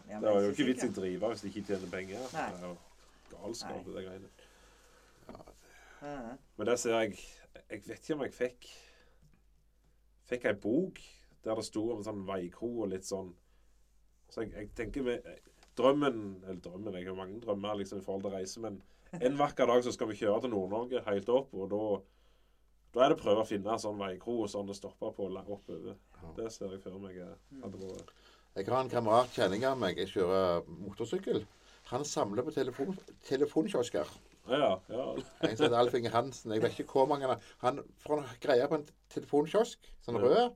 Speaker 3: Ja,
Speaker 1: Det er jo
Speaker 3: ikke
Speaker 1: vits i å drive hvis de ikke tjener penger.
Speaker 3: Nei.
Speaker 1: Det er jo galskap, det greiene.
Speaker 3: Ja.
Speaker 1: Men der ser jeg Jeg vet ikke om jeg fikk Fikk ei bok der det sto om en sånn veikro og litt sånn Så jeg, jeg tenker med Drømmen Eller drømmen, jeg har mange drømmer liksom i forhold til reise, men en vakker dag så skal vi kjøre til Nord-Norge helt opp, og da da er det å prøve å finne en sånn veikro og sånn å stoppe på oppover. Det ser jeg for meg eh, hadde vært
Speaker 2: Jeg har en kamerat, kjenning av meg, jeg kjører motorsykkel. Han samler på telefon, telefonkiosker.
Speaker 1: Ja, ja.
Speaker 2: En som heter Alf Inge Hansen. Jeg vet ikke hvor mange han har. Han får greie på en telefonkiosk, sånn
Speaker 1: Ja.
Speaker 2: rød.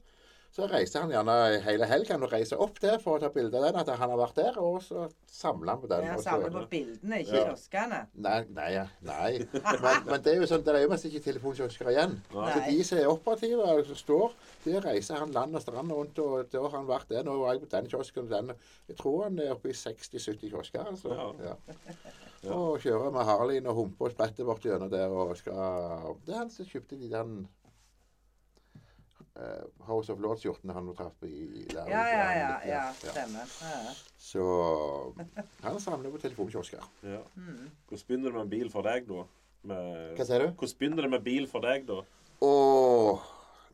Speaker 2: Så reiser han gjerne hele helgen og reiser opp der for å ta bilde av den, at han har vært der, og så samler han på den.
Speaker 3: Ja,
Speaker 2: han
Speaker 3: samler på bildene, ikke
Speaker 2: Ja.
Speaker 3: kioskene.
Speaker 2: Nei, nei, nei. Men, men det er jo sånn, det er jo mest ikke telefonkiosker igjen.
Speaker 1: Nei.
Speaker 2: Så de som er operative, og som står, der reiser han land og strand rundt, og da har han vært der. Nå var jeg på den kiosken og den. Jeg tror han er oppe i 60-70 kiosker. altså.
Speaker 1: Ja.
Speaker 2: Ja. Og kjører med Harleyen og humper og spretter bort gjennom der og skal Det er han som kjøpte de den House of Lords-skjortene han traff i der.
Speaker 3: Ja, ja, ja.
Speaker 2: Ja,
Speaker 3: ja,
Speaker 2: ja.
Speaker 3: Stemmer.
Speaker 2: Så han samler på telefonkiosker.
Speaker 1: Ja.
Speaker 3: Mm.
Speaker 1: Hvordan begynner det med en bil for deg, da? Med,
Speaker 2: Hva sier du?
Speaker 1: hvordan begynner det med bil for deg, da?
Speaker 2: Åh,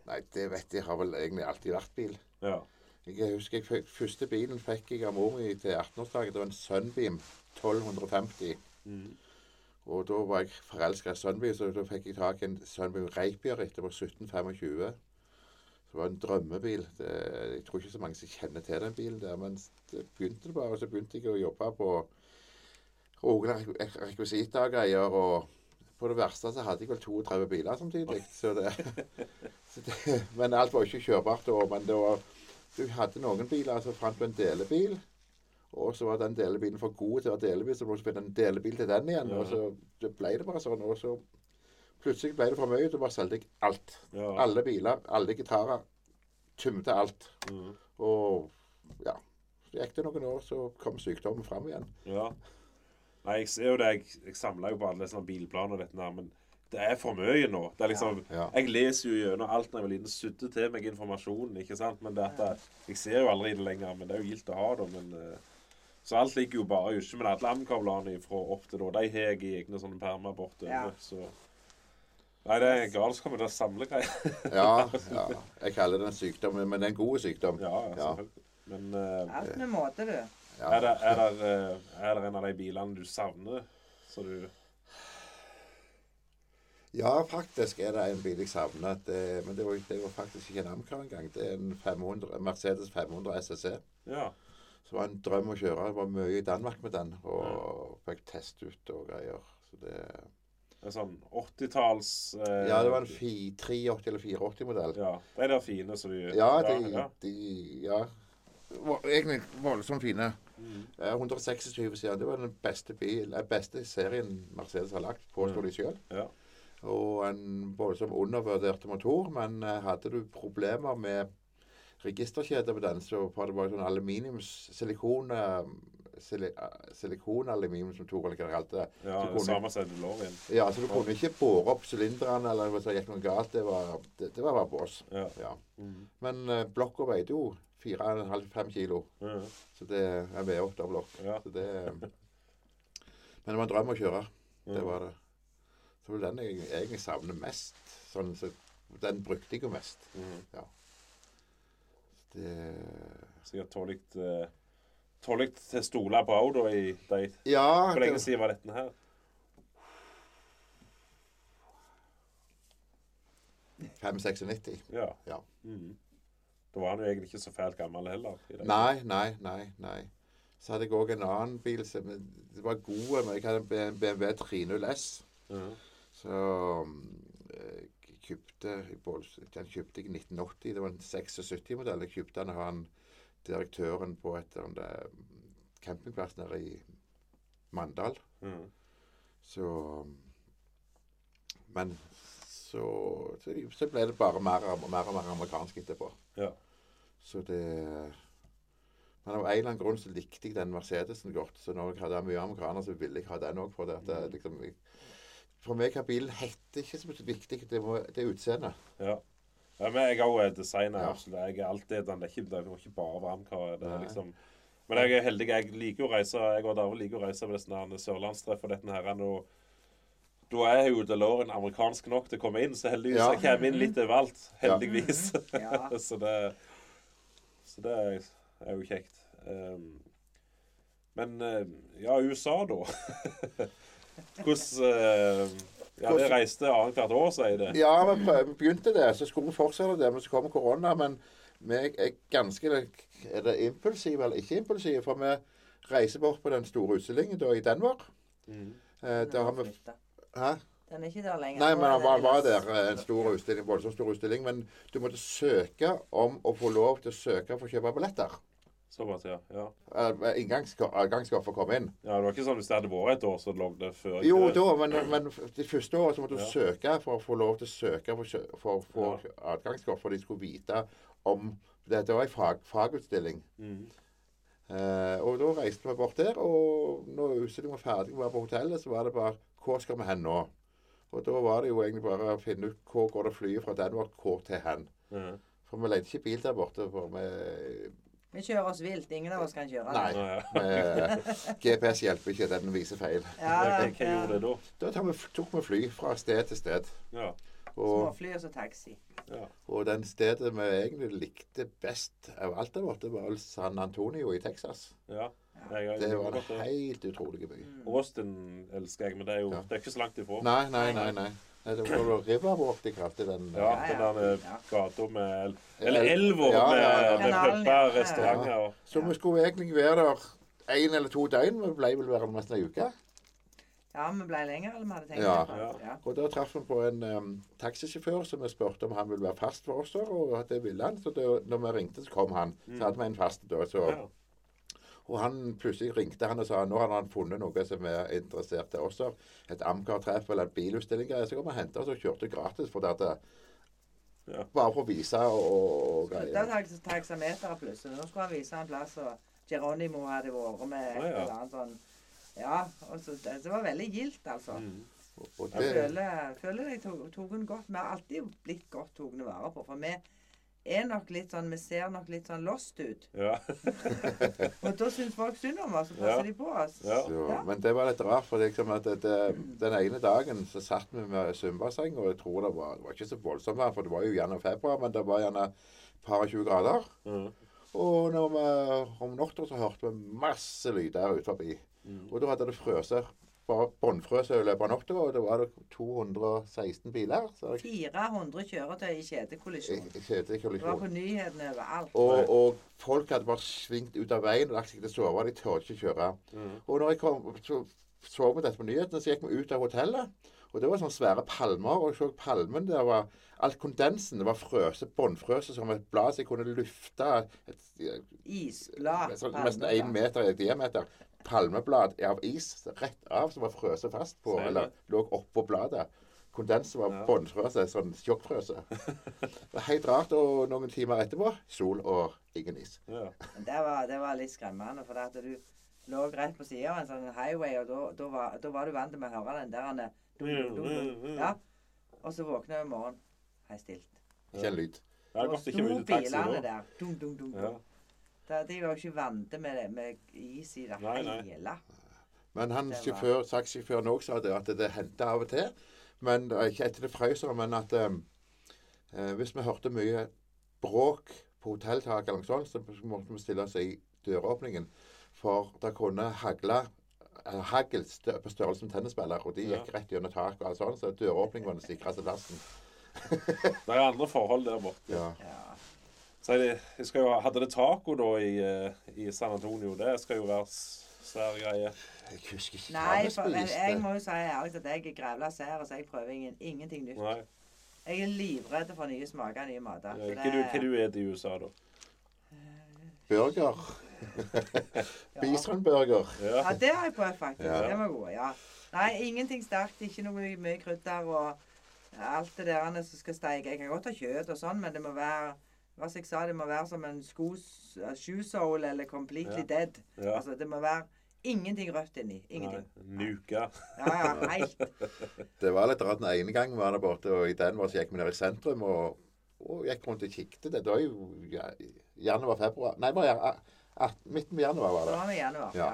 Speaker 2: Nei, det vet jeg har vel egentlig alltid vært bil.
Speaker 1: Ja.
Speaker 2: Jeg husker jeg fikk, første bilen fikk jeg av mor mi til 18-årsdagen. Det var en Sunbeam 1250.
Speaker 1: Mm.
Speaker 2: Og da var jeg forelska i Sunbeam, så da fikk jeg tak i en Sunbeam Rapier etter på 1725. Det var en drømmebil. Det, jeg tror ikke så mange som kjenner til den bilen der, men det begynte det bare. Og så begynte jeg å jobbe på Rogaland rek- rekvisitter og greier. Og på det verste så hadde jeg vel 32 biler samtidig. Så det, *laughs* så det, men alt var ikke kjørbart da. Men det var, du hadde noen biler, så fant du en delebil. Og så var den delebilen for god til å være delebil, så måtte du finne en delebil til den igjen. Og så det ble det bare sånn. Og så plutselig ble det for mye. Da bare solgte jeg alt.
Speaker 1: ja.
Speaker 2: Alle biler, alle gitarer. Tømte alt.
Speaker 1: Mm.
Speaker 2: Og ja. Så gikk det noen år, så kom sykdommen fram igjen.
Speaker 1: ja. Nei, jeg ser jo det. Jeg, jeg samler jo på alle sånne bilplaner og dette her, men det er for mye nå. Det er liksom,
Speaker 2: Ja.
Speaker 1: Jeg leser jo gjennom alt når jeg var liten, sudde til meg informasjonen, ikke sant. Men det at jeg, jeg ser jo aldri det lenger, men det er jo gildt å ha det. Men eh, så alt ligger jo bare ute. Men alle amkablene fra opp til da, de har jeg i egne sånne permer borte.
Speaker 3: Ja.
Speaker 1: Så Nei, det er galskap med det samlegreier.
Speaker 2: Ja, ja. Jeg kaller det en sykdom, men det er en god sykdom.
Speaker 1: ja, ja, selvfølgelig. Men uh,
Speaker 3: Alt med måte, du.
Speaker 2: Ja.
Speaker 1: er, det, er, det, eh, er det en av de bilene du savner? Så du
Speaker 2: Ja, faktisk er det en bil jeg savner. Det, men det var, det var faktisk ikke en Amcar engang. Det er en 500, Mercedes 500 SSC.
Speaker 1: Ja.
Speaker 2: Så var en drøm å kjøre. Det var mye i Danmark med den. Og fikk test ut og greier. Så det,
Speaker 1: sånn 80-talls eh,
Speaker 2: ja, det var en fi- 380 eller 84-modell.
Speaker 1: Ja. De der fine som du
Speaker 2: Ja, de,
Speaker 1: ja.
Speaker 2: de Ja. Var egentlig voldsomt fine.
Speaker 1: Mm.
Speaker 2: 126 siden. Det var den beste bil, den beste serien Mercedes har lagt, påstår de sjøl.
Speaker 1: Ja.
Speaker 2: Og en voldsomt undervurderte motor. Men eh, hadde du problemer med registerkjeder på den, så var det bare sånn aluminiums silikon eh, sili, som Silikonaluminiumsmotor, eller hva det kalte det.
Speaker 1: ja
Speaker 2: Så kunne-
Speaker 1: samme som DeLorean.
Speaker 2: Ja, så du kunne ikke bore opp sylinderne eller hvis det gikk noe galt. Det var, det, det var bare bås.
Speaker 1: Ja.
Speaker 2: Ja.
Speaker 1: Mm.
Speaker 2: Men uh, blokka veide jo 4,5-5 kilo.
Speaker 1: Mm.
Speaker 2: Så det er en V8-blokk.
Speaker 1: Ja.
Speaker 2: Så det Men det var en drøm å kjøre. Det var det. Så det var den jeg egentlig savner mest. Sånn, så den brukte jeg jo mest.
Speaker 1: Mm.
Speaker 2: Det
Speaker 1: Sikkert tålelig uh, Tålelig til å stole på òg, da, i de
Speaker 2: Ja.
Speaker 1: Hvor lenge siden var dette her?
Speaker 2: 596.
Speaker 1: Ja.
Speaker 2: Ja.
Speaker 1: Mm. Da var han jo egentlig ikke så fælt gammel heller. i.
Speaker 2: Nei, nei, nei. nei. Så hadde jeg òg en annen bil som det var god, men jeg hadde en BMW 300 S.
Speaker 1: Ja.
Speaker 2: Så eh, jeg kjøpte i Den kjøpte jeg i 1980. Det var en 76-modell. Jeg kjøpte den av han direktøren på et eller annet campingplass nede i Mandal.
Speaker 1: Mm.
Speaker 2: Så Men så, så, ble det bare mer og mer, mer amerikansk etterpå.
Speaker 1: Ja.
Speaker 2: Så det Men av en eller annen grunn så likte jeg den Mercedesen godt. Så når jeg hadde mye amerikaner, så ville jeg ha den òg. For mm. liksom, for meg har bilen hette ikke så viktig. Det, må, det er utseendet.
Speaker 1: ja. Ja, men jeg er òg designer. Absolutt. Jeg er alltid den. Det er ikke, det må ikke bare være amcar. Det er liksom Men jeg er heldig. Jeg liker å reise Jeg og Darve liker å reise på disse sørlandstreff og dette her. Og da er jo DeLorean amerikansk nok til å komme inn, så heldigvis
Speaker 2: Ja.
Speaker 1: jeg kommer inn litt overalt. Heldigvis. *laughs*
Speaker 3: Ja. *laughs*
Speaker 1: så det Så det er jo kjekt. Um, men eh, ja, USA, da. *laughs* Hvordan eh, Ja, vi reiste annethvert år, sier det.
Speaker 2: Ja, vi prøv- vi begynte det. Så skulle vi fortsette det, men så kom korona. Men vi er ganske Er det impulsive eller ikke impulsive? For vi reiser bort på den store utstillingen da i Denver.
Speaker 1: Mm.
Speaker 2: Eh, da har vi. Hæ?
Speaker 3: Den er ikke der lenger.
Speaker 2: Nei, men han var, var der eh, en stor utstilling, voldsomt stor utstilling. Men du måtte søke om å få lov til å søke for å kjøpe billetter.
Speaker 1: Såpass, ja. ja.
Speaker 2: Uh, Inngangskrav adgangskrav for å komme inn.
Speaker 1: Ja, Det var ikke sånn hvis det hadde vært et år, så lå det før.
Speaker 2: Jo, da, men, men det første året så måtte du
Speaker 1: Ja.
Speaker 2: søke for å få lov til å søke for, å få ja. å adgangskort, for de skulle vite om Det, det var en fag, fagutstilling.
Speaker 1: Mm.
Speaker 2: Uh, og da reiste vi bort der, og når utstillingen var ferdig, var på hotellet, så var det bare Hvor skal vi hen nå? Og da var det jo egentlig bare å finne ut hvor går det flyet fra Danmark hvor til hen.
Speaker 1: Mm.
Speaker 2: For vi leide ikke bil der borte. For vi,
Speaker 3: Vi kjører oss vilt. Ingen av oss kan kjøre.
Speaker 2: Nei.
Speaker 1: Ja, ja.
Speaker 2: GPS hjelper ikke, den viser feil.
Speaker 3: Ja,
Speaker 1: Hva, hva gjorde det da?
Speaker 2: Da vi, tok vi fly fra sted til sted.
Speaker 1: Ja.
Speaker 2: Og,
Speaker 3: Småfly og så taxi.
Speaker 1: ja.
Speaker 2: og den stedet vi egentlig likte best av alt der borte, var San Antonio i Texas.
Speaker 1: ja. Jeg,
Speaker 2: Det var en helt utrolig by.
Speaker 1: Austin elsker jeg, men det er jo
Speaker 2: Ja.
Speaker 1: det er ikke så langt ifra.
Speaker 2: Nei, nei, nei. nei. Nei, Det var Riverwalk de kalte den.
Speaker 1: Ja, den der gata med Eller
Speaker 2: El-
Speaker 1: elva
Speaker 2: Ja,
Speaker 1: med,
Speaker 2: ja, ja.
Speaker 1: med puber, restauranter
Speaker 2: Så vi skulle egentlig være der én eller to døgn. Vi ble vel værende nesten ei uke.
Speaker 3: Ja, vi ble lenger enn vi hadde tenkt.
Speaker 2: Ja.
Speaker 3: ja.
Speaker 2: Og da traff vi på en um, taxisjåfør som vi spurte om han ville være fast for oss der, og det ville han. Så da når vi ringte, så kom han. Så hadde vi en fast da. Så,
Speaker 1: ja.
Speaker 2: Og han plutselig ringte han og sa nå hadde han funnet noe som er interessert til oss. Et Amcar-treff eller en bilutstilling. Så kom han og hentet oss og kjørte gratis. for det at
Speaker 1: Ja.
Speaker 2: Bare for å vise og, og
Speaker 3: Da
Speaker 2: greier.
Speaker 3: tok taksameteret plutselig. Nå skulle han vise en plass, og Geronimo hadde vært med et
Speaker 1: ja.
Speaker 3: eller annet sånn. Ja, og så, det, det var veldig gildt, altså.
Speaker 1: Mm.
Speaker 2: Og
Speaker 3: Jeg
Speaker 2: det,
Speaker 3: føler, føler jeg tok, tok den godt. Vi har alltid blitt godt tatt vare på. For vi er nok litt sånn Vi ser nok litt sånn lost ut.
Speaker 1: ja. *laughs*
Speaker 3: Og da syns folk synd om oss, og
Speaker 1: Ja.
Speaker 3: passer de på oss.
Speaker 1: Ja.
Speaker 3: Ja.
Speaker 2: men det var litt rart. for liksom at det, det, Den ene dagen så satt vi med svømmebasseng, og jeg tror det var, det var ikke så voldsomt vær, for det var jo gjerne februar, men det var gjerne par og 20 grader.
Speaker 1: Mm.
Speaker 2: Og når vi, om natta så hørte vi masse lyder ut forbi.
Speaker 1: Mm.
Speaker 2: Og da hadde det frøset bare løpet av natta, og da var det 216 biler. Så jeg,
Speaker 3: 400 kjøretøy i kjedekollisjon. Det var på nyhetene overalt.
Speaker 2: Og, og folk hadde bare svingt ut av veien og lagt seg til å sove. De tørde ikke kjøre.
Speaker 1: Mm.
Speaker 2: Og når jeg kom, så så vi dette på nyhetene, så gikk vi ut av hotellet. Og det var sånne svære palmer. Og jeg så palmen der var Alt kondensen det var frøse, bånnfrøse som et blad som jeg kunne lufte et,
Speaker 3: Isblad.
Speaker 2: nesten én meter i diameter palmeblad av is rett av som var frøset fast på,
Speaker 1: Sier
Speaker 2: eller lå oppå bladet. Kondensen var
Speaker 1: Ja.
Speaker 2: bånnfrøse, sånn sjokkfrøse. *laughs* Det var helt rart. Og noen timer etterpå sol og ingen is.
Speaker 1: Ja.
Speaker 3: Det var, det var litt skremmende, for det at du lå rett på sida av en sånn highway, og da, da, var, da var du vant med å høre den der dum, dum, dum, dum. Ja. Og så våkna jeg i morgen. Hei, stilt.
Speaker 2: Ikke en lyd.
Speaker 3: Og sto bilene der. Dum, dum, dum,
Speaker 1: Ja.
Speaker 3: dum. De var jo ikke vant med, det- med is i det
Speaker 1: Nei, nei.
Speaker 3: hele.
Speaker 2: Men han sjåfør, saksjåføren òg sa det, at det hendte av og til. Men er ikke etter det frøs, men at um, eh, hvis vi hørte mye bråk på hotelltaket eller noe sånt, så måtte vi stille oss i døråpningen. For det kunne hagle eh, hagl på størrelse med tennisspiller, og de gikk rett gjennom taket og alt sånt, så døråpningen var den sikreste plassen. *laughs*
Speaker 1: Det er andre forhold der borte.
Speaker 2: Ja.
Speaker 3: Ja.
Speaker 1: Så jeg, jeg skal jo, hadde det taco da i, eh, i San Antonio. Det skal jo være svær greie.
Speaker 2: Jeg husker ikke hva
Speaker 3: Nei,
Speaker 2: vi
Speaker 3: spiste. jeg, jeg må jo si ærlig at jeg er grævla sær, så jeg prøver ingen, ingenting nytt.
Speaker 1: Nei.
Speaker 3: Jeg er livredd for nye smaker, nye mater.
Speaker 1: Ja, Hva
Speaker 3: det-
Speaker 1: du, hva du spiser i USA, da?
Speaker 2: Burger. Bisonburger.
Speaker 1: Ja.
Speaker 3: Ja, det har jeg prøvd, faktisk.
Speaker 2: Ja.
Speaker 3: Det var gode, ja. Nei, ingenting sterkt. Ikke noe mye krydder og alt det der som skal steike. Jeg kan godt ha kjøtt og sånn, men det må være hva som jeg sa, det må være som en skos, shoe sole eller completely
Speaker 1: Ja.
Speaker 3: dead.
Speaker 1: ja.
Speaker 3: Altså, det må være ingenting rødt inni. Ingenting.
Speaker 1: Nei, Nuka.
Speaker 3: Ja, ja, helt. *laughs*
Speaker 2: Det var litt rart den ene gangen var der borte, og i den var så gikk vi ned i sentrum og, og gikk rundt og kikket. Det var jo ja, januar-februar Nei, bare midten av januar var
Speaker 3: Det
Speaker 2: det.
Speaker 3: var januar.
Speaker 2: Ja.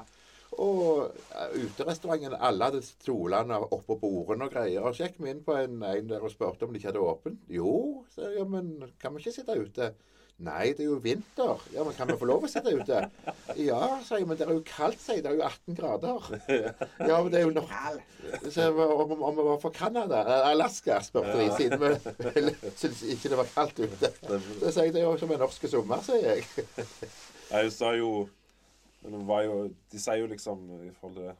Speaker 2: Og ja, uterestauranten, alle hadde stolene oppå bordene og greier. Og så gikk vi inn på en, en der og spurte om de ikke hadde åpent. Jo, sa jeg, ja, men kan vi ikke sitte ute? Nei, det er jo vinter. Ja, men kan vi få lov å sitte ute? *laughs* Ja, sa jeg, men det er jo kaldt, sier jeg. Det er jo 18 grader. *laughs* Ja, men det er jo nok så om, om vi var fra Canada, eh, Alaska, spurte de, siden vi syntes ikke det var kaldt ute. *laughs* Så sier jeg det er jo som en norsk sommer, sier jeg.
Speaker 1: Jeg sa jo, Hun var jo De sier jo liksom i forhold til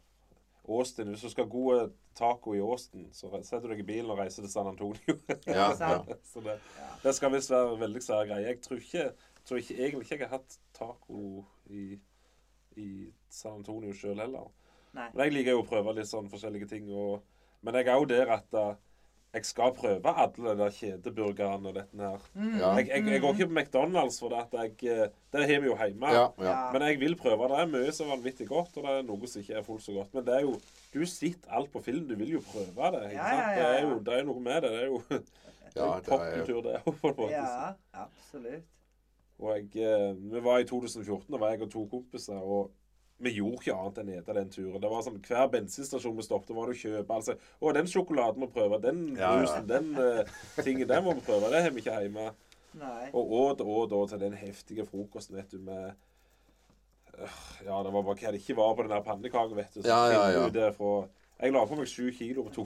Speaker 1: Austin Hvis du skal ha gode taco i Austin, så setter du deg i bilen og reiser til San Antonio. *laughs*
Speaker 2: Ja,
Speaker 3: ja. *laughs*
Speaker 1: så det,
Speaker 3: Ja.
Speaker 1: det skal visst være veldig svære greier. Jeg tror ikke, tror ikke egentlig ikke jeg har hatt taco i, i San Antonio sjøl heller.
Speaker 3: Nei.
Speaker 1: Men jeg liker jo å prøve litt sånn forskjellige ting. Og, men jeg er jo der at eh, jeg skal prøve alle de kjedeburgerne og dette her.
Speaker 2: Ja.
Speaker 1: Jeg, jeg, jeg går ikke på McDonald's for det at jeg eh, Det har vi jo hjemme.
Speaker 2: Ja, ja.
Speaker 1: Men jeg vil prøve. Det er mye som er vanvittig godt, og det er noe som ikke er fullt så godt. Men det er jo Du sitter alt på film. Du vil jo prøve det. Ikke
Speaker 3: Ja,
Speaker 1: sant?
Speaker 3: ja, ja,
Speaker 1: Det er jo det er noe med det. Det er jo *laughs* det er
Speaker 2: Ja,
Speaker 1: jo
Speaker 2: det er
Speaker 1: popkultur, det er på en måte.
Speaker 3: Ja, absolutt.
Speaker 1: Og jeg, eh, vi var i 2014, og var jeg og to kompiser. og vi gjorde ikke annet enn å ete den turen. Det var sånn, Hver bensinstasjon vi stoppet, var det å kjøpe. altså, 'Å, den sjokoladen må vi prøve. Den
Speaker 2: Ja, ja.
Speaker 1: den uh, tingen, den må vi prøve.' Det har vi ikke hjemme.
Speaker 3: Nei.
Speaker 1: Og åt og åt til den heftige frokosten, vet du, med uh, Ja, det var bare hva det ikke var på den der pannekaken, vet du. Så
Speaker 2: Ja, ja, ja.
Speaker 1: det fra Jeg la på meg sju kilo på to.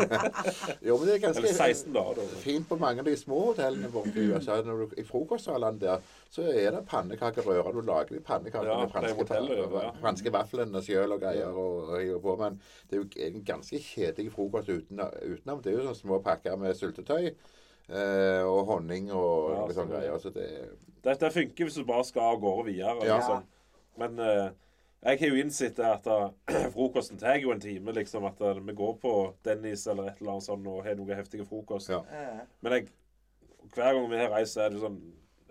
Speaker 1: *laughs*
Speaker 2: Jo, men det er ganske
Speaker 1: Eller 16 dager, da.
Speaker 2: fint på mange av de små hotellene borte i USA. Når du, I frokostsalene der så er det pannekakerører. Du lager de pannekakene
Speaker 1: Ja,
Speaker 2: franske,
Speaker 1: hotellet, ja.
Speaker 2: franske vaflene sjøl og greier. Og, og på. Men det er jo en ganske kjedelig frokost uten, utenom. Det er jo sånne små pakker med syltetøy. Eh, og honning og
Speaker 1: Ja,
Speaker 2: sånne greier. Så det
Speaker 1: Det, det funker hvis du bare skal av gårde videre.
Speaker 2: Ja.
Speaker 1: Liksom. Men eh, jeg har jo innsett at eh, *clears throat* frokosten tar jo en time. liksom, At eh, vi går på Dennis eller et eller annet sånt og har noe heftige frokost.
Speaker 2: Ja.
Speaker 1: Men jeg, hver gang vi har reist, så er det sånn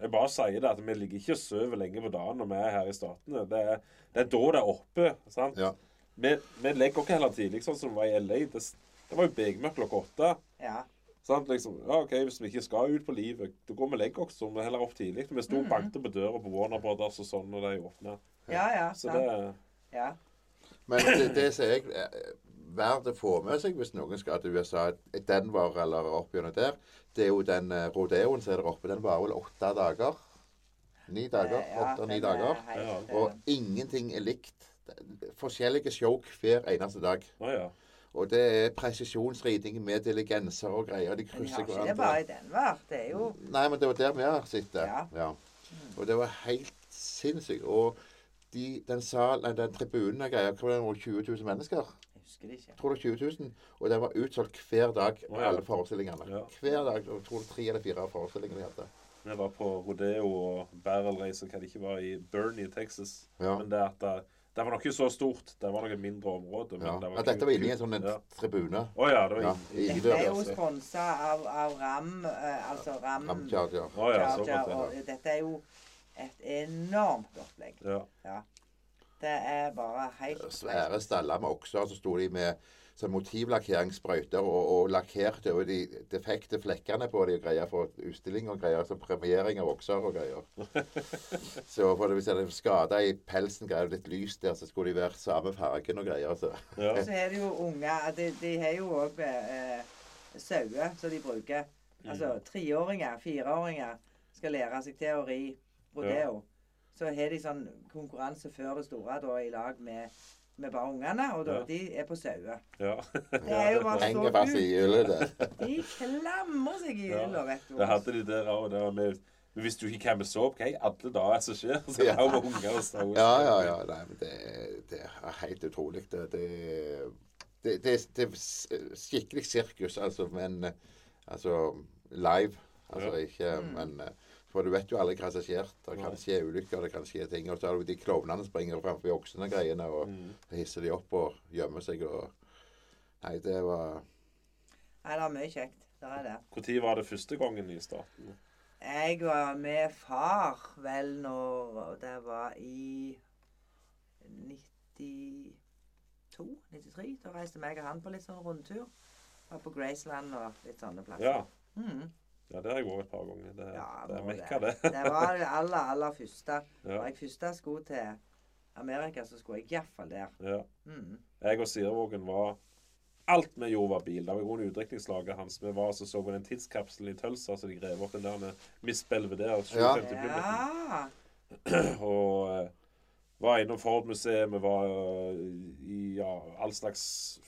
Speaker 1: Jeg bare sier det at vi ligger ikke og sover lenge på dagen når vi er her i Statene. Det er, det er da det er oppe. sant?
Speaker 2: Ja.
Speaker 1: Vi, vi legger ikke heller tidlig, sånn som vi var i LA. Det, det var jo begmørkt klokka åtte.
Speaker 3: ja.
Speaker 1: Sant? Liksom, ja, ok, Hvis vi ikke skal ut på livet, da går vi og legger oss. Heller opp tidlig. Vi sto og banket på døra på Warner Brothers og sånn når de åpna.
Speaker 3: Ja, ja.
Speaker 1: Så
Speaker 3: Sant.
Speaker 1: det
Speaker 3: Ja.
Speaker 2: Men det, det som jeg er verdt å få med seg hvis noen skal til USA, Denver eller opp gjennom der, det er jo den eh, rodeoen som er der oppe. Den varer vel åtte dager? Ni dager?
Speaker 3: Eh,
Speaker 2: Åtte-ni
Speaker 3: den er
Speaker 2: dager.
Speaker 1: Ja.
Speaker 3: eh,
Speaker 2: Og ingenting er likt. Forskjellige show hver eneste dag.
Speaker 1: Å ja.
Speaker 2: Og det er presisjonsriding med diligenser og greier. De
Speaker 3: Men de
Speaker 2: krysser
Speaker 3: har ikke det bare i Denver. Det er jo
Speaker 2: Nei, men det var der vi har sittet.
Speaker 3: Ja.
Speaker 2: Ja. Og det var helt sinnssykt. Og de, den salen, nei, den tribunen og greier, hvor det, var 20 000 mennesker?
Speaker 3: Jeg husker det ikke.
Speaker 2: Tror det var 20 000. Og den var utsolgt hver dag,
Speaker 1: Oh, ja.
Speaker 2: alle forestillingene.
Speaker 1: Ja.
Speaker 2: Hver dag. Jeg tror tre eller fire forestillinger de hadde.
Speaker 1: Vi var på rodeo og barrel race og hva det ikke var i Bernie, Texas.
Speaker 2: Ja.
Speaker 1: Men det at det, det var nok ikke så stort. Det var nok et mindre område. Men
Speaker 2: Ja.
Speaker 1: det var
Speaker 2: At dette var inni en sånn en
Speaker 1: Ja.
Speaker 2: tribune.
Speaker 1: Å ja, det var
Speaker 2: Ja,
Speaker 1: I,
Speaker 2: i
Speaker 3: Dette er jo
Speaker 2: altså.
Speaker 3: sponsa av, av Ram, eh, altså Ram
Speaker 2: Ram Charger.
Speaker 1: Oh, ja,
Speaker 3: og
Speaker 1: Ja.
Speaker 3: dette er jo et enormt opplegg.
Speaker 1: ja.
Speaker 3: Det er bare helt
Speaker 2: Svære staller med okser. Så sto de med sånn motivlakkeringssprøyter og, og lakkerte over de defekte flekkene på de og greier for utstilling og greier. Som premiering av okser og greier. *laughs* Så for det, hvis de hadde skada i pelsen, greier litt lys der, så skulle de være samme fargen og greier. Så.
Speaker 1: ja.
Speaker 3: Og så er det jo unger De, de har jo òg eh, sauer som de bruker. Altså treåringer, fireåringer skal lære seg til å ja. Så har de sånn konkurranse før det store da i lag med, med bare ungene. Og da,
Speaker 1: Ja.
Speaker 3: de er på sauer.
Speaker 1: ja.
Speaker 3: Det *laughs* er jo bare så
Speaker 2: Henger fast i hjulet der.
Speaker 3: De klamrer seg i
Speaker 1: Ja.
Speaker 3: vet du.
Speaker 1: Det hadde de der òg. Men hvis du ikke kan med så opp, hva i alle dager som skjer? Så det er jo unger og stå
Speaker 2: Ja, ja, ja. Nei, men det, det er helt utrolig. Det, det, det, det, det er skikkelig sirkus, altså, men Altså live. Altså
Speaker 1: Ja.
Speaker 2: ikke Men eh, For du vet jo aldri hva som skjer. Det kan skje ulykker, det kan skje ting. Og så har du de klovnene springer framfor oksene og greiene, og
Speaker 1: Mm.
Speaker 2: hisser de opp og gjemmer seg og Nei, det var
Speaker 3: Nei, det er mye kjekt. Det er det.
Speaker 1: Når var det første gangen i starten?
Speaker 3: Jeg var med far vel når det var i 92? 93? Da reiste meg og han på litt sånn rundtur. Var på Graceland og litt sånne plasser.
Speaker 1: Ja.
Speaker 3: Mhm.
Speaker 1: Ja, det har jeg vært et par ganger. Det,
Speaker 3: ja
Speaker 1: det er mekka, det.
Speaker 3: det var det aller, aller første.
Speaker 1: Ja.
Speaker 3: Når jeg første skulle til Amerika, så skulle jeg iallfall der.
Speaker 1: ja.
Speaker 3: Mm.
Speaker 1: Jeg og Sirevågen var Alt vi gjorde, var bil. Det var under utdrikningslaget hans. Vi var så, så på den tidskapselen i Tølsa, så de grev opp den der med Miss Belvedere. 57
Speaker 3: Ja. *clears throat*
Speaker 1: Og uh, var innom Ford-museet. Vi var uh, i ja, all slags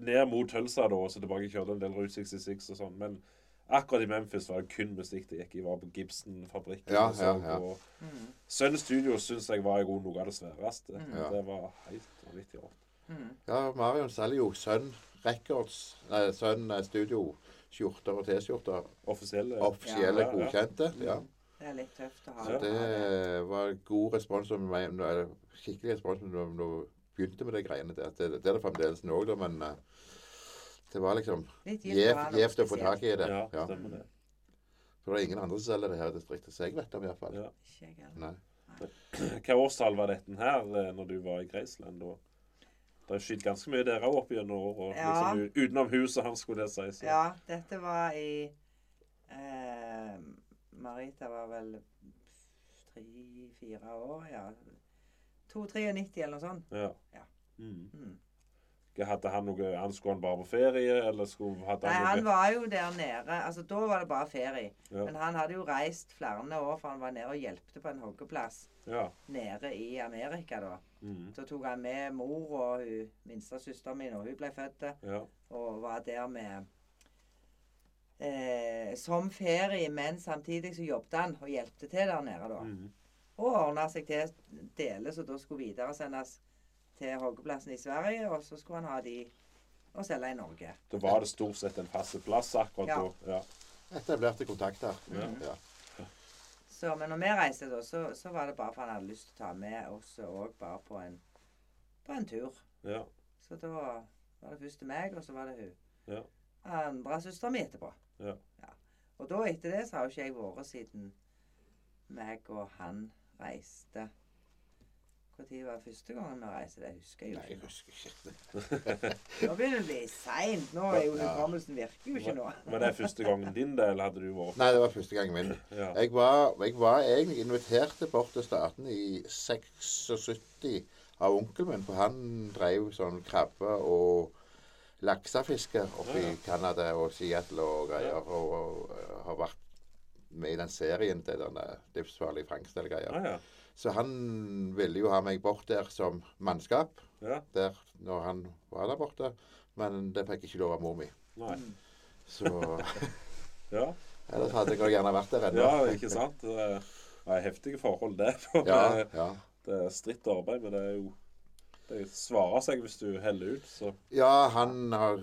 Speaker 1: Ned mot Tølsa da, så tilbake kjørte en del Route 66 og sånn. Men akkurat i Memphis var det kun musikk det gikk i. Var på Gibson-fabrikken.
Speaker 2: Ja,
Speaker 1: og så
Speaker 2: ja, ja.
Speaker 1: på-
Speaker 3: Mhm.
Speaker 1: Sun Studio syns jeg var jo noe av det sværeste.
Speaker 3: Mm.
Speaker 2: Ja.
Speaker 1: Det var helt vanvittig rått.
Speaker 3: Mm.
Speaker 2: Ja, Marion selger jo sønn Records, nei, Sun eh, Studio, skjorter og T-skjorter.
Speaker 1: Offisielle.
Speaker 2: Offisielle,
Speaker 1: Ja, ja, ja.
Speaker 2: godkjente. ja.
Speaker 3: Det er litt tøft å ha.
Speaker 2: Så det var god respons om meg, skikkelig respons når du begynte med de greiene der. Det, det er det fremdeles nå, da, men eh, det var liksom gjevt å få tak i det.
Speaker 1: Ja,
Speaker 2: Ja.
Speaker 1: stemmer det.
Speaker 2: For det er ingen andre som selger det her i distriktet, så jeg vet om iallfall.
Speaker 1: Ja.
Speaker 3: Ikke.
Speaker 2: Nei.
Speaker 1: Hva årstall var dette her eh, når du var i Graceland? da? Det har skjedd ganske mye der òg opp gjennom året.
Speaker 3: Ja.
Speaker 1: Liksom, utenom huset hans, skulle det sies. Så.
Speaker 3: Ja, dette var i eh, Marita var vel tre-fire år, ja. 2-93 eller noe sånt.
Speaker 1: Ja.
Speaker 3: Ja.
Speaker 1: Mm.
Speaker 3: Mm.
Speaker 1: Hadde han noe han Skulle han bare på ferie, eller skulle, hadde
Speaker 3: Nei,
Speaker 1: han
Speaker 3: han var jo der nede. Altså, Da var det bare ferie.
Speaker 1: Ja.
Speaker 3: Men han hadde jo reist flere år, for han var nede og hjelpte på en hoggeplass
Speaker 1: Ja.
Speaker 3: nede i Amerika da.
Speaker 1: Mm.
Speaker 3: Så tok han med mor og hun minste min, og hun ble født,
Speaker 1: ja.
Speaker 3: og var der med eh, Som ferie, men samtidig så jobbet han og hjelpte til der nede, da.
Speaker 1: Mm.
Speaker 3: Og ordna seg til deler som da skulle videresendes til hoggeplassen i Sverige, og så skulle han ha de og selge i Norge.
Speaker 1: Da var det stort sett en fast plass akkurat
Speaker 3: Ja.
Speaker 1: da. Ja.
Speaker 2: Etablerte kontakter.
Speaker 1: Mm.
Speaker 2: Ja.
Speaker 3: Så, men når vi reiste, da, så, så var det bare for han hadde lyst til å ta med oss òg bare på en, på en tur.
Speaker 1: ja.
Speaker 3: Så da var det først til meg, og så var det hun.
Speaker 1: Ja.
Speaker 3: Andre søstera mi etterpå.
Speaker 1: Ja.
Speaker 3: Og da etter det så har jo ikke jeg vært siden meg og han reiste. Når var første gangen vi reiste? Det husker jeg jo ikke.
Speaker 2: Nei, jeg
Speaker 3: ikke.
Speaker 2: husker ikke. *laughs*
Speaker 3: Nå begynner det å bli seint. Nå er jo
Speaker 2: Ja.
Speaker 3: hukommelsen virker jo ikke nå.
Speaker 1: Men det er første gangen din det, eller hadde du vært
Speaker 2: Nei, det var første gangen min. *laughs*
Speaker 1: Ja.
Speaker 2: Jeg var, jeg var egentlig invitert bort til staten i 76 av onkelen min, for han drev sånn krabbe- og laksefiske oppe
Speaker 1: Ja, ja.
Speaker 2: i Canada og Seattle og greier.
Speaker 1: Ja.
Speaker 2: Og, og, øh, har vært med i den serien til denne livsfarlige fangst eller greier.
Speaker 1: Ja, ja.
Speaker 2: Så han ville jo ha meg bort der som mannskap
Speaker 1: ja.
Speaker 2: der når han var der borte. Men det fikk ikke lov av mor mi.
Speaker 1: Nei.
Speaker 2: Så *laughs*
Speaker 1: Ja.
Speaker 2: ellers hadde jeg gjerne vært der ennå.
Speaker 1: ja, ikke sant? Det er, heftige forhold, det. *laughs*
Speaker 2: Ja,
Speaker 1: Det,
Speaker 2: ja.
Speaker 1: det er stritt arbeid, men det er jo Det svarer seg hvis du heller ut, så
Speaker 2: Ja, han har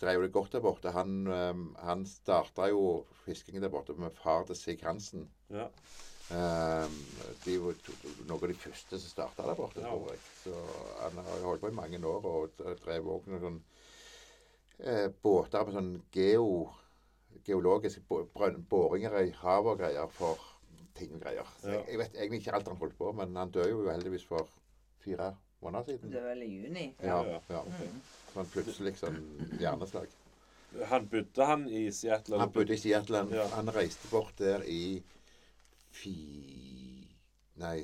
Speaker 2: drev det godt der borte. Han, um, han starta jo fiskingen der borte med far til Sig Hansen.
Speaker 1: ja.
Speaker 2: Um, de var noen av de første som starta der borte,
Speaker 1: Ja.
Speaker 2: tror jeg. Så han har jo holdt på i mange år og drev òg noen sånn eh, båter med sånn geo, geologiske bo- boringer i havet og greier for ting og greier. Så
Speaker 1: Ja.
Speaker 2: jeg, jeg vet egentlig ikke alt han holdt på men han døde jo heldigvis for fire måneder siden.
Speaker 3: Det var vel i juni.
Speaker 2: Ja,
Speaker 1: Ja,
Speaker 2: ja.
Speaker 3: Mm.
Speaker 2: Sånn plutselig sånn hjerneslag.
Speaker 1: Han bodde han i Seattle?
Speaker 2: Han bodde i Seattle. Han,
Speaker 1: Ja.
Speaker 2: han reiste bort der i fi... Nei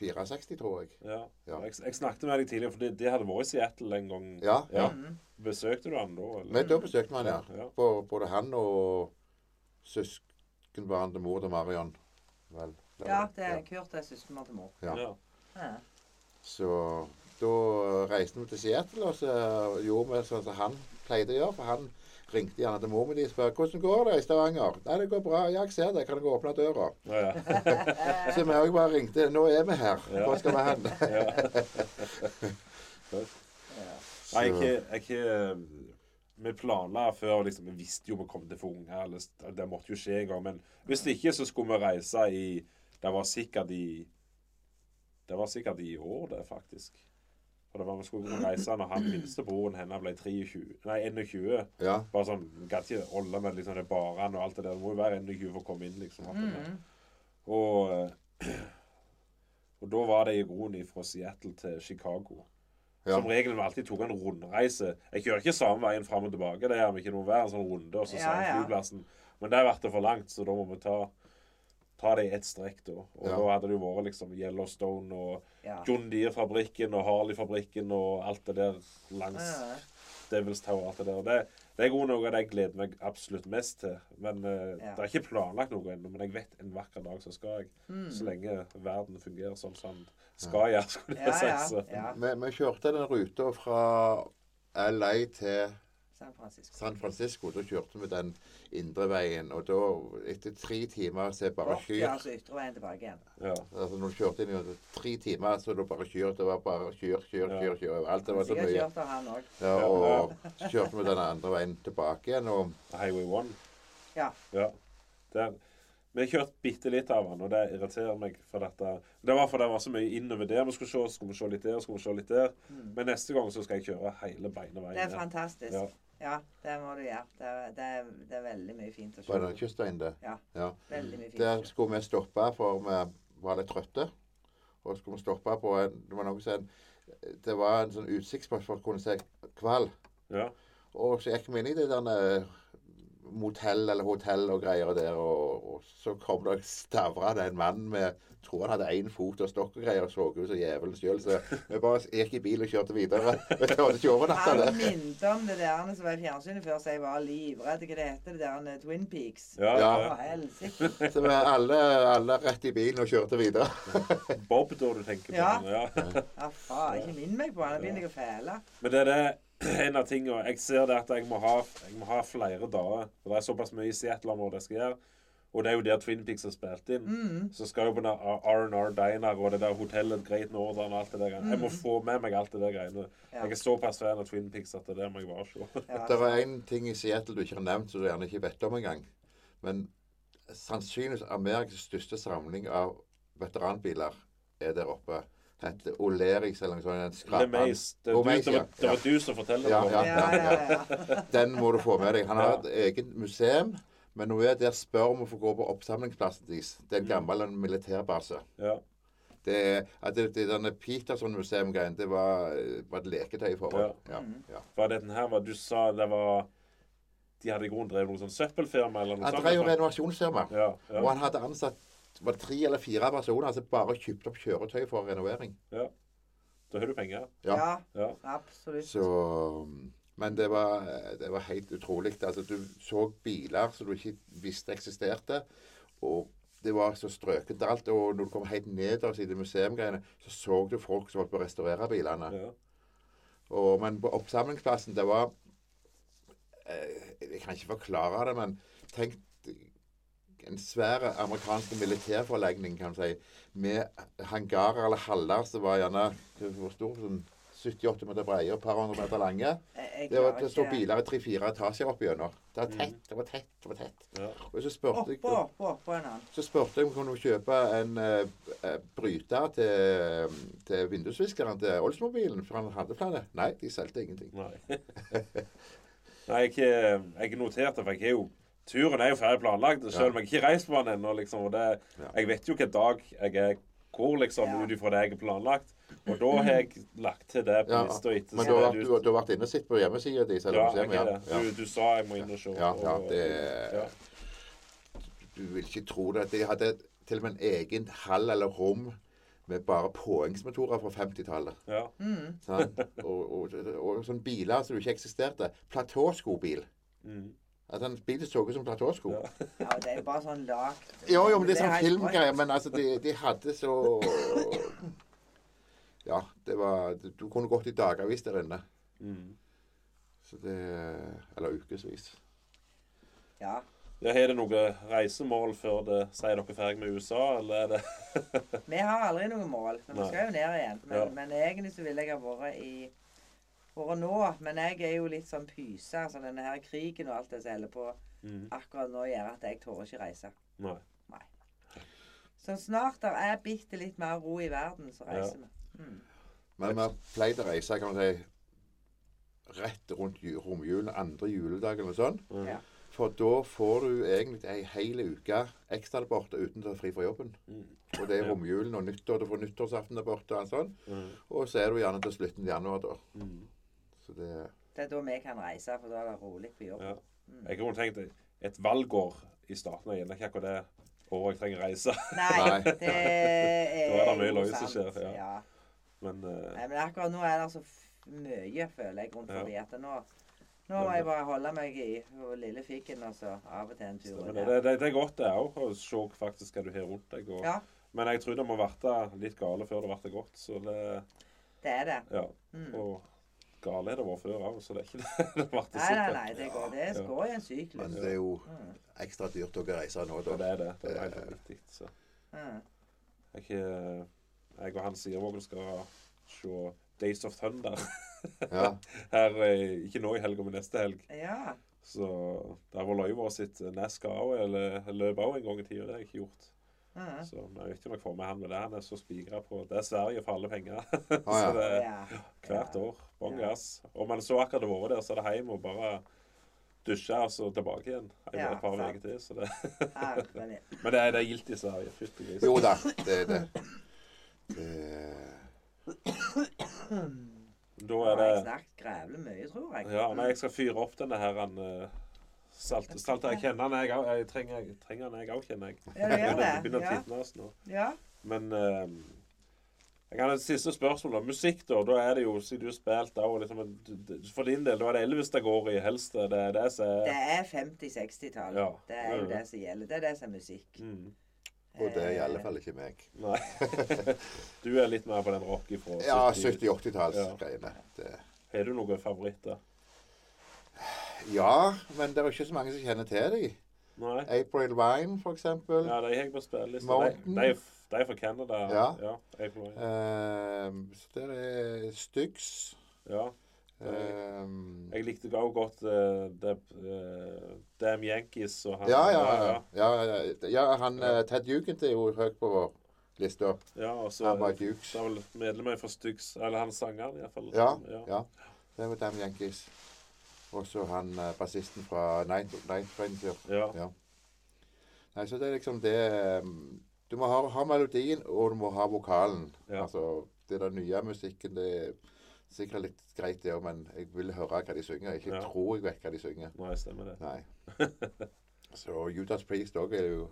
Speaker 2: 64, tror jeg.
Speaker 1: Ja.
Speaker 2: Ja.
Speaker 1: Jeg, jeg snakket med deg tidligere, for de, de hadde vært i Seattle en gang.
Speaker 2: Ja, ja.
Speaker 3: Mhm.
Speaker 1: Besøkte du han da? Eller?
Speaker 2: Men da besøkte man, ja.
Speaker 1: Ja.
Speaker 2: Bo- Både han og søskenbarn til mor til Marion. Vel.
Speaker 3: Ja, det er Kurt er søskenbarn til mor.
Speaker 2: Ja.
Speaker 1: Ja.
Speaker 3: Ja.
Speaker 2: Så da reiste vi til Seattle, og så gjorde vi sånn som han pleide å gjøre. For han ringte gjerne til mor mi og spurte hvordan går det i Stavanger. Nei, det går bra. Ja, jeg ser det. Kan jeg åpne døra?
Speaker 1: Ja, ja. *laughs*
Speaker 2: Så vi òg bare ringte. Nå er vi her. Hvor skal vi hen? *laughs*
Speaker 1: ja.
Speaker 3: Ja.
Speaker 1: Nei, jeg, har ikke- Vi planla før, liksom, vi visste jo vi kom til å få unger. eller Det måtte jo skje en gang. Men hvis ikke, så skulle vi reise i Det var sikkert i Det var sikkert i år, det, faktisk. For det var Vi skulle reise når han minste broren hennes ble 23, nei, 21.
Speaker 2: Ja.
Speaker 1: Bare sånn, Gadd ikke holde med liksom, det barene og alt det der. Det må jo være 21 for å komme inn, liksom. Mm. det der. Og, eh, og da var det i roen fra Seattle til Chicago.
Speaker 2: Ja.
Speaker 1: Som regel vi alltid tok en rundreise. Jeg kjører ikke samme veien fram og tilbake. Det gjør vi ikke noe hver en sånn runde, og så
Speaker 3: Ja,
Speaker 1: samme
Speaker 3: ja.
Speaker 1: flyplassen. Men det ble for langt, så da må vi ta, ta det i ett strekk, da. Og
Speaker 2: Ja.
Speaker 1: da hadde det jo vært liksom Yellowstone og
Speaker 3: Ja.
Speaker 1: John Deere-fabrikken og Harley-fabrikken og alt det der langs
Speaker 3: Ja.
Speaker 1: Devil's Tower. alt Det der. Det, det er noe av det jeg gleder meg absolutt mest til. Men
Speaker 3: Ja.
Speaker 1: Det er ikke planlagt noe ennå. Men jeg vet en vakker dag så skal jeg.
Speaker 3: Mm.
Speaker 1: Så lenge verden fungerer sånn som den skal gjøre, skulle jeg
Speaker 3: Ja,
Speaker 1: si.
Speaker 3: ja, ja.
Speaker 2: Vi, vi kjørte den ruta fra LA til
Speaker 3: San Francisco.
Speaker 2: San Francisco. Da kjørte vi den indre veien, og da, etter tre timer, så er bare
Speaker 3: kyr ja, altså ytreveien tilbake igjen.
Speaker 1: Ja.
Speaker 2: Altså, når du kjørte inn i tre timer, så er det bare kyr. Det var bare kyr, kyr,
Speaker 1: Ja.
Speaker 2: kyr, kyr Alt Det var så mye.
Speaker 3: kjørt av han òg.
Speaker 2: Ja, og så kjørte vi den andre veien tilbake igjen, og
Speaker 1: Highway 1.
Speaker 3: Ja.
Speaker 1: Ja. Der. Vi har kjørt bitte litt av den, og det irriterer meg. for dette. Det var fordi det var så mye innover der vi skulle se. Skulle vi se litt der, skulle vi se litt der. Men neste gang så skal jeg kjøre hele beineveien.
Speaker 3: veien. Det er fantastisk.
Speaker 1: Ja.
Speaker 3: Ja, det må du gjøre. Det er, det er, det er veldig mye fint å se.
Speaker 2: kystveien der.
Speaker 3: Ja.
Speaker 2: Ja.
Speaker 3: Veldig mye fint.
Speaker 2: Der skulle vi stoppe, for vi var litt trøtte. Og skulle vi stoppe på en Det var noe sånn Det var en sånn utsiktspost for å kunne se hval.
Speaker 1: Ja.
Speaker 2: Og så gikk vi inn i det der eh, motell eller hotell og greier der, og, og så kom det stavra det en mann med tror han hadde én fot og stokk og greier og så ut som djevelen sjøl. Så vi bare gikk i bil og kjørte videre. *laughs*
Speaker 3: Han minnet om det der som var i fjernsynet før, så jeg var livredd. Hva det heter det der eh, Twin Peaks?
Speaker 1: Ja,
Speaker 2: Ja.
Speaker 1: ja. *laughs*
Speaker 2: Så vi alle, alle rett i bilen og kjørte videre.
Speaker 1: Bob, da du tenker på.
Speaker 3: Ja.
Speaker 1: ja.
Speaker 3: Ja, faen. Ikke minn meg på han. Nå begynner jeg å fæle.
Speaker 1: Men det er det *clears throat* en av tingene Jeg ser det at jeg må ha, jeg må ha flere dager. For det er såpass mye i Seattle-området jeg skal gjøre. Og det er jo der Twin Peaks har spilt inn.
Speaker 3: Mm.
Speaker 1: Så skal jo på R&R Diner og det der hotellet Great Northern og alt det der greiene. Jeg må få med meg alt det der greiene.
Speaker 3: Mm. Ja.
Speaker 1: Jeg er såpass fan av Twin Peaks at det der må jeg bare se.
Speaker 3: Ja,
Speaker 2: Det var én ting i Seattle du ikke har nevnt, som du gjerne ikke vet om engang. Men sannsynligvis Amerikas største samling av veteranbiler er der oppe. Heter Oleris eller noe sånt. en skrapan.
Speaker 1: Det, du-
Speaker 2: LeMays,
Speaker 1: det, var-
Speaker 2: ja.
Speaker 1: det var du som forteller
Speaker 2: Ja,
Speaker 1: det.
Speaker 2: ja.
Speaker 3: ja, ja, ja.
Speaker 2: Den må du få med deg. Han har
Speaker 1: Ja.
Speaker 2: et eget museum. Men når vi er der, spør om å få gå på oppsamlingsplassen deres. Det er en gammel en militærbase.
Speaker 1: Ja.
Speaker 2: Det er, at det, det denne Peterson-museum-greien, det var, var et leketøy for
Speaker 1: Ja.
Speaker 2: Ja. Ja.
Speaker 1: For dette her var Du sa det var De hadde i grunnen drevet noe sånn søppelfirma eller noe
Speaker 2: Han
Speaker 1: sånt?
Speaker 2: drev jo
Speaker 1: liksom.
Speaker 2: renovasjonsfirma.
Speaker 1: Ja,
Speaker 2: Og han hadde ansatt var det tre eller fire personer som bare kjøpte opp kjøretøy for renovering.
Speaker 1: ja. Da har du penger.
Speaker 2: Ja.
Speaker 3: ja,
Speaker 1: Ja.
Speaker 3: absolutt.
Speaker 2: Så Men det var, det var helt utrolig. Altså, du så biler som du ikke visste eksisterte. Og det var så strøkent alt. Og når du kom helt nederst i det museumgreiene, så så du folk som holdt på å restaurere bilene.
Speaker 1: ja.
Speaker 2: Og, men på oppsamlingsplassen, det var eh, Jeg kan ikke forklare det, men tenk en svær amerikansk militærforlegning, kan du si, med hangarer eller haller som var gjerne hvor stor, sånn 70-80 meter breie og et par hundre meter lange. Det, var, det står biler i tre-fire etasjer opp gjennom. Det var tett, det var tett, det var tett.
Speaker 1: ja.
Speaker 2: Og så spurte jeg
Speaker 3: Oppå, oppå, oppå en annen.
Speaker 2: så spurte jeg om jeg kunne kjøpe en eh, eh, bryter til, til vindusviskeren til Oldsmobilen, for han hadde flere. Nei, de solgte ingenting.
Speaker 1: Nei. *laughs* Nei, jeg, jeg noterte, for jeg er jo Turen er jo ferdig planlagt, selv om jeg ikke har reist på den ennå. Liksom, og det, jeg vet jo hvilken dag jeg er hvor, liksom,
Speaker 3: Ja.
Speaker 1: ut ifra det jeg har planlagt. Og da har jeg lagt til det på
Speaker 2: Ja,
Speaker 1: lista etter.
Speaker 2: Men du har, vært- du, du har vært inne og sett på hjemmesida di?
Speaker 1: Ja, jeg har det. Du, du sa jeg må inn og se.
Speaker 2: Ja, ja, det- Du vil ikke tro det. De hadde til og med en egen hall eller rom med bare påhengsmotorer fra 50-tallet.
Speaker 1: ja.
Speaker 3: Mm.
Speaker 2: sant? Og, og, og sånne biler som ikke eksisterte. Platåskobil.
Speaker 1: Mm.
Speaker 2: Altså han bil så ut som platåsko.
Speaker 1: Ja.
Speaker 3: Ja, det er jo bare sånn lagt
Speaker 2: Jo, jo, men det er sånn filmgreier. Men altså, de, de hadde så Ja, det var Du kunne gått i dagavis der inne.
Speaker 1: Mm.
Speaker 2: Så det Eller ukevis.
Speaker 3: Ja.
Speaker 1: Ja, Har det noe reisemål før det sier dere ferdig med USA, eller er det
Speaker 3: Vi har aldri noe mål. Men vi skal jo ned igjen. Men,
Speaker 1: Ja.
Speaker 3: men egentlig så ville jeg ha vært i vært nå. Men jeg er jo litt sånn pyse. Altså denne her krigen og alt det som holder på
Speaker 1: mm.
Speaker 3: akkurat nå, gjør at jeg tør ikke reise.
Speaker 1: Nei. Nei.
Speaker 3: Så snart det er bitte litt mer ro i verden, så reiser vi. Mm.
Speaker 2: Men vi pleide å reise kan man si, rett rundt ju- romjulen, andre juledag eller noe sånt.
Speaker 1: Mm.
Speaker 3: Ja.
Speaker 2: For da får du egentlig ei hel uke ekstra der borte uten å ta fri fra jobben.
Speaker 1: Mm.
Speaker 2: Og det er
Speaker 1: Ja.
Speaker 2: romjulen og nyttår. Du får nyttårsaften der borte og sånn.
Speaker 1: Mm.
Speaker 2: Og så er du gjerne til slutten av januar, da.
Speaker 1: Mm.
Speaker 2: Så det
Speaker 3: Det er da vi kan reise, for da er det rolig på jobb.
Speaker 1: Ja. Jeg kunne tenkt et valgår i starten av gjerne ikke akkurat det året jeg trenger reise.
Speaker 3: Nei, det er *laughs*
Speaker 1: Da er det mye løye som skjer, ja.
Speaker 3: ja.
Speaker 1: Men uh,
Speaker 3: Nei, men akkurat nå er det så mye, føler jeg, rundt
Speaker 1: Ja.
Speaker 3: at nå nå må jeg bare holde meg i lille fikken, og så av og til en tur.
Speaker 1: stemmer det, det, det er godt det òg, å se faktisk hva du har rundt deg. Og,
Speaker 3: Ja,
Speaker 1: Men jeg tror det må bli litt gale før det blir godt. Så det
Speaker 3: det er det.
Speaker 1: Ja.
Speaker 3: Mm.
Speaker 1: Og gale det var før òg, så det er ikke *laughs* det. det ble
Speaker 3: Nei, nei, nei. Det går, det
Speaker 1: Ja.
Speaker 3: går i en
Speaker 2: Men det er jo ekstra dyrt å reise nå, da.
Speaker 1: det er det. Det er helt vanvittig. Så
Speaker 3: Mm.
Speaker 1: jeg, eh, jeg og han Sirvåg skal se Days of Thunder *laughs*
Speaker 2: Ja.
Speaker 1: her, eh, ikke nå i helga, men neste helg.
Speaker 3: Ja.
Speaker 1: Så det var løyva sitt NASCAR òg, eller løp òg en gang i tida. Det har jeg ikke gjort.
Speaker 3: Mm.
Speaker 1: Så men jeg vet ikke om jeg får med han med det. Han er så spigra på Det er Sverige for alle penger. *laughs*
Speaker 2: ja.
Speaker 1: så det er hvert år. Bånn gass. Og man så akkurat det vært der, så er det hjem og bare dusje og så tilbake igjen. Jeg
Speaker 3: Ja,
Speaker 1: et par uker til, så det. *laughs* Men det er, det er gildt i Sverige. Fytti grisen.
Speaker 2: Jo da, det er det. det *coughs*
Speaker 1: Da er
Speaker 3: det jeg
Speaker 1: har
Speaker 3: snakket grævlig mye, tror jeg.
Speaker 1: Ja, nei, jeg skal fyre opp denne her han, uh, salt, salt, Jeg kjenner han, jeg òg. Jeg trenger, jeg trenger han, jeg òg, kjenner jeg.
Speaker 3: Ja, du gjør *laughs* det.
Speaker 1: Begynner å titne oss nå.
Speaker 3: Ja.
Speaker 1: Men uh, jeg kan et siste spørsmål. da. Musikk, da. Da er det jo, siden du har spilt da, og liksom, For din del, da er det Elvis det går i helst? Det er det som
Speaker 3: Det
Speaker 1: er
Speaker 3: er 50-60-tall.
Speaker 1: Ja.
Speaker 3: Det er jo det som gjelder. Det er det som er musikk.
Speaker 1: mm,
Speaker 2: Og det er i
Speaker 3: Eh,
Speaker 2: alle fall ikke meg.
Speaker 1: Nei. *laughs* du er litt mer på den rock ifra
Speaker 2: Ja,
Speaker 1: 70
Speaker 2: 70-80-tallsgreiene. Ja.
Speaker 1: Har du noen favoritter?
Speaker 2: Ja, men det er jo ikke så mange som kjenner til dem.
Speaker 1: Nei?
Speaker 2: April Wine, for eksempel.
Speaker 1: Ja, de har jeg på spillelista. De, de, er fra Canada.
Speaker 2: Ja.
Speaker 1: ja April Wine.
Speaker 2: Ehm, så der er Styx.
Speaker 1: ja.
Speaker 2: Ehm,
Speaker 1: Jeg likte også godt uh, Deb, uh, Damn Yankees og han
Speaker 2: ja, ja, ja. ja, ja, ja han,
Speaker 1: Ja.
Speaker 2: eh, Ted Jugend er jo høyt på vår liste.
Speaker 1: ja og så
Speaker 2: Han var Dukes.
Speaker 1: Det er vel medlemmer fra Styx Eller han sangeren, iallfall.
Speaker 2: Ja, ja. Det er jo Dam Yankees. Og så han eh, bassisten fra Night, Night Ranger.
Speaker 1: ja.
Speaker 2: Ja. Nei, så det er liksom det ehm, Du må ha, ha melodien, og du må ha vokalen.
Speaker 1: Ja.
Speaker 2: Altså, det der nye musikken, det er sikkert litt greit, det òg, men jeg vil høre hva de synger. Ikke
Speaker 1: Ja.
Speaker 2: tror jeg vet hva de synger.
Speaker 1: Nei, stemmer det.
Speaker 2: Nei. *laughs* Så Judas Priest òg er jo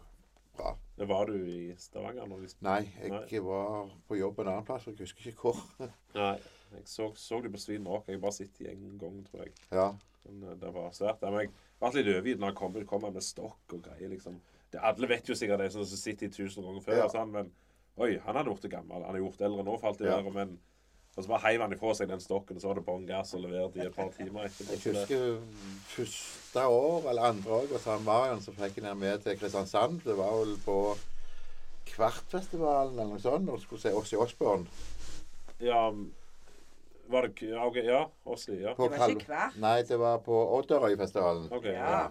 Speaker 2: bra.
Speaker 1: Var du i Stavanger når de
Speaker 2: Nei, jeg
Speaker 1: Nei.
Speaker 2: var på jobb en annen plass, og jeg husker ikke hvor. *laughs*
Speaker 1: Nei. Jeg så, så de på Svin Rock. Jeg bare sitter i en gang, tror jeg.
Speaker 2: Ja.
Speaker 1: Men eh, det var svært. Jeg ble litt overgitt når han kom. Kom med stokk og greier, liksom. Det, alle vet jo sikkert det, sånn som sitter i tusen ganger før.
Speaker 2: Ja.
Speaker 1: Sånn, men oi, han hadde blitt gammel. Han er gjort eldre nå, for alt det
Speaker 2: Ja.
Speaker 1: der. Men og så bare heiv han ifra seg den stokken, og så var det bånn gass og leverte i et par timer etterpå.
Speaker 2: Jeg husker første år, eller andre år, og San Marion, så fikk jeg med til Kristiansand. Det var vel på Kvartfestivalen eller noe sånt, og skulle se Ossi Osborn.
Speaker 1: Ja, var det k- Ja, ok, ja. Åsli, ja.
Speaker 2: På
Speaker 3: Det var ikke hvert.
Speaker 2: Nei, det var på Odderøyfestivalen.
Speaker 1: Okay,
Speaker 3: Ja.
Speaker 1: ja.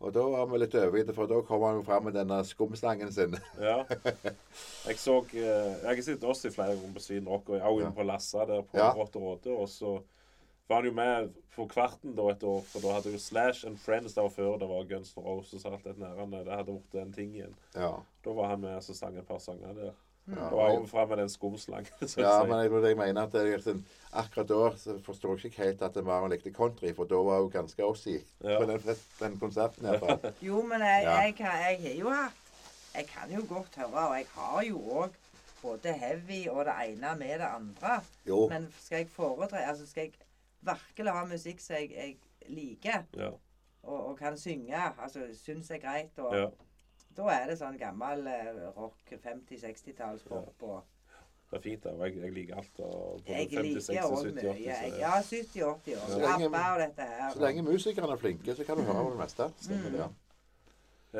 Speaker 2: Og da var vi litt overgitte, for da kom han jo fram med denne skumslangen sin.
Speaker 1: ja. *laughs* Jeg så eh, Jeg har sett Åsli flere ganger på Svin Rock, og også inne på Lassa der på
Speaker 2: Ja.
Speaker 1: Rått og Råde. Og så var han jo med på Kvarten da et år, for da hadde jo Slash and Friends der før det var Guns N' Roses og alt det nærende. Det hadde blitt en ting igjen.
Speaker 2: Ja.
Speaker 1: Da var han med og sang et par sanger der.
Speaker 2: Ja,
Speaker 1: Det var over fra med den skumslangen. *laughs*
Speaker 2: ja men jeg, jeg mener at det er sånn, akkurat da så forstår jeg ikke helt at Marion likte country, for da var hun ganske Ossi
Speaker 1: Ja.
Speaker 2: på den, den konserten. i. *laughs*
Speaker 3: Jo, men jeg,
Speaker 2: Ja.
Speaker 3: jeg, kan, jeg har jo hatt Jeg kan jo godt høre, og jeg har jo òg både heavy og det ene med det andre.
Speaker 2: Jo.
Speaker 3: Men skal jeg foretre Altså skal jeg virkelig ha musikk som jeg, jeg liker,
Speaker 1: Ja.
Speaker 3: og, og kan synge, altså syns er greit, og
Speaker 1: ja.
Speaker 3: Da er det sånn gammel eh, rock 50-60-tallspop og
Speaker 1: Det er fint, da. Jeg, jeg liker alt. Og både
Speaker 3: Jeg
Speaker 1: 50, 60,
Speaker 3: liker òg
Speaker 1: 70,
Speaker 3: mye.
Speaker 1: 80.
Speaker 3: Jeg, ja, 70-80 år.
Speaker 2: Så lenge-
Speaker 3: og dette her.
Speaker 2: Så lenge musikerne er flinke, så kan du høre på det meste.
Speaker 1: Stemmer det.
Speaker 2: Ja.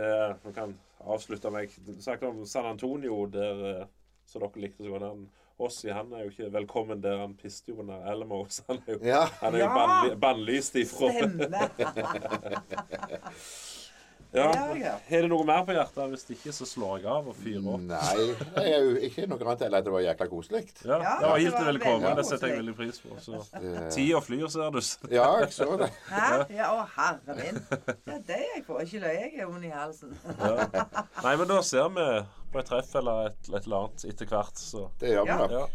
Speaker 1: Eh, Vi kan avslutte med Du snakket om San Antonio, der eh, så dere likte så godt. Han, Ossi han er jo ikke velkommen der. Han piste jo under Alamo. *laughs* Så han er jo,
Speaker 2: Ja.
Speaker 1: han er jo
Speaker 3: Ja.
Speaker 1: bannlyst ifra.
Speaker 3: Stemme! *laughs* *laughs*
Speaker 1: Ja.
Speaker 3: Har
Speaker 1: du noe mer på hjertet? Hvis ikke, så slår jeg av og fyrer opp.
Speaker 2: Nei, det er jo ikke noe annet enn at det var jækla koselig.
Speaker 1: Ja,
Speaker 3: Ja,
Speaker 1: det var helt velkommen. Det setter jeg veldig pris på. Så.
Speaker 2: Det-
Speaker 1: Tida flyr, ser du.
Speaker 2: Ja, jeg så det.
Speaker 3: Hæ? Ja, å herre min. Det er det jeg får ikke løye. Jeg er vond i halsen.
Speaker 1: Ja. Nei, men da ser vi på et treff eller et, et eller annet etter hvert, så
Speaker 2: Det gjør vi nok.
Speaker 1: ja.